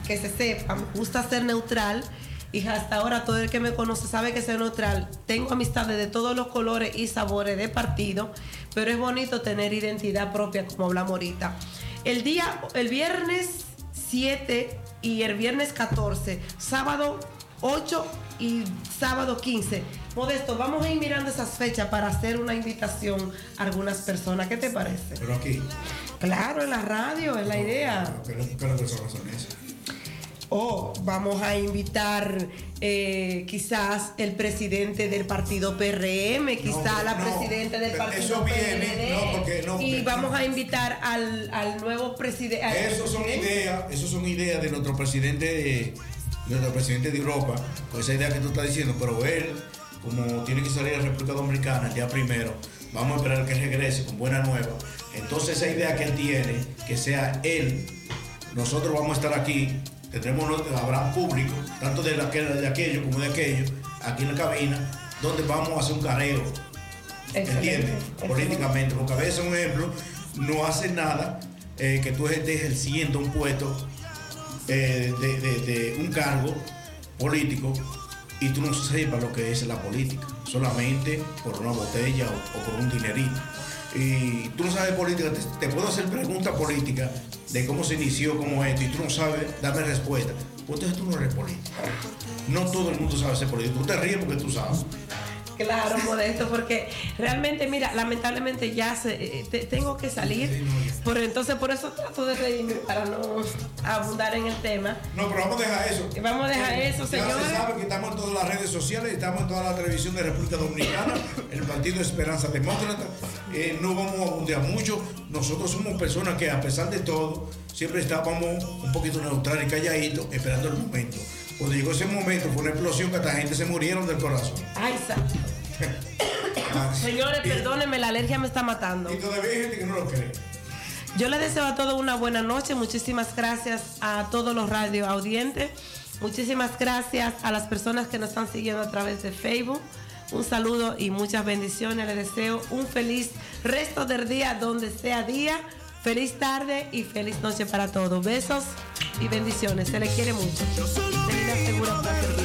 que se sepa, me gusta ser neutral. Y hasta ahora todo el que me conoce sabe que soy neutral. Tengo amistades de todos los colores y sabores de partido, pero es bonito tener identidad propia, como hablamos ahorita. El día, el viernes 7 y el viernes 14, sábado 8 y sábado 15. Modesto, vamos a ir mirando esas fechas para hacer una invitación a algunas personas. ¿Qué te parece? Pero aquí, Claro, en la radio, es la idea. ¿qué qué las personas son? O vamos a invitar eh, quizás el presidente del partido PRM, quizás la no, presidenta del partido eso viene, PRD, no, porque no, y vamos a invitar al, al nuevo presidente. Esos son ideas, esos son ideas de nuestro presidente de, nuestro presidente de Europa, con esa idea que tú estás diciendo, pero él, como tiene que salir a la República Dominicana el día primero, vamos a esperar que regrese con buena nueva. Entonces esa idea que él tiene, que sea él, nosotros vamos a estar aquí, tendremos, habrá público, tanto de, de aquello como de aquello, aquí en la cabina, donde vamos a hacer un careo. ¿Entiendes? Políticamente, porque a veces, un ejemplo, no hace nada eh, que tú estés ejerciendo un puesto eh, de, de- de un cargo político y tú no sepas lo que es la política, solamente por una botella o, o por un dinerito. Y tú no sabes política, te, puedo hacer preguntas políticas de cómo se inició, cómo esto, y tú no sabes darme respuesta. Pues entonces tú no eres político. No todo el mundo sabe ser político. Tú te ríes porque tú sabes. Claro, modesto, porque realmente, mira, lamentablemente ya se, eh, te- tengo que salir, por entonces por eso trato de reírme para no abundar en el tema. No, pero vamos a dejar eso. Vamos a dejar Eh, eso, Ya señores. se sabe que estamos en todas las redes sociales, estamos en toda la televisión de República Dominicana, el Partido Esperanza Demócrata. Eh, no vamos a abundear mucho. Nosotros somos personas que, a pesar de todo, siempre estábamos un poquito neutrales y calladitos, esperando el momento. Cuando llegó ese momento, fue una explosión que hasta gente se murieron del corazón. Ay. Señores, perdónenme, la alergia me está matando. Y todavía hay gente que no lo cree. Yo les deseo a todos una buena noche. Muchísimas gracias a todos los radio audientes. Muchísimas gracias a las personas que nos están siguiendo a través de Facebook. Un saludo y muchas bendiciones. Les deseo un feliz resto del día donde sea día. Feliz tarde y feliz noche para todos. Besos y bendiciones. Se les quiere mucho. Celina Segura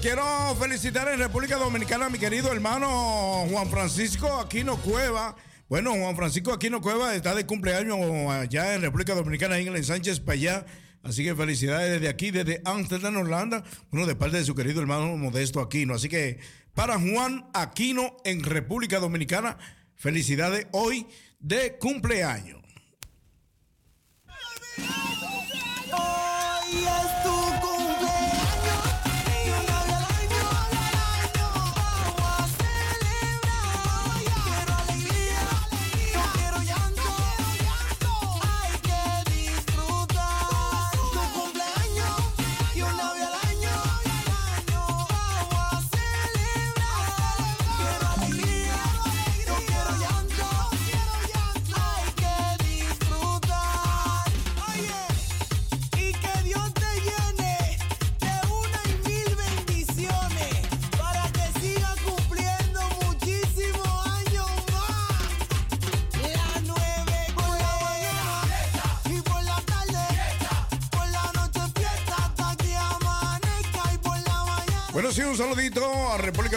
quiero felicitar en República Dominicana a mi querido hermano Juan Francisco Aquino Cueva. Bueno, Juan Francisco Aquino Cueva está de cumpleaños allá en República Dominicana, en Sánchez Payá. Así que felicidades desde aquí, desde Amsterdam, Holanda. Bueno, de parte de su querido hermano Modesto Aquino. Así que para Juan Aquino en República Dominicana, felicidades hoy de cumpleaños.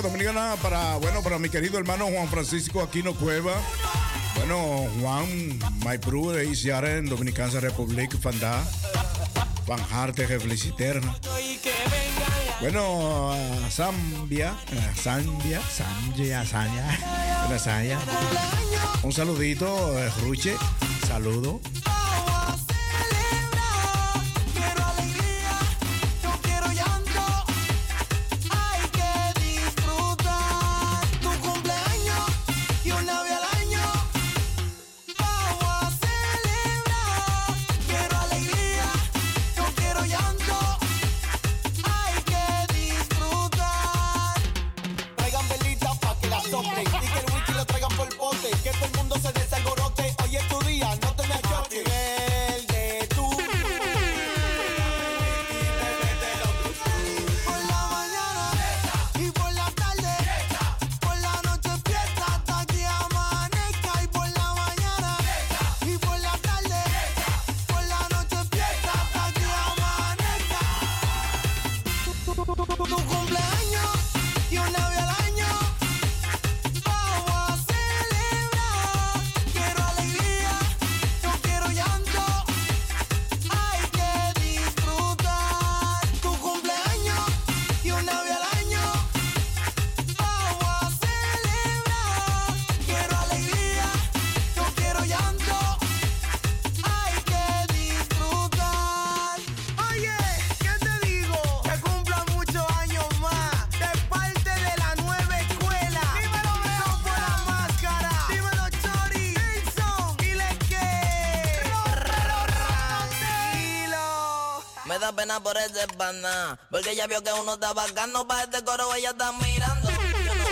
Dominicana para, bueno, para mi querido hermano Juan Francisco Aquino Cueva. Bueno, Juan, my brother is jaren Dominicaanse Republiek vandaag. Van harte gefeliciteerd. Bueno, Zambia, Zambia, Zambia, Zambia, Zambia. Un saludito, eh, Ruche, saludo. Porque ella vio que uno está bacano para este coro, ella está mirando. Yo no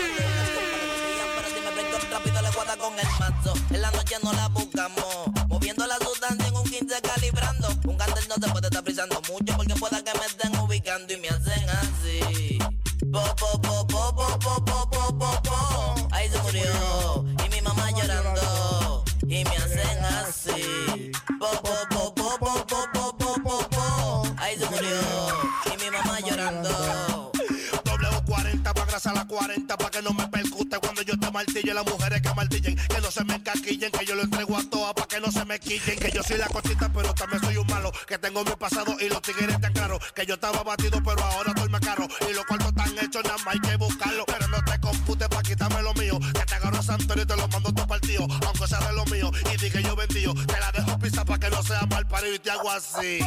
pero si me prendo rápido le guarda con el mazo. En la noche no la buscamos, moviendo la sustancia en un 15 calibrando. Un cartel no se puede estar frisando mucho porque pueda que me estén W40 pa' grasa la 40 pa' que no me percute cuando yo te martille las mujeres que martillen que no se me encaquillen que yo lo entrego a todas pa' que no se me quillen que yo soy la cosita pero también soy un malo que tengo mi pasado y los tigres tan claros que yo estaba batido pero ahora estoy más caro y los cuartos están hechos nada más hay que buscarlo pero no te computes pa' quitarme lo mío que te agarro a Santorio y te lo mando todo partido aunque sea de lo mío y di que yo vendío te la dejo pisa pa' que no sea mal parido y te hago así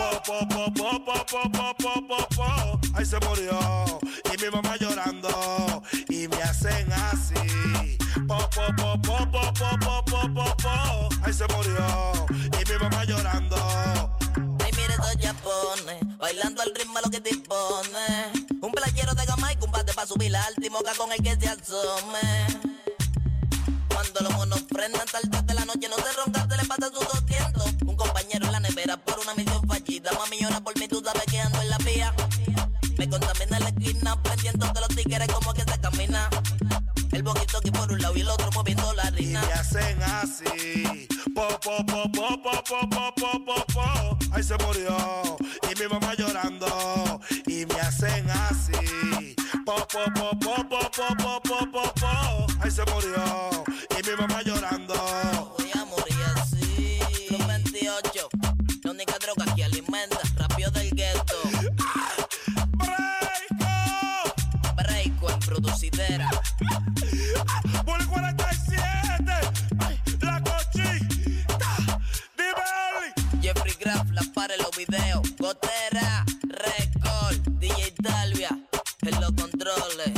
po, po, po, po, po, po, po, po, po, po. Ahí se murió Ahí se murió y mi mamá llorando. Ay, mire esos japones, bailando al ritmo a lo que dispone. Un playero de gama y combate pa' subir la alta y moca con el que se asome. Cuando los monos prendan tarde de la noche no se ronca, se le pasa sus 200. Un compañero en la nevera por una misión fallida. Mami llora por mí, tú sabes que ando en la vía. Me contamina la esquina, pendiente de los tigres como que se camina. El boquito que por un lado y el otro moviendo la reina. Y hacen así. Po, po, po, po, po, po, po, po, po, po. Ahí se murió. Y mi mamá llorando. Y me hacen así. Po, po, po, po, po, po, po, po, po, po. Ahí se murió. Gotera, Record, DJ Talvia, en los controles.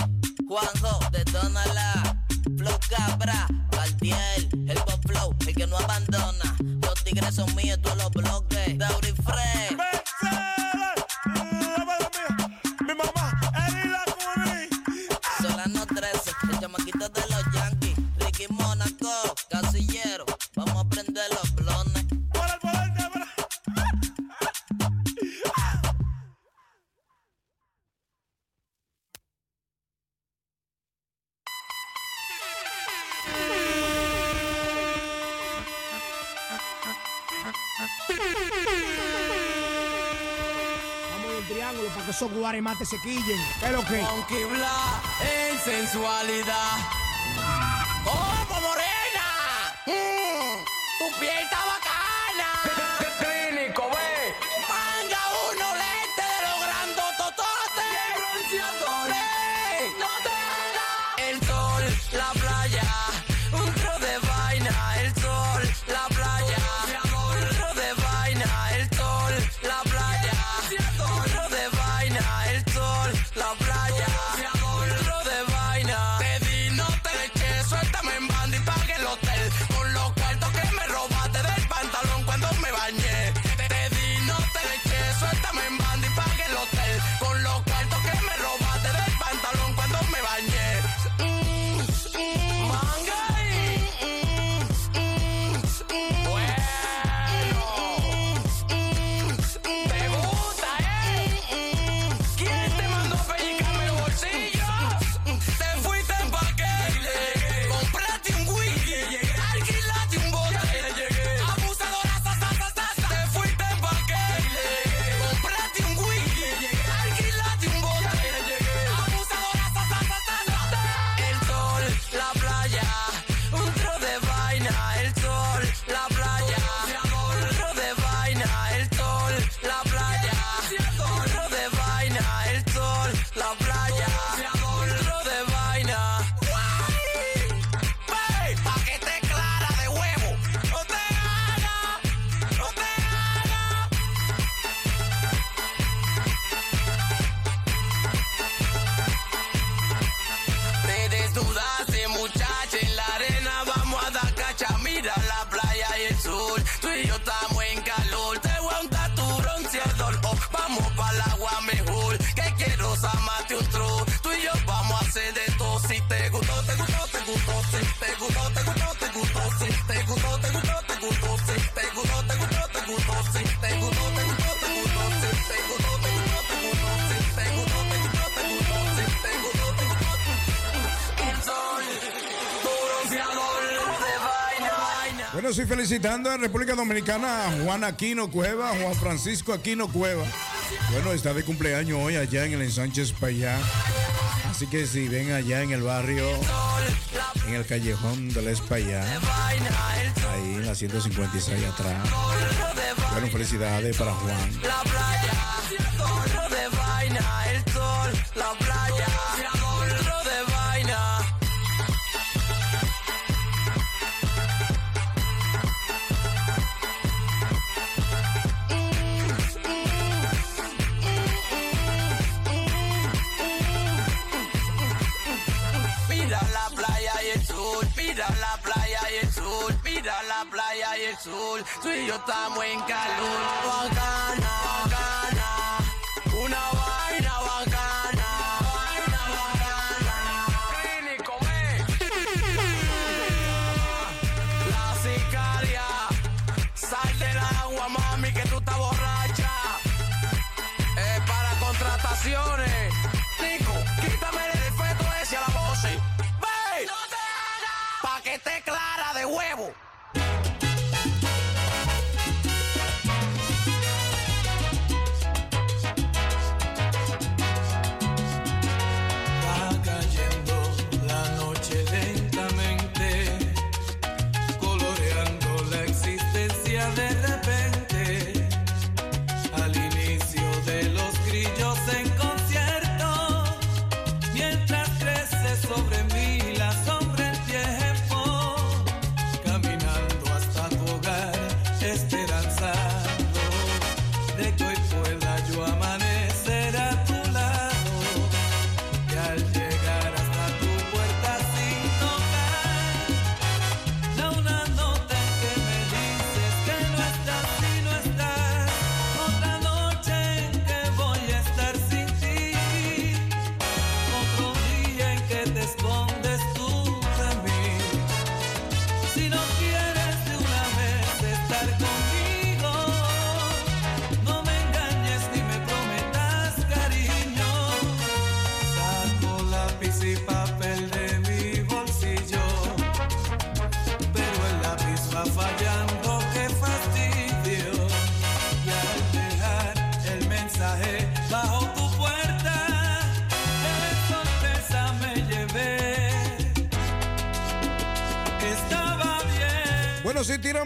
Juanjo, detónala. Flow Cabra, Cartier, el Pop Flow, el que no abandona. Los tigres son míos, todos los bloques. Dauri aremates se quillen. ¿Qué es lo que? Aunque bla en sensualidad. ¡Oh, morena! Mm. ¡Tu piel está bacana! Bueno, felicitando a República Dominicana a Juan Aquino Cueva, Juan Francisco Aquino Cueva. Bueno, está de cumpleaños hoy allá en el Ensánchez Payá. Así que si ven allá en el barrio, en el callejón del Espayá, ahí en la 156 atrás. Bueno, felicidades para Juan. La playa, el de vaina, el sol, la playa. azul. Tú y yo estamos en calor.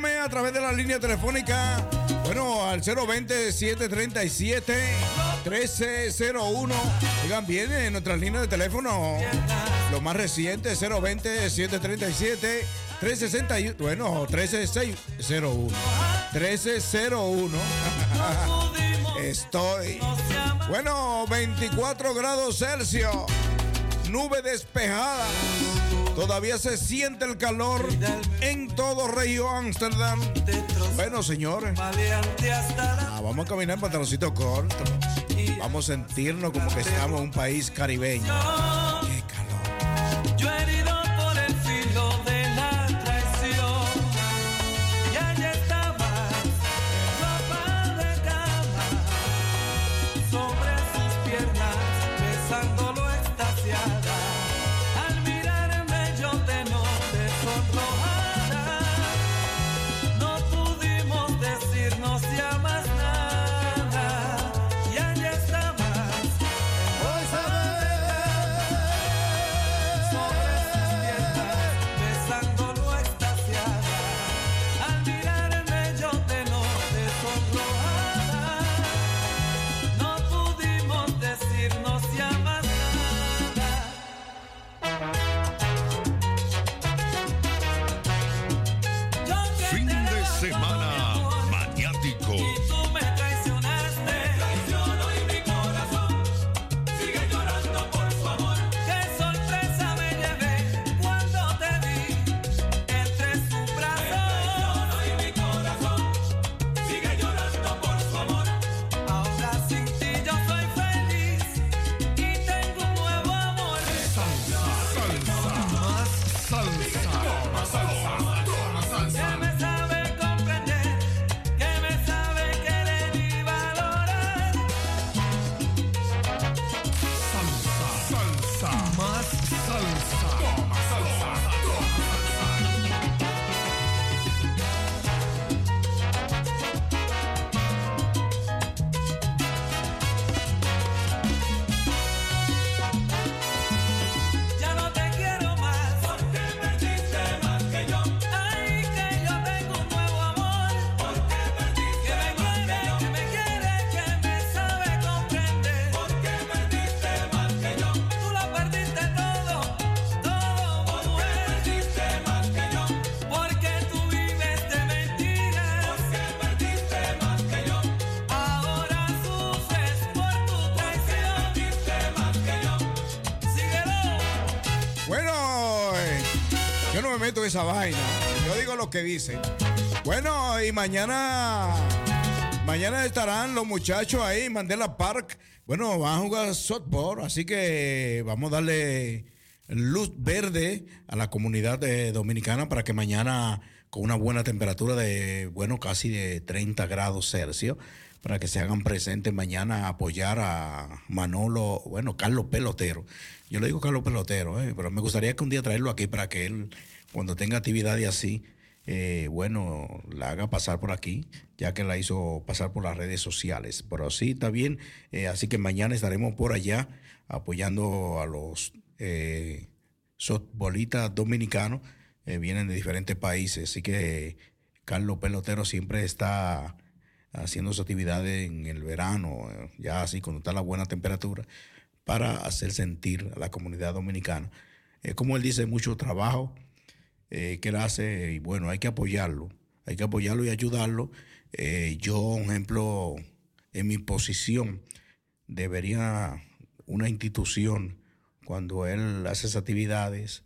A través de la línea telefónica. Bueno, al 020-737-1301. Digan bien en nuestras líneas de teléfono. Lo más reciente, 020-737-361. Bueno, 13601. 1301. Estoy. Bueno, 24 grados Celsius. Nube despejada. Todavía se siente el calor en todo Río Ámsterdam. Bueno, señores. Ah, vamos a caminar en pantaloncito corto. Vamos a sentirnos como que estamos en un país caribeño. Esa vaina. Yo digo lo que dice. Bueno, y mañana. Mañana estarán los muchachos ahí en Mandela Park. Bueno, van a jugar softball, así que vamos a darle luz verde a la comunidad dominicana para que mañana, con una buena temperatura de, bueno, casi de 30 grados Celsius, para que se hagan presentes mañana a apoyar a Manolo, bueno, Carlos Pelotero. Yo le digo Carlos Pelotero, eh, pero me gustaría que un día traerlo aquí para que él, cuando tenga actividades así, eh, bueno, la haga pasar por aquí, ya que la hizo pasar por las redes sociales. Pero sí, está bien. eh, así que mañana estaremos por allá apoyando a los eh, softbolistas dominicanos. eh, vienen de diferentes países. Así que Carlos Pelotero siempre está haciendo sus actividades en el verano, ya así cuando está la buena temperatura, para hacer sentir a la comunidad dominicana. Como él dice, mucho trabajo eh, que él hace y bueno, hay que apoyarlo, hay que apoyarlo y ayudarlo. Eh, yo, un ejemplo, en mi posición, debería una institución, cuando él hace esas actividades,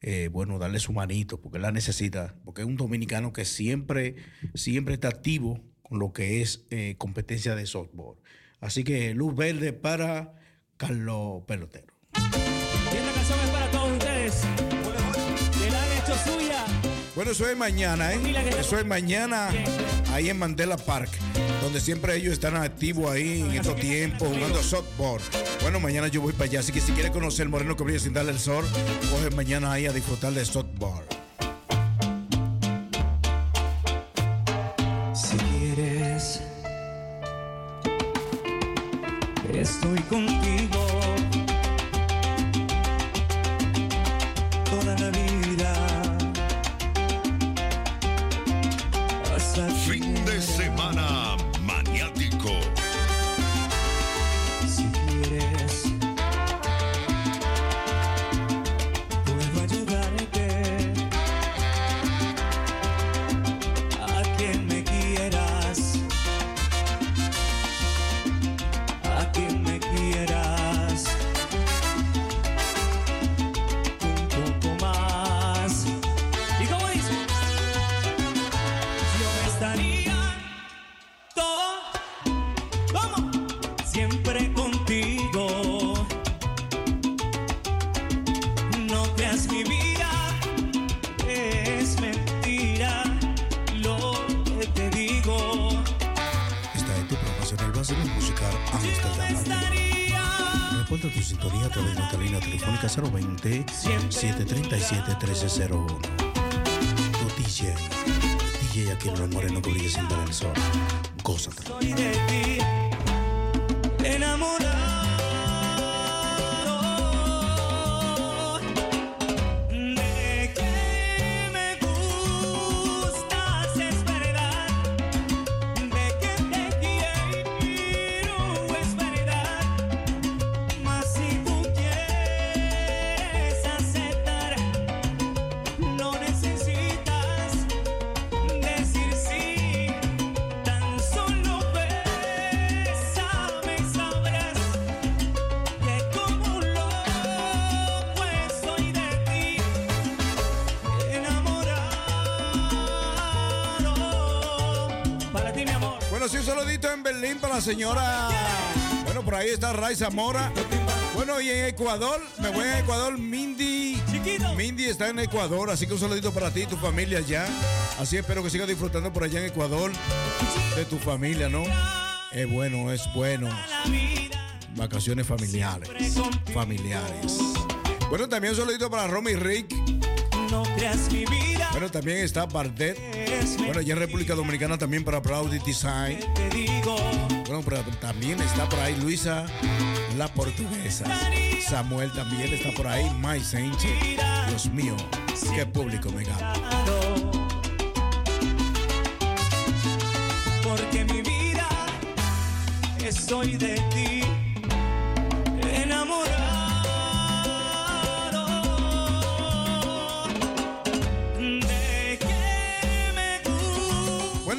eh, bueno, darle su manito, porque él la necesita, porque es un dominicano que siempre, siempre está activo con lo que es eh, competencia de softball. Así que luz verde para Carlos Pelotero. Suya. Bueno, eso es mañana, ¿eh? Eso es mañana ahí en Mandela Park, donde siempre ellos están activos ahí en estos tiempos jugando softball. Bueno, mañana yo voy para allá, así que si quieres conocer el moreno que brilla sin darle el sol, coge mañana ahí a disfrutar de softball. Si quieres, estoy contigo 737 1301. Tu DJ, DJ el Moreno que brilla sin dar el sol. Gózate. Bueno, sí, un saludito en Berlín para la señora. Bueno, por ahí está Ray Zamora. Bueno, y en Ecuador, me voy a Ecuador, Mindy. Mindy está en Ecuador, así que un saludito para ti y tu familia allá. Así espero que sigas disfrutando por allá en Ecuador de tu familia, ¿no? Es bueno, es bueno. Vacaciones familiares. Familiares. Bueno, también un saludito para Romy Rick. No creas mi vida. Bueno, también está Bardet. Bueno, allá en República Dominicana también para Proud Design. Bueno, pero también está por ahí Luisa, la portuguesa. Samuel también está por ahí. Mai Sánchez. Dios mío, qué público me gana. Porque mi vida estoy de ti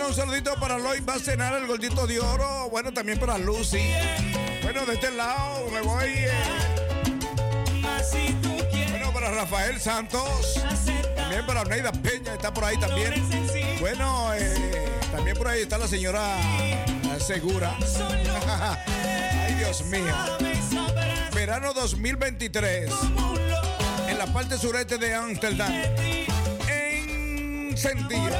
Un saludito para Lloyd. Va a cenar el gordito de oro. Bueno, también para Lucy. Bueno, de este lado me voy. eh. Bueno, para Rafael Santos. También para Neida Peña. Está por ahí también. Bueno, eh, también por ahí está la señora Segura. Ay, Dios mío. Verano 2023. En la parte sureste de Ámsterdam. En sentido.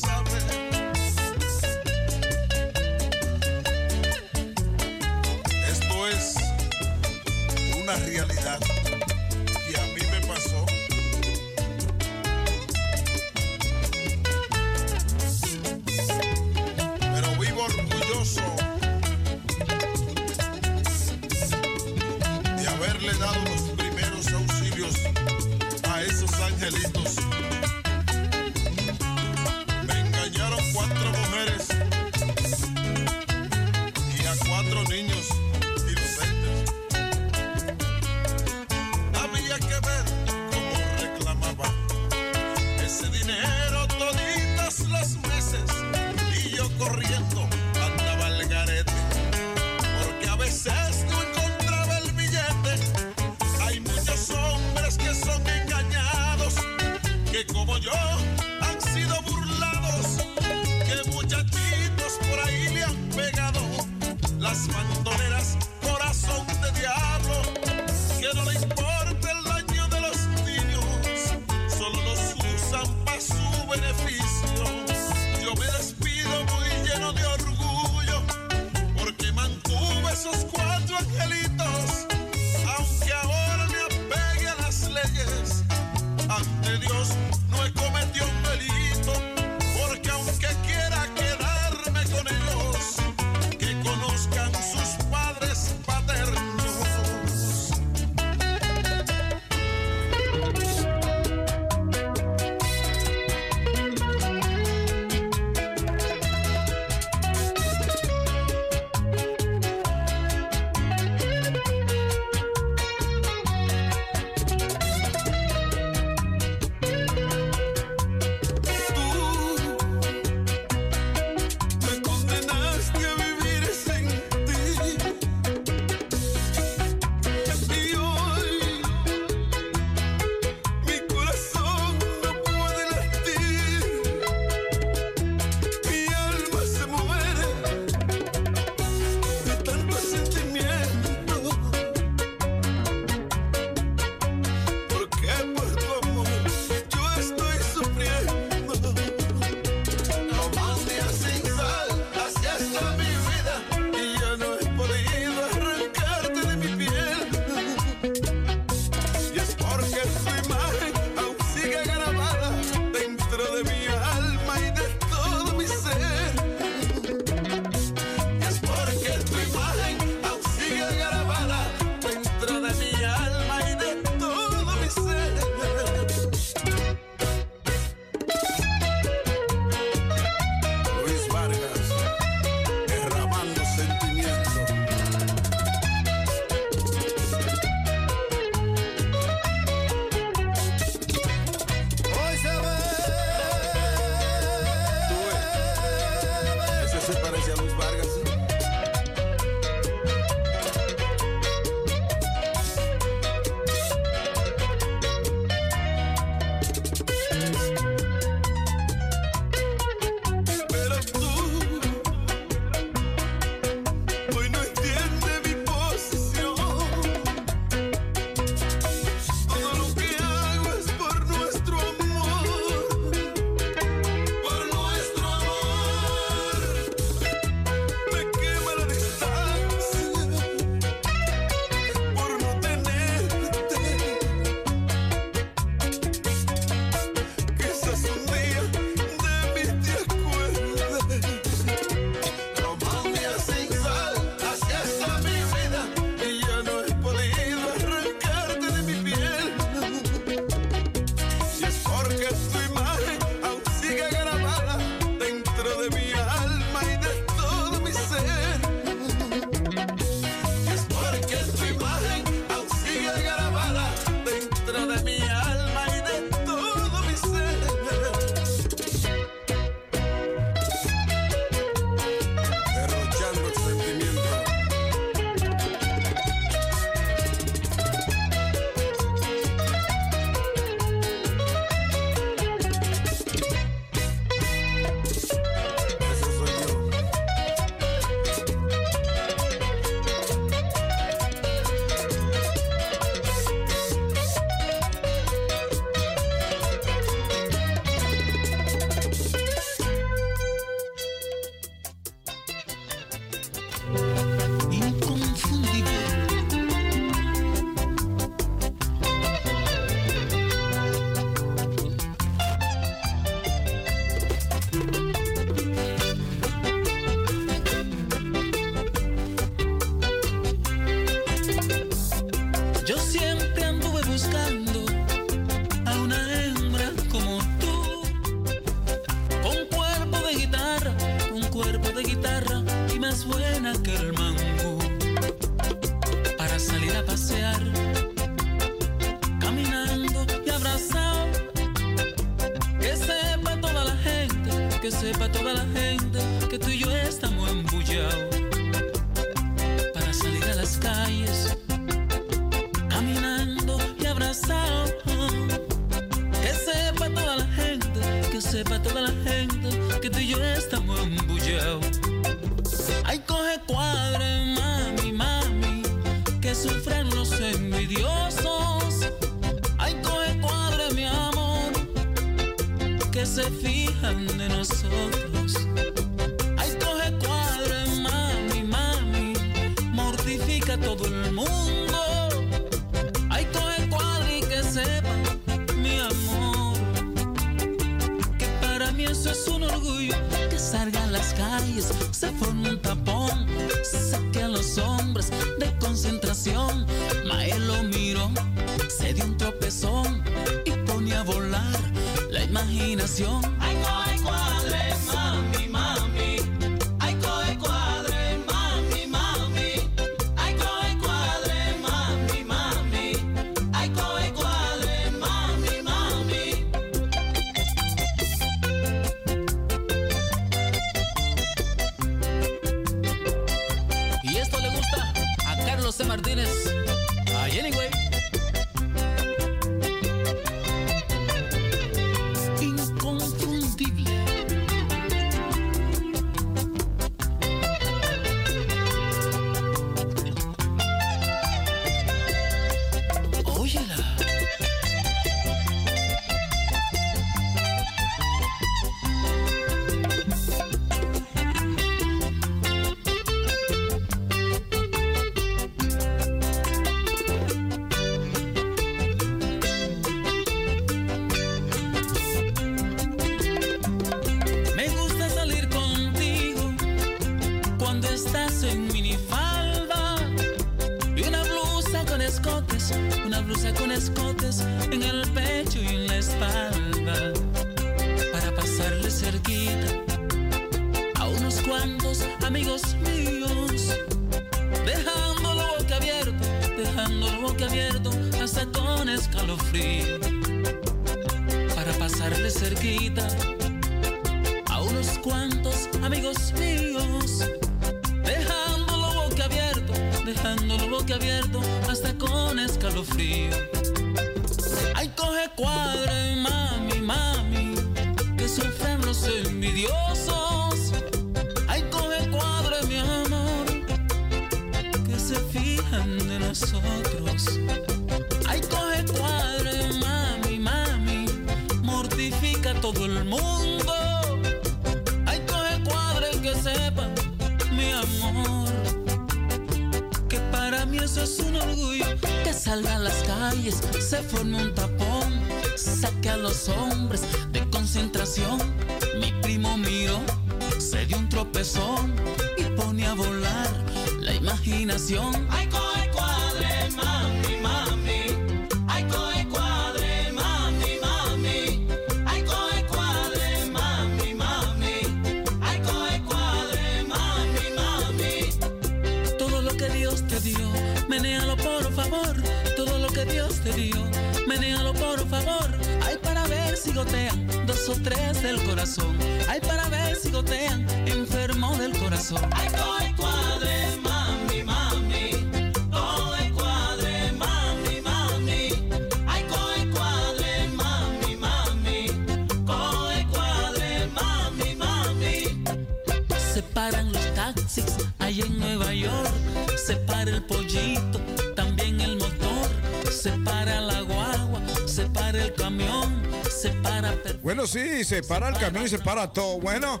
se para el camión y se para todo. Bueno,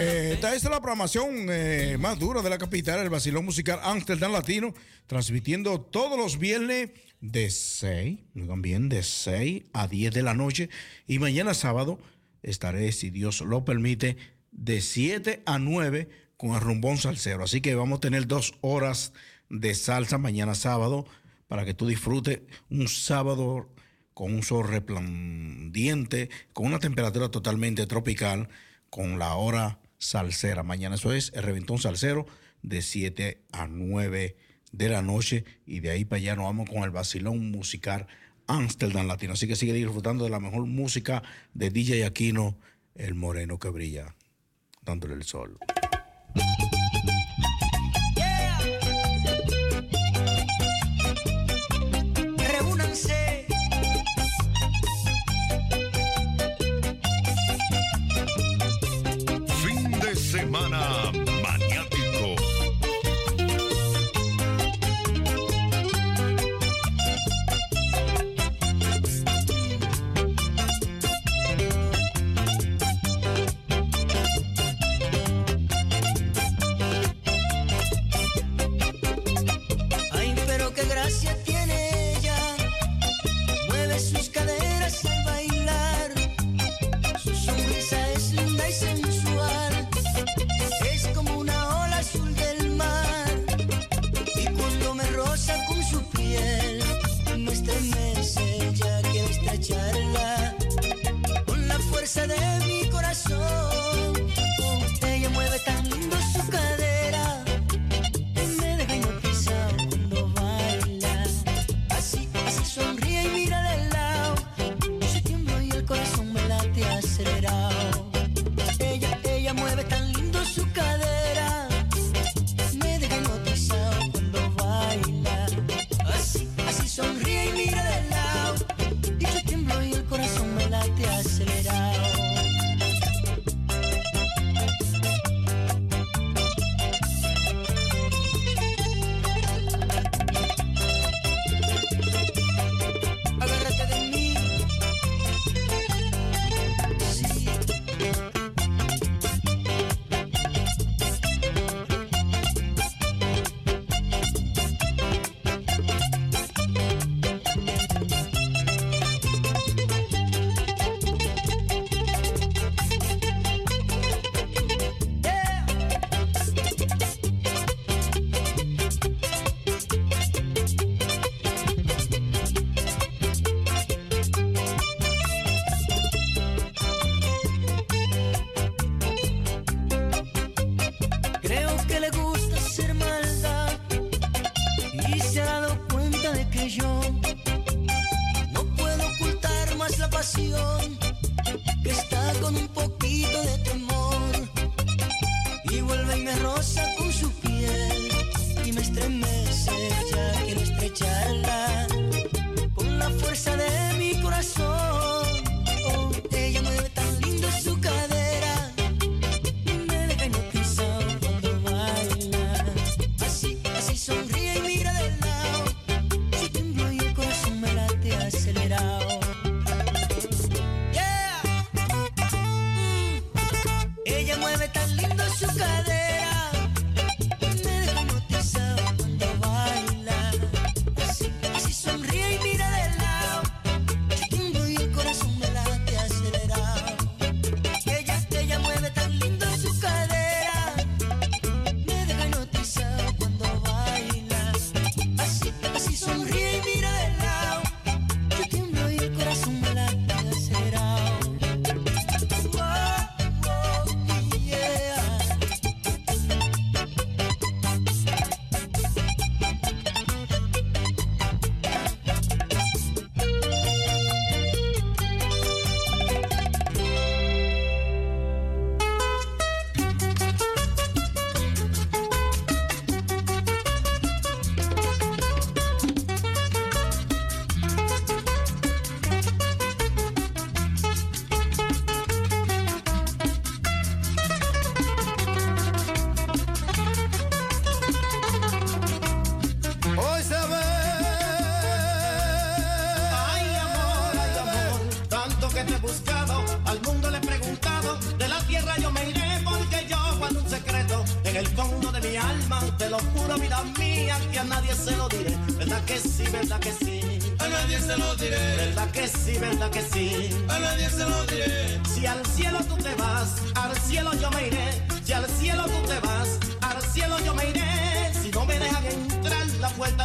eh, esta es la programación eh, más dura de la capital, el vacilón musical Amsterdam Latino, transmitiendo todos los viernes de 6, también de 6 a 10 de la noche. Y mañana sábado estaré, si Dios lo permite, de 7 a 9 con el rumbón salsero. Así que vamos a tener dos horas de salsa mañana sábado para que tú disfrutes un sábado con un sol resplandiente, con una temperatura totalmente tropical, con la hora salsera. Mañana eso es el reventón salsero de 7 a 9 de la noche y de ahí para allá nos vamos con el vacilón musical Amsterdam Latino. Así que sigue disfrutando de la mejor música de DJ Aquino, el moreno que brilla, dándole el sol.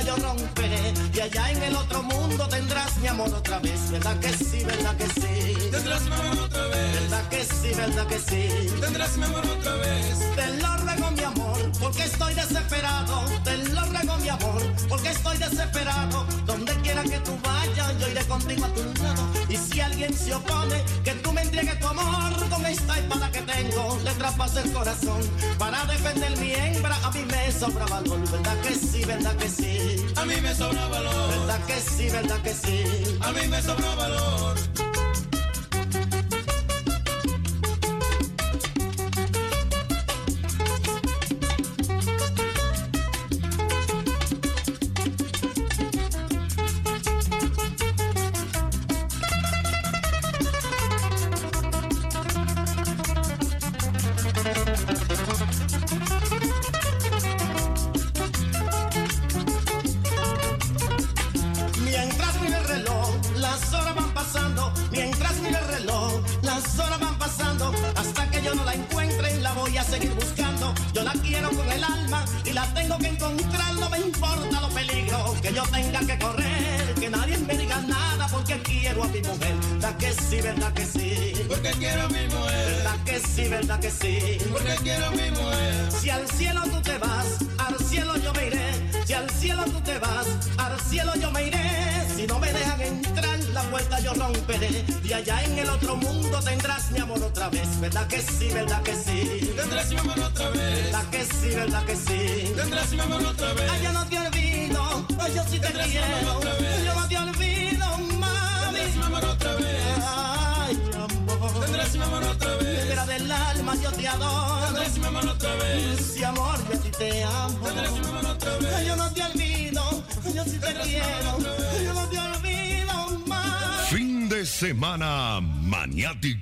yo romperé y allá en el otro mundo tendrás mi amor otra vez. ¿Verdad que sí, verdad que sí? Tendrás mi amor otra vez. ¿Verdad que sí, verdad que sí? Tendrás mi amor otra vez. Te lo ruego mi amor, porque estoy desesperado. Te lo ruego mi amor, porque estoy desesperado. Donde quiera que tú vayas, yo iré contigo a tu lado. Y si alguien se opone, que tú Entregué tu amor con esta espada que tengo, le trampas el corazón. Para defender mi hembra, a mí me sobra valor. ¿Verdad que sí, verdad que sí? A mí me sobra valor. ¿Verdad que sí, verdad que sí? A mí me sobra valor.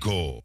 México.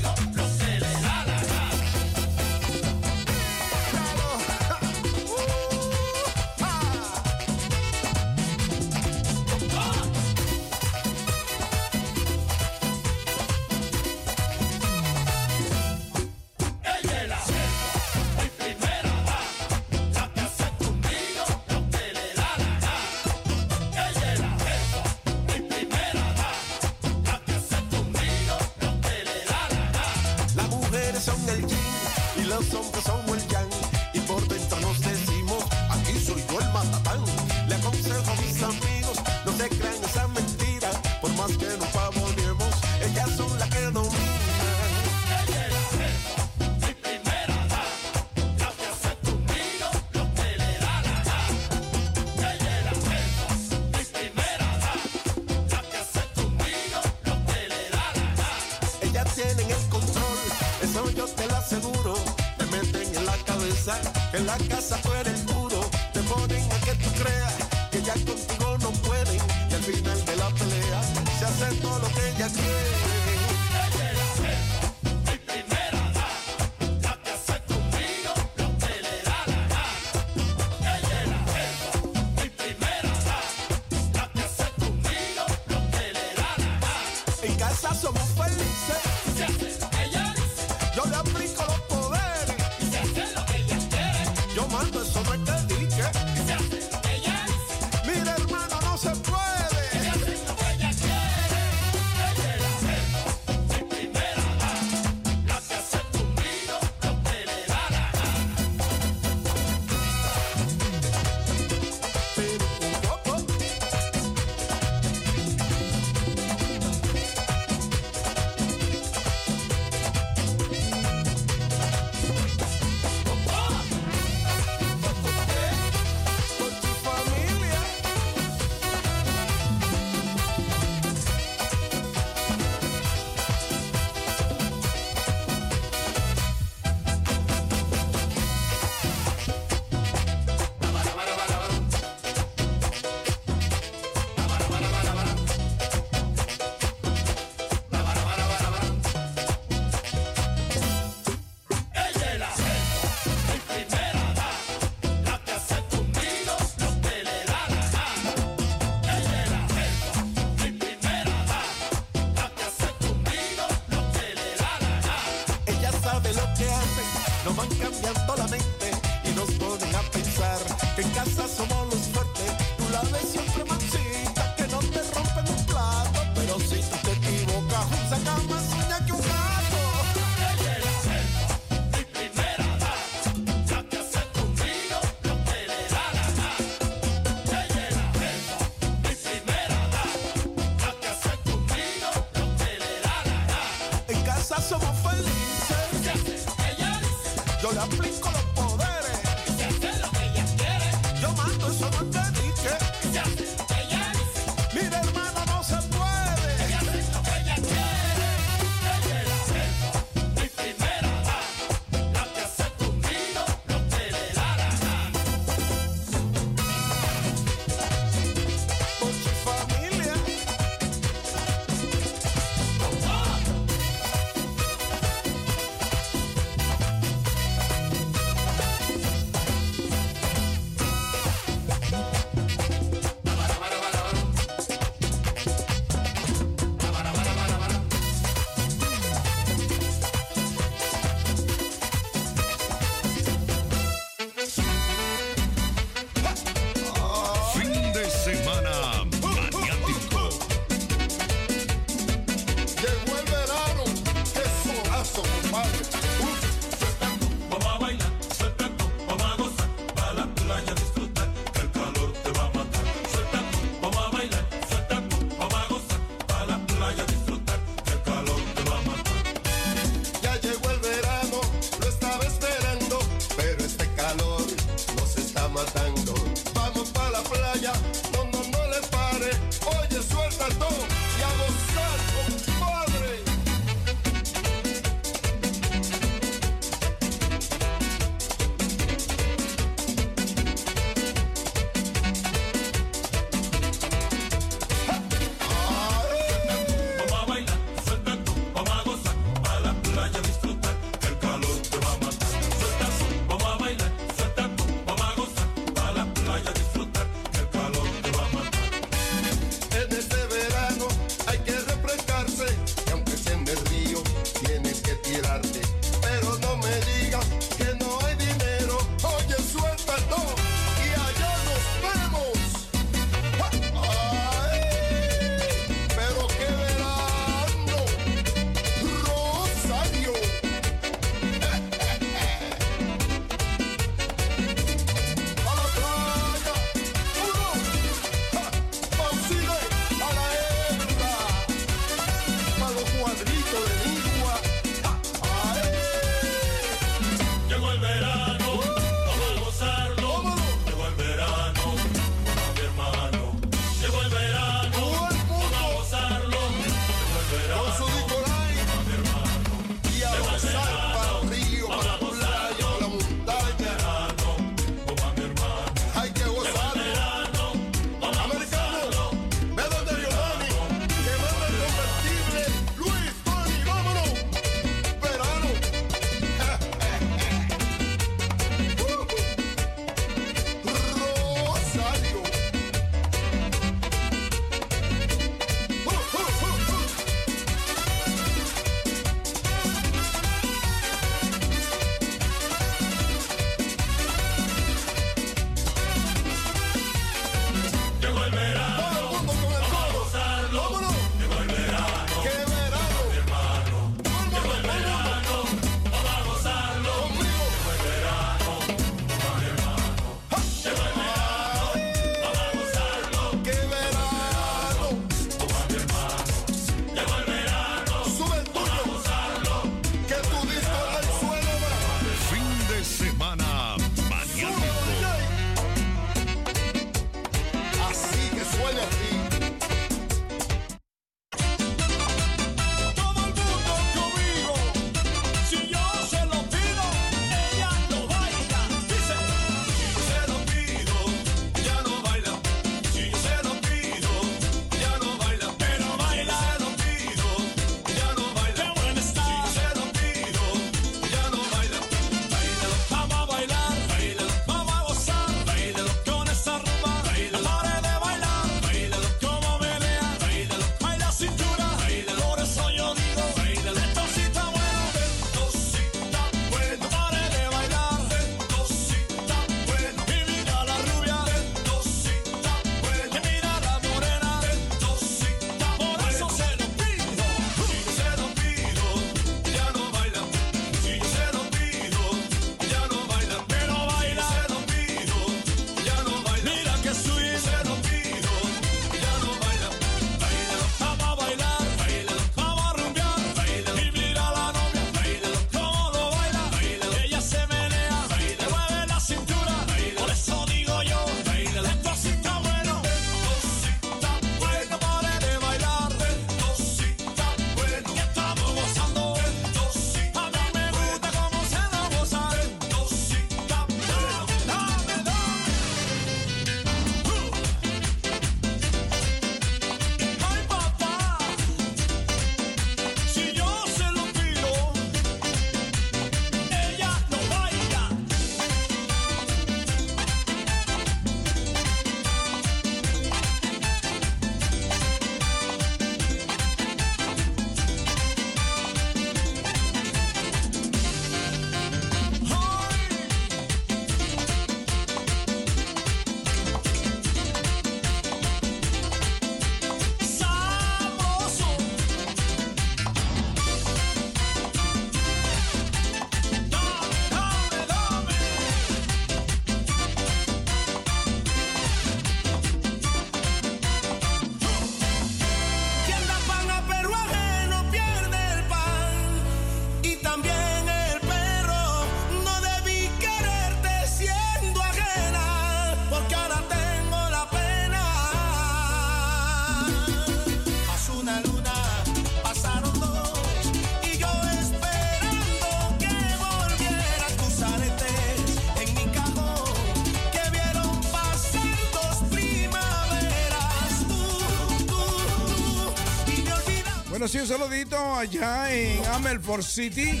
un saludito allá en Amelford City.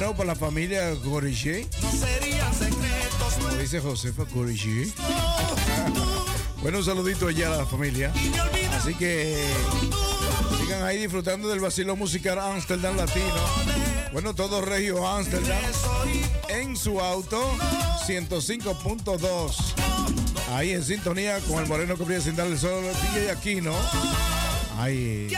No, para la familia Goriché. Como dice Josefa Goriché. bueno, un saludito allá a la familia. Así que sigan ahí disfrutando del vacilo musical Amsterdam Latino. Bueno, todo Regio Amsterdam en su auto 105.2. Ahí en sintonía con el Moreno que brilla sin darle el sol, DJ Aquino. Ay.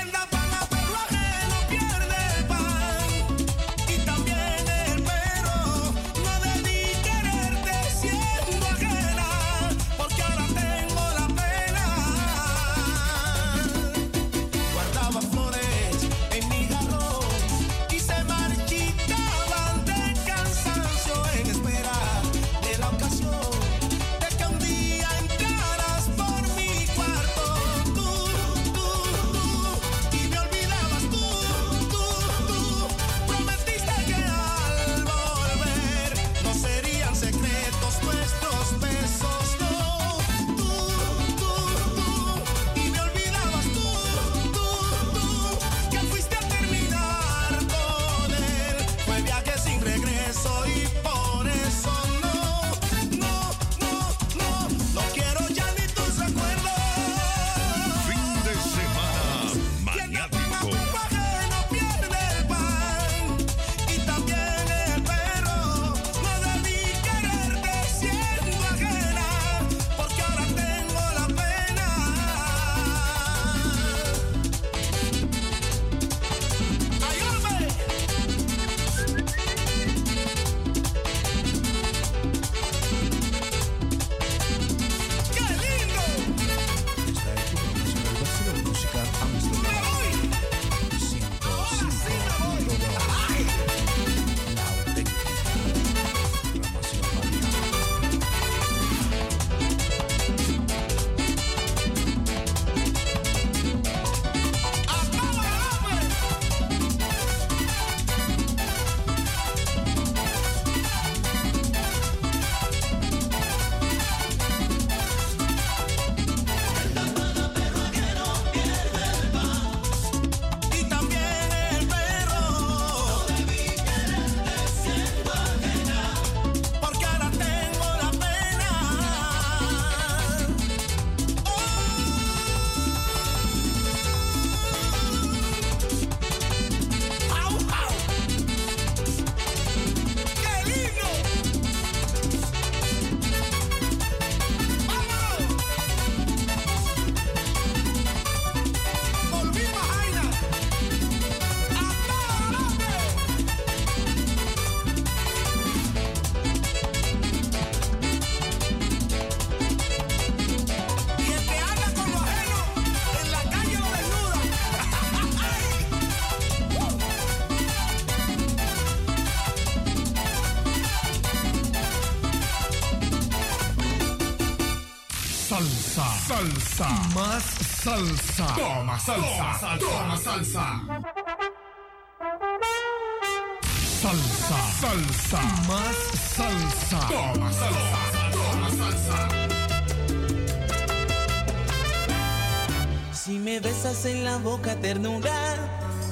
Más salsa. Toma salsa. Toma salsa. Salsa. Salsa. Más salsa. Toma salsa. Toma salsa. Si me besas en la boca ternura,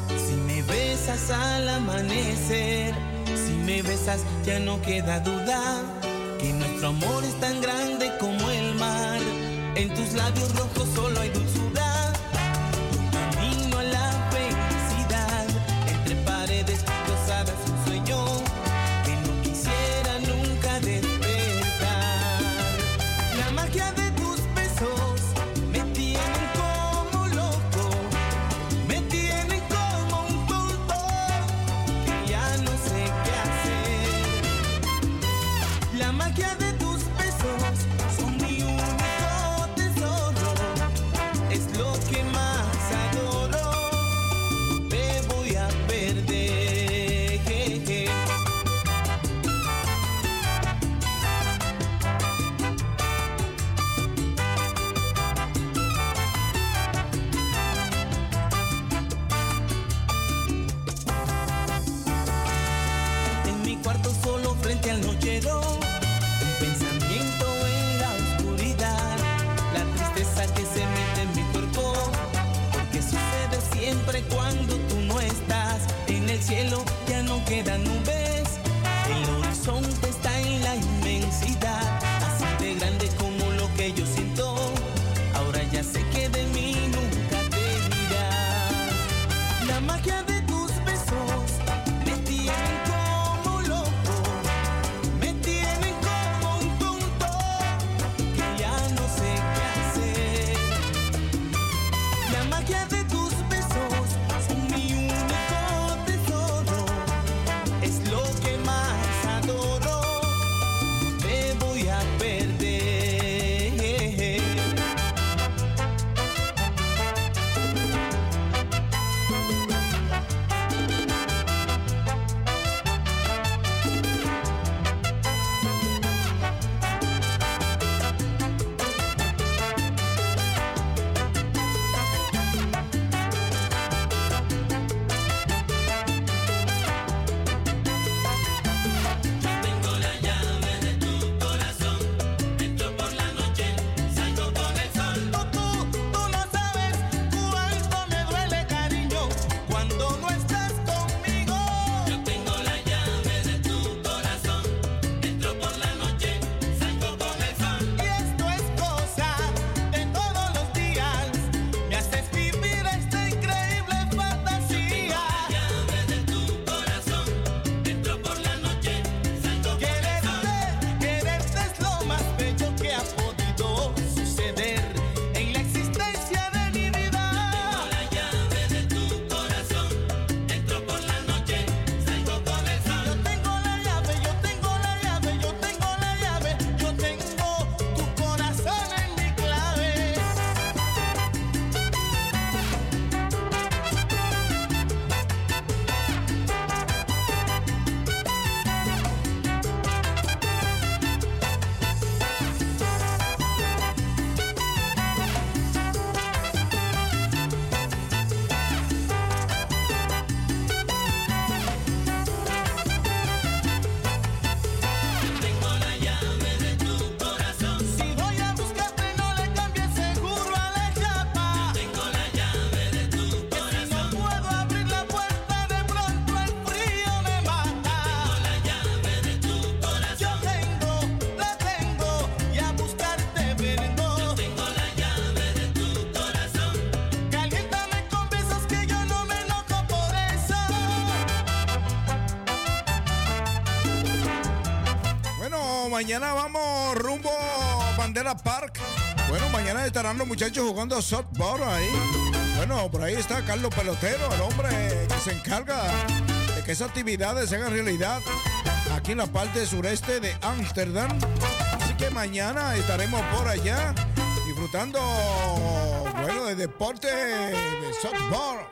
si me besas al amanecer, si me besas ya no queda duda que nuestro amor está en en tus labios rojos solo hay dulzura. estarán los muchachos jugando softball ahí. Bueno, por ahí está Carlos Pelotero, el hombre que se encarga de que esas actividades se hagan realidad aquí en la parte sureste de Ámsterdam. Así que mañana estaremos por allá disfrutando, bueno, de deporte de softball.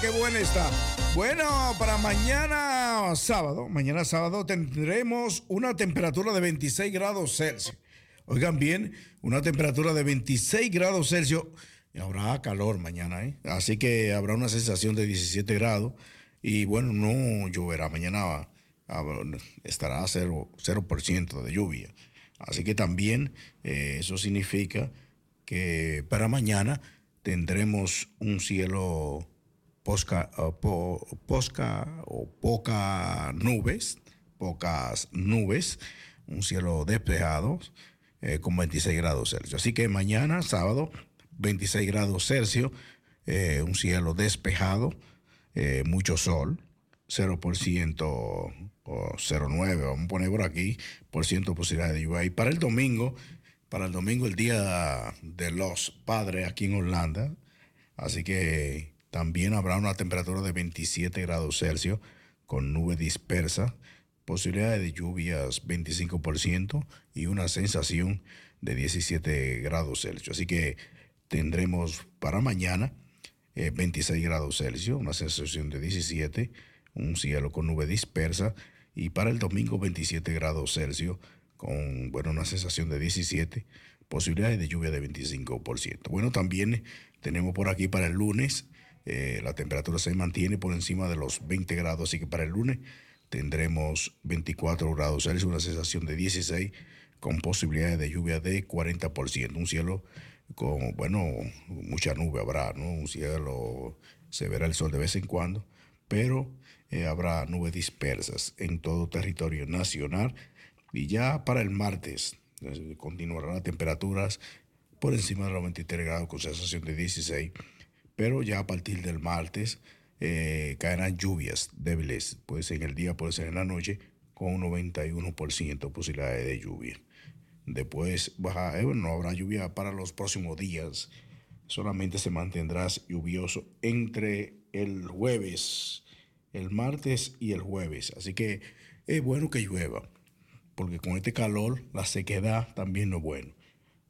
qué buena está. Bueno, para mañana sábado, mañana sábado tendremos una temperatura de 26 grados Celsius. Oigan bien, una temperatura de 26 grados Celsius. Y habrá calor mañana, ¿eh? Así que habrá una sensación de 17 grados. Y bueno, no lloverá. Mañana estará a 0%, de lluvia. Así que también eh, eso significa que para mañana tendremos un cielo posca, uh, po- posca o poca nubes, pocas nubes, un cielo despejado eh, con 26 grados Celsius. Así que mañana, sábado, 26 grados Celsius, eh, un cielo despejado, eh, mucho sol, 0% o 0,9, vamos a poner por aquí, por ciento posibilidad de lluvia. Y para el domingo, para el domingo, el día de los padres aquí en Holanda, así que también habrá una temperatura de 27 grados Celsius con nube dispersa, posibilidad de lluvias 25% y una sensación de 17 grados Celsius. Así que tendremos para mañana eh, 26 grados Celsius, una sensación de 17, un cielo con nube dispersa y para el domingo 27 grados Celsius con bueno, una sensación de 17, posibilidades de lluvia de 25%. Bueno, también tenemos por aquí para el lunes, eh, la temperatura se mantiene por encima de los 20 grados, así que para el lunes tendremos 24 grados Celsius, una sensación de 16 con posibilidades de lluvia de 40%, un cielo con, bueno, mucha nube habrá, ¿no? Un cielo, se verá el sol de vez en cuando, pero eh, habrá nubes dispersas en todo territorio nacional. Y ya para el martes eh, continuarán las temperaturas por encima de los 23 grados con sensación de 16, pero ya a partir del martes eh, caerán lluvias débiles, puede ser en el día, puede ser en la noche, con un 91% posibilidades de lluvia. Después eh, bueno, no habrá lluvia para los próximos días. Solamente se mantendrá lluvioso entre el jueves, el martes y el jueves. Así que es bueno que llueva, porque con este calor la sequedad también no es bueno.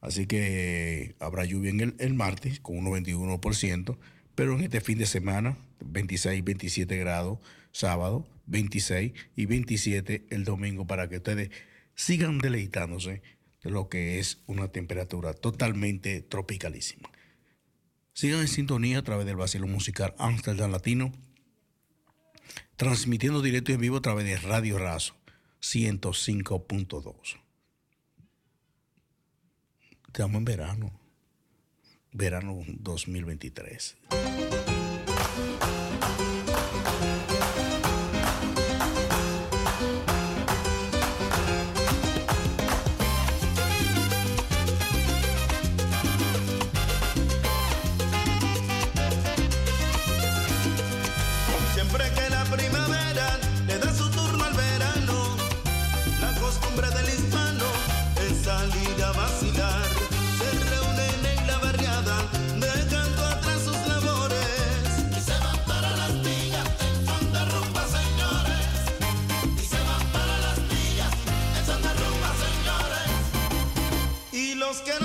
Así que habrá lluvia en el, el martes con un 91%, pero en este fin de semana, 26, 27 grados, sábado, 26 y 27 el domingo, para que ustedes sigan deleitándose de lo que es una temperatura totalmente tropicalísima. Sigan en sintonía a través del vacilo musical Amsterdam Latino, transmitiendo directo y en vivo a través de Radio Razo 105.2. Estamos en verano, verano 2023. Dios que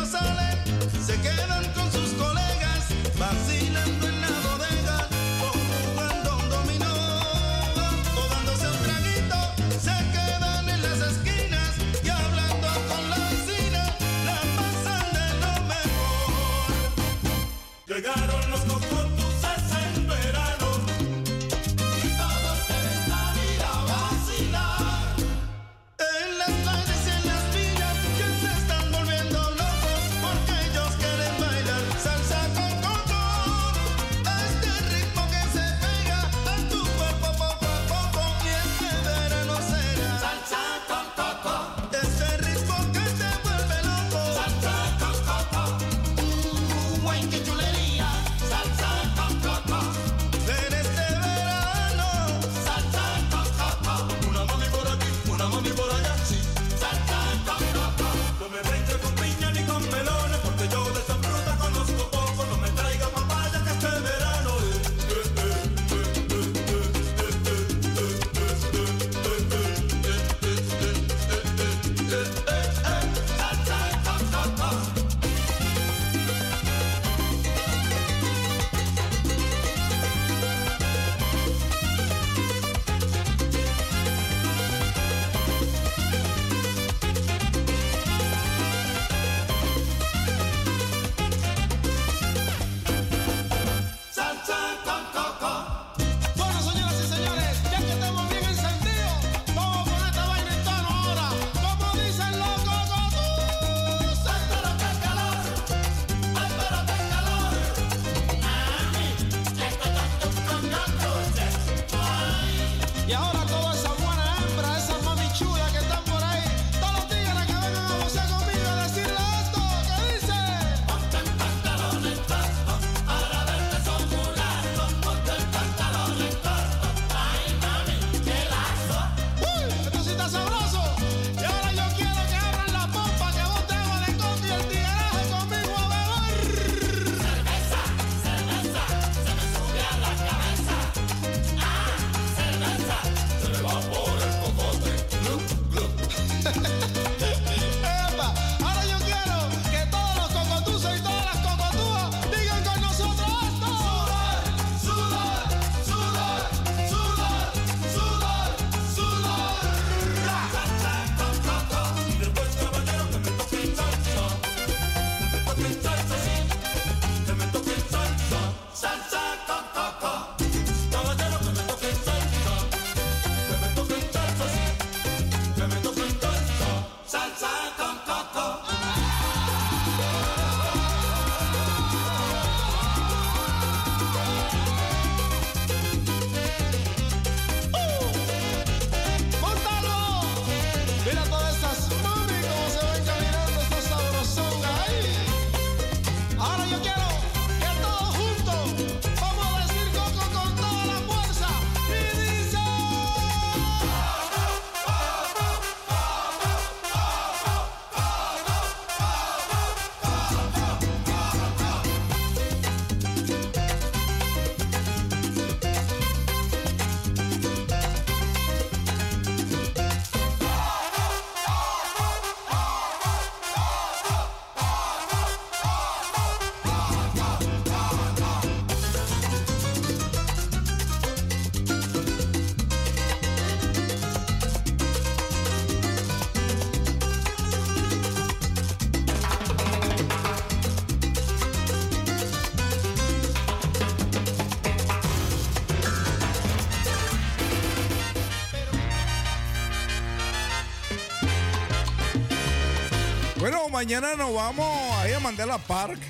mañana nos vamos ahí a Mandela Park.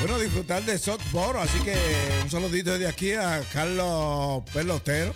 Bueno, disfrutar de softball. Así que un saludito desde aquí a Carlos Pelotero.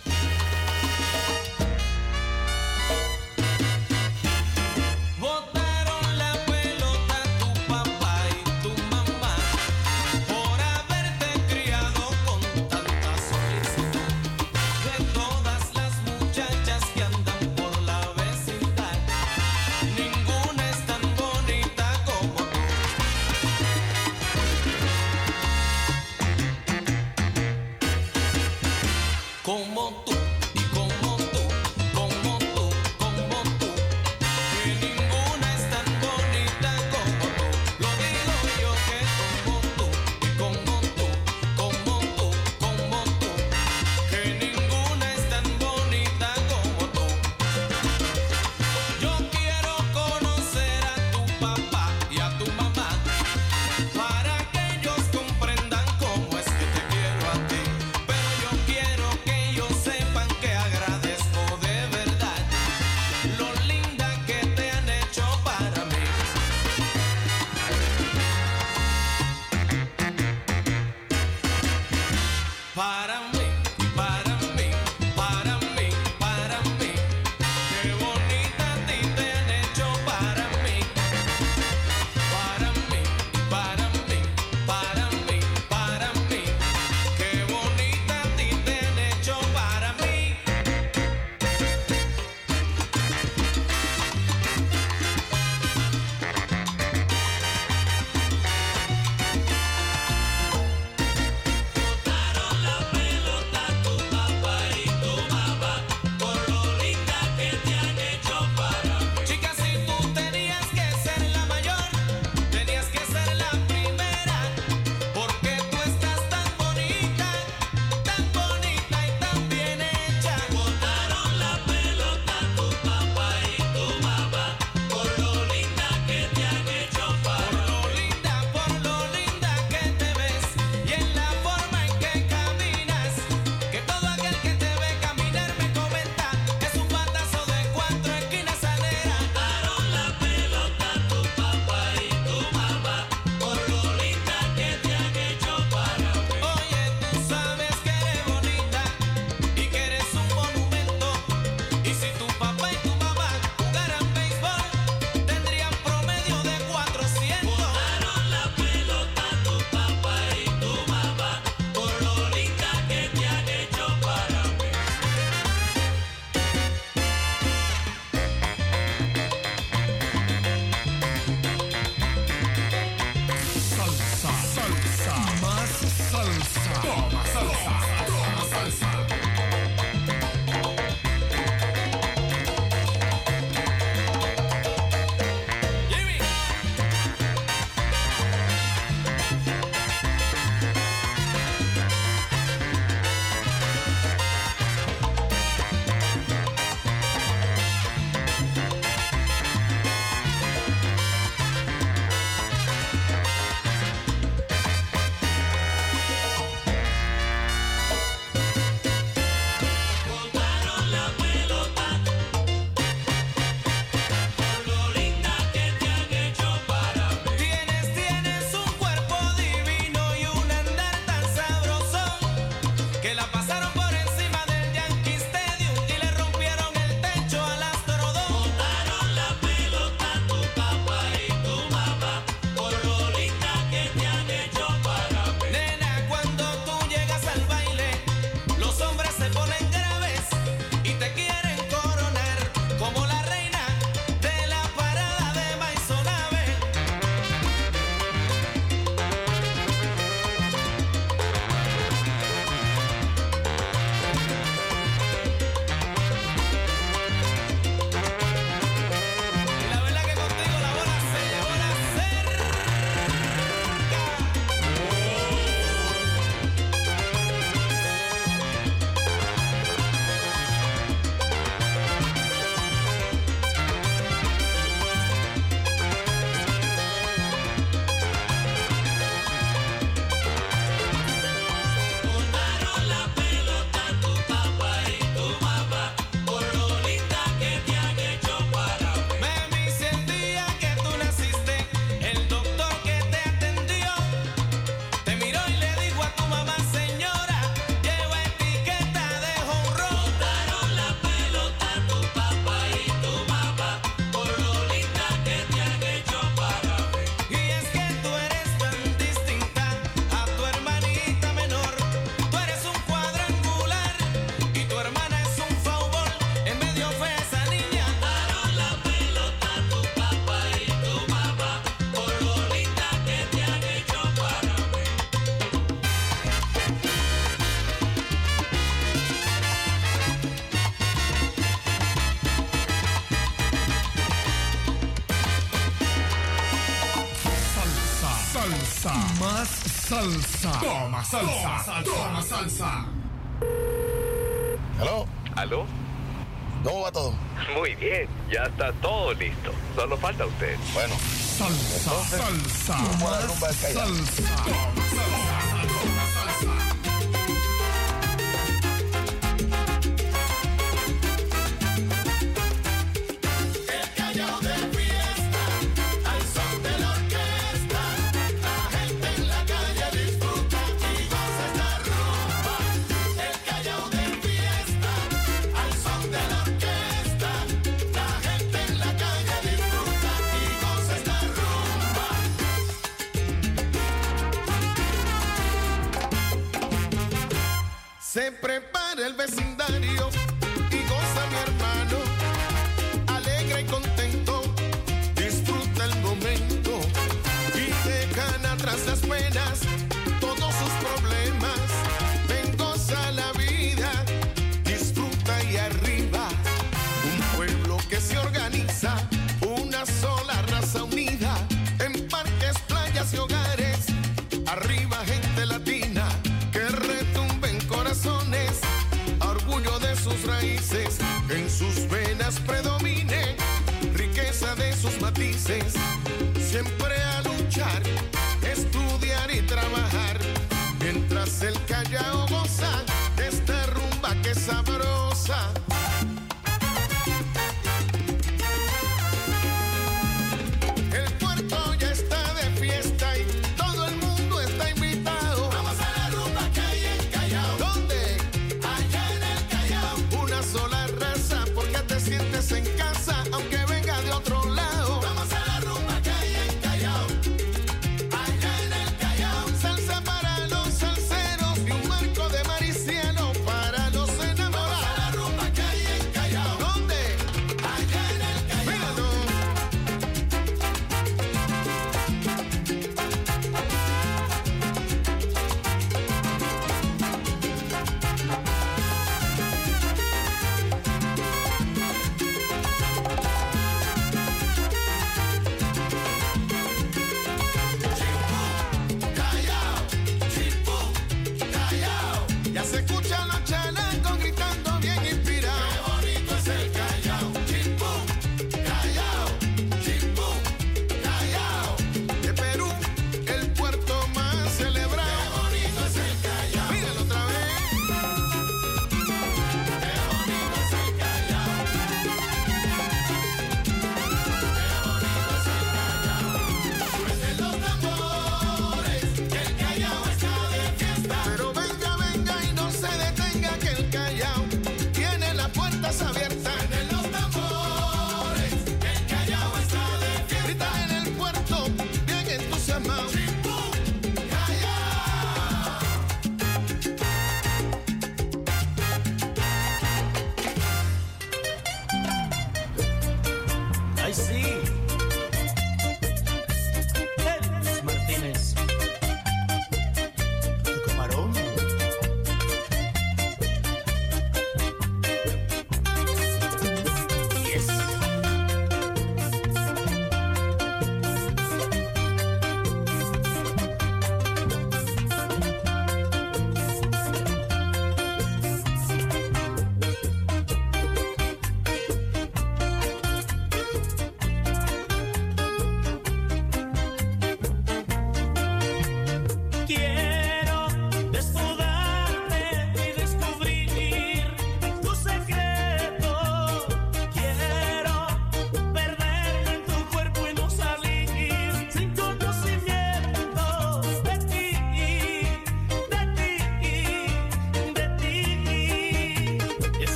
salsa. Toma salsa. Toma salsa. ¿Aló? ¿Aló? ¿Cómo va todo? Muy bien, ya está todo listo. Solo falta usted. Bueno. Salsa, salsa. Salsa. Toma salsa.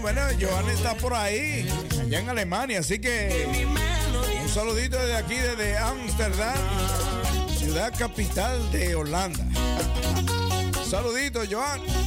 bueno, Joan está por ahí, allá en Alemania, así que un saludito desde aquí, desde Ámsterdam, ciudad capital de Holanda. Saludito, Joan.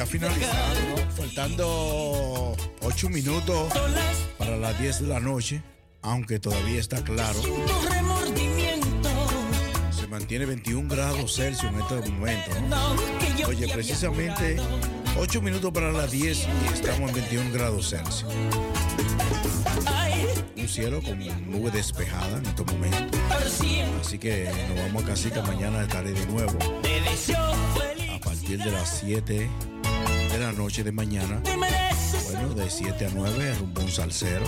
ya finalizando, faltando 8 minutos para las 10 de la noche, aunque todavía está claro. Se mantiene 21 grados Celsius en este momento. ¿no? Oye, precisamente 8 minutos para las 10 y estamos en 21 grados Celsius. Un cielo con nube despejada en este momento. Así que nos vamos a casita, mañana estaré de nuevo. A partir de las 7 de la noche de mañana. Bueno, de 7 a 9, rumbo un salsero.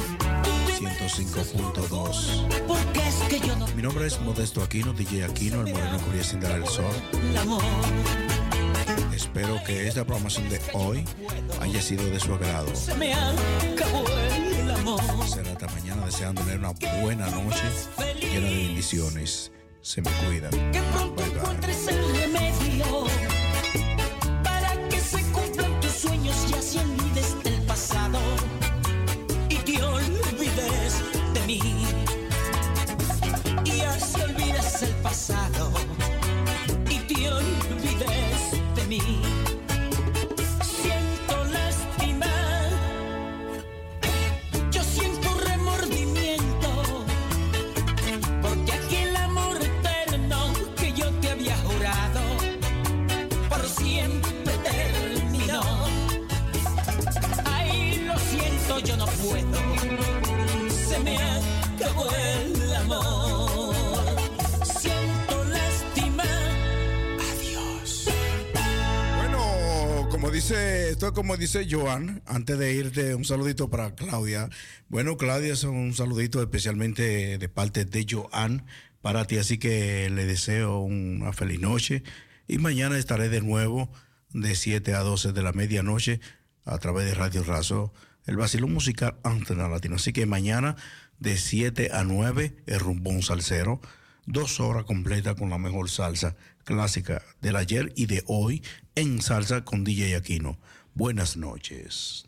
105.2. Mi nombre es Modesto Aquino, DJ Aquino, el moreno que sin dar el sol. Espero que esta programación de hoy haya sido de su agrado. Será hasta mañana deseando tener una buena noche llena de bendiciones. Se me cuidan. Bye bye. Dice, esto es como dice Joan, antes de irte, un saludito para Claudia. Bueno, Claudia, es un saludito especialmente de parte de Joan para ti, así que le deseo una feliz noche y mañana estaré de nuevo de 7 a 12 de la medianoche a través de Radio Razo, el vacilón musical Antena Latino. Así que mañana de 7 a 9 el rumbón salsero, dos horas completas con la mejor salsa clásica del ayer y de hoy en Salsa con DJ Aquino. Buenas noches.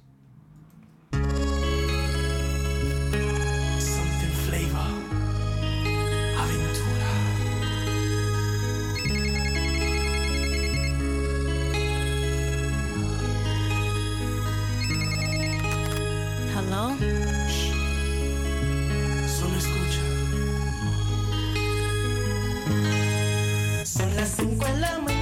Hello? cinco en la mañana.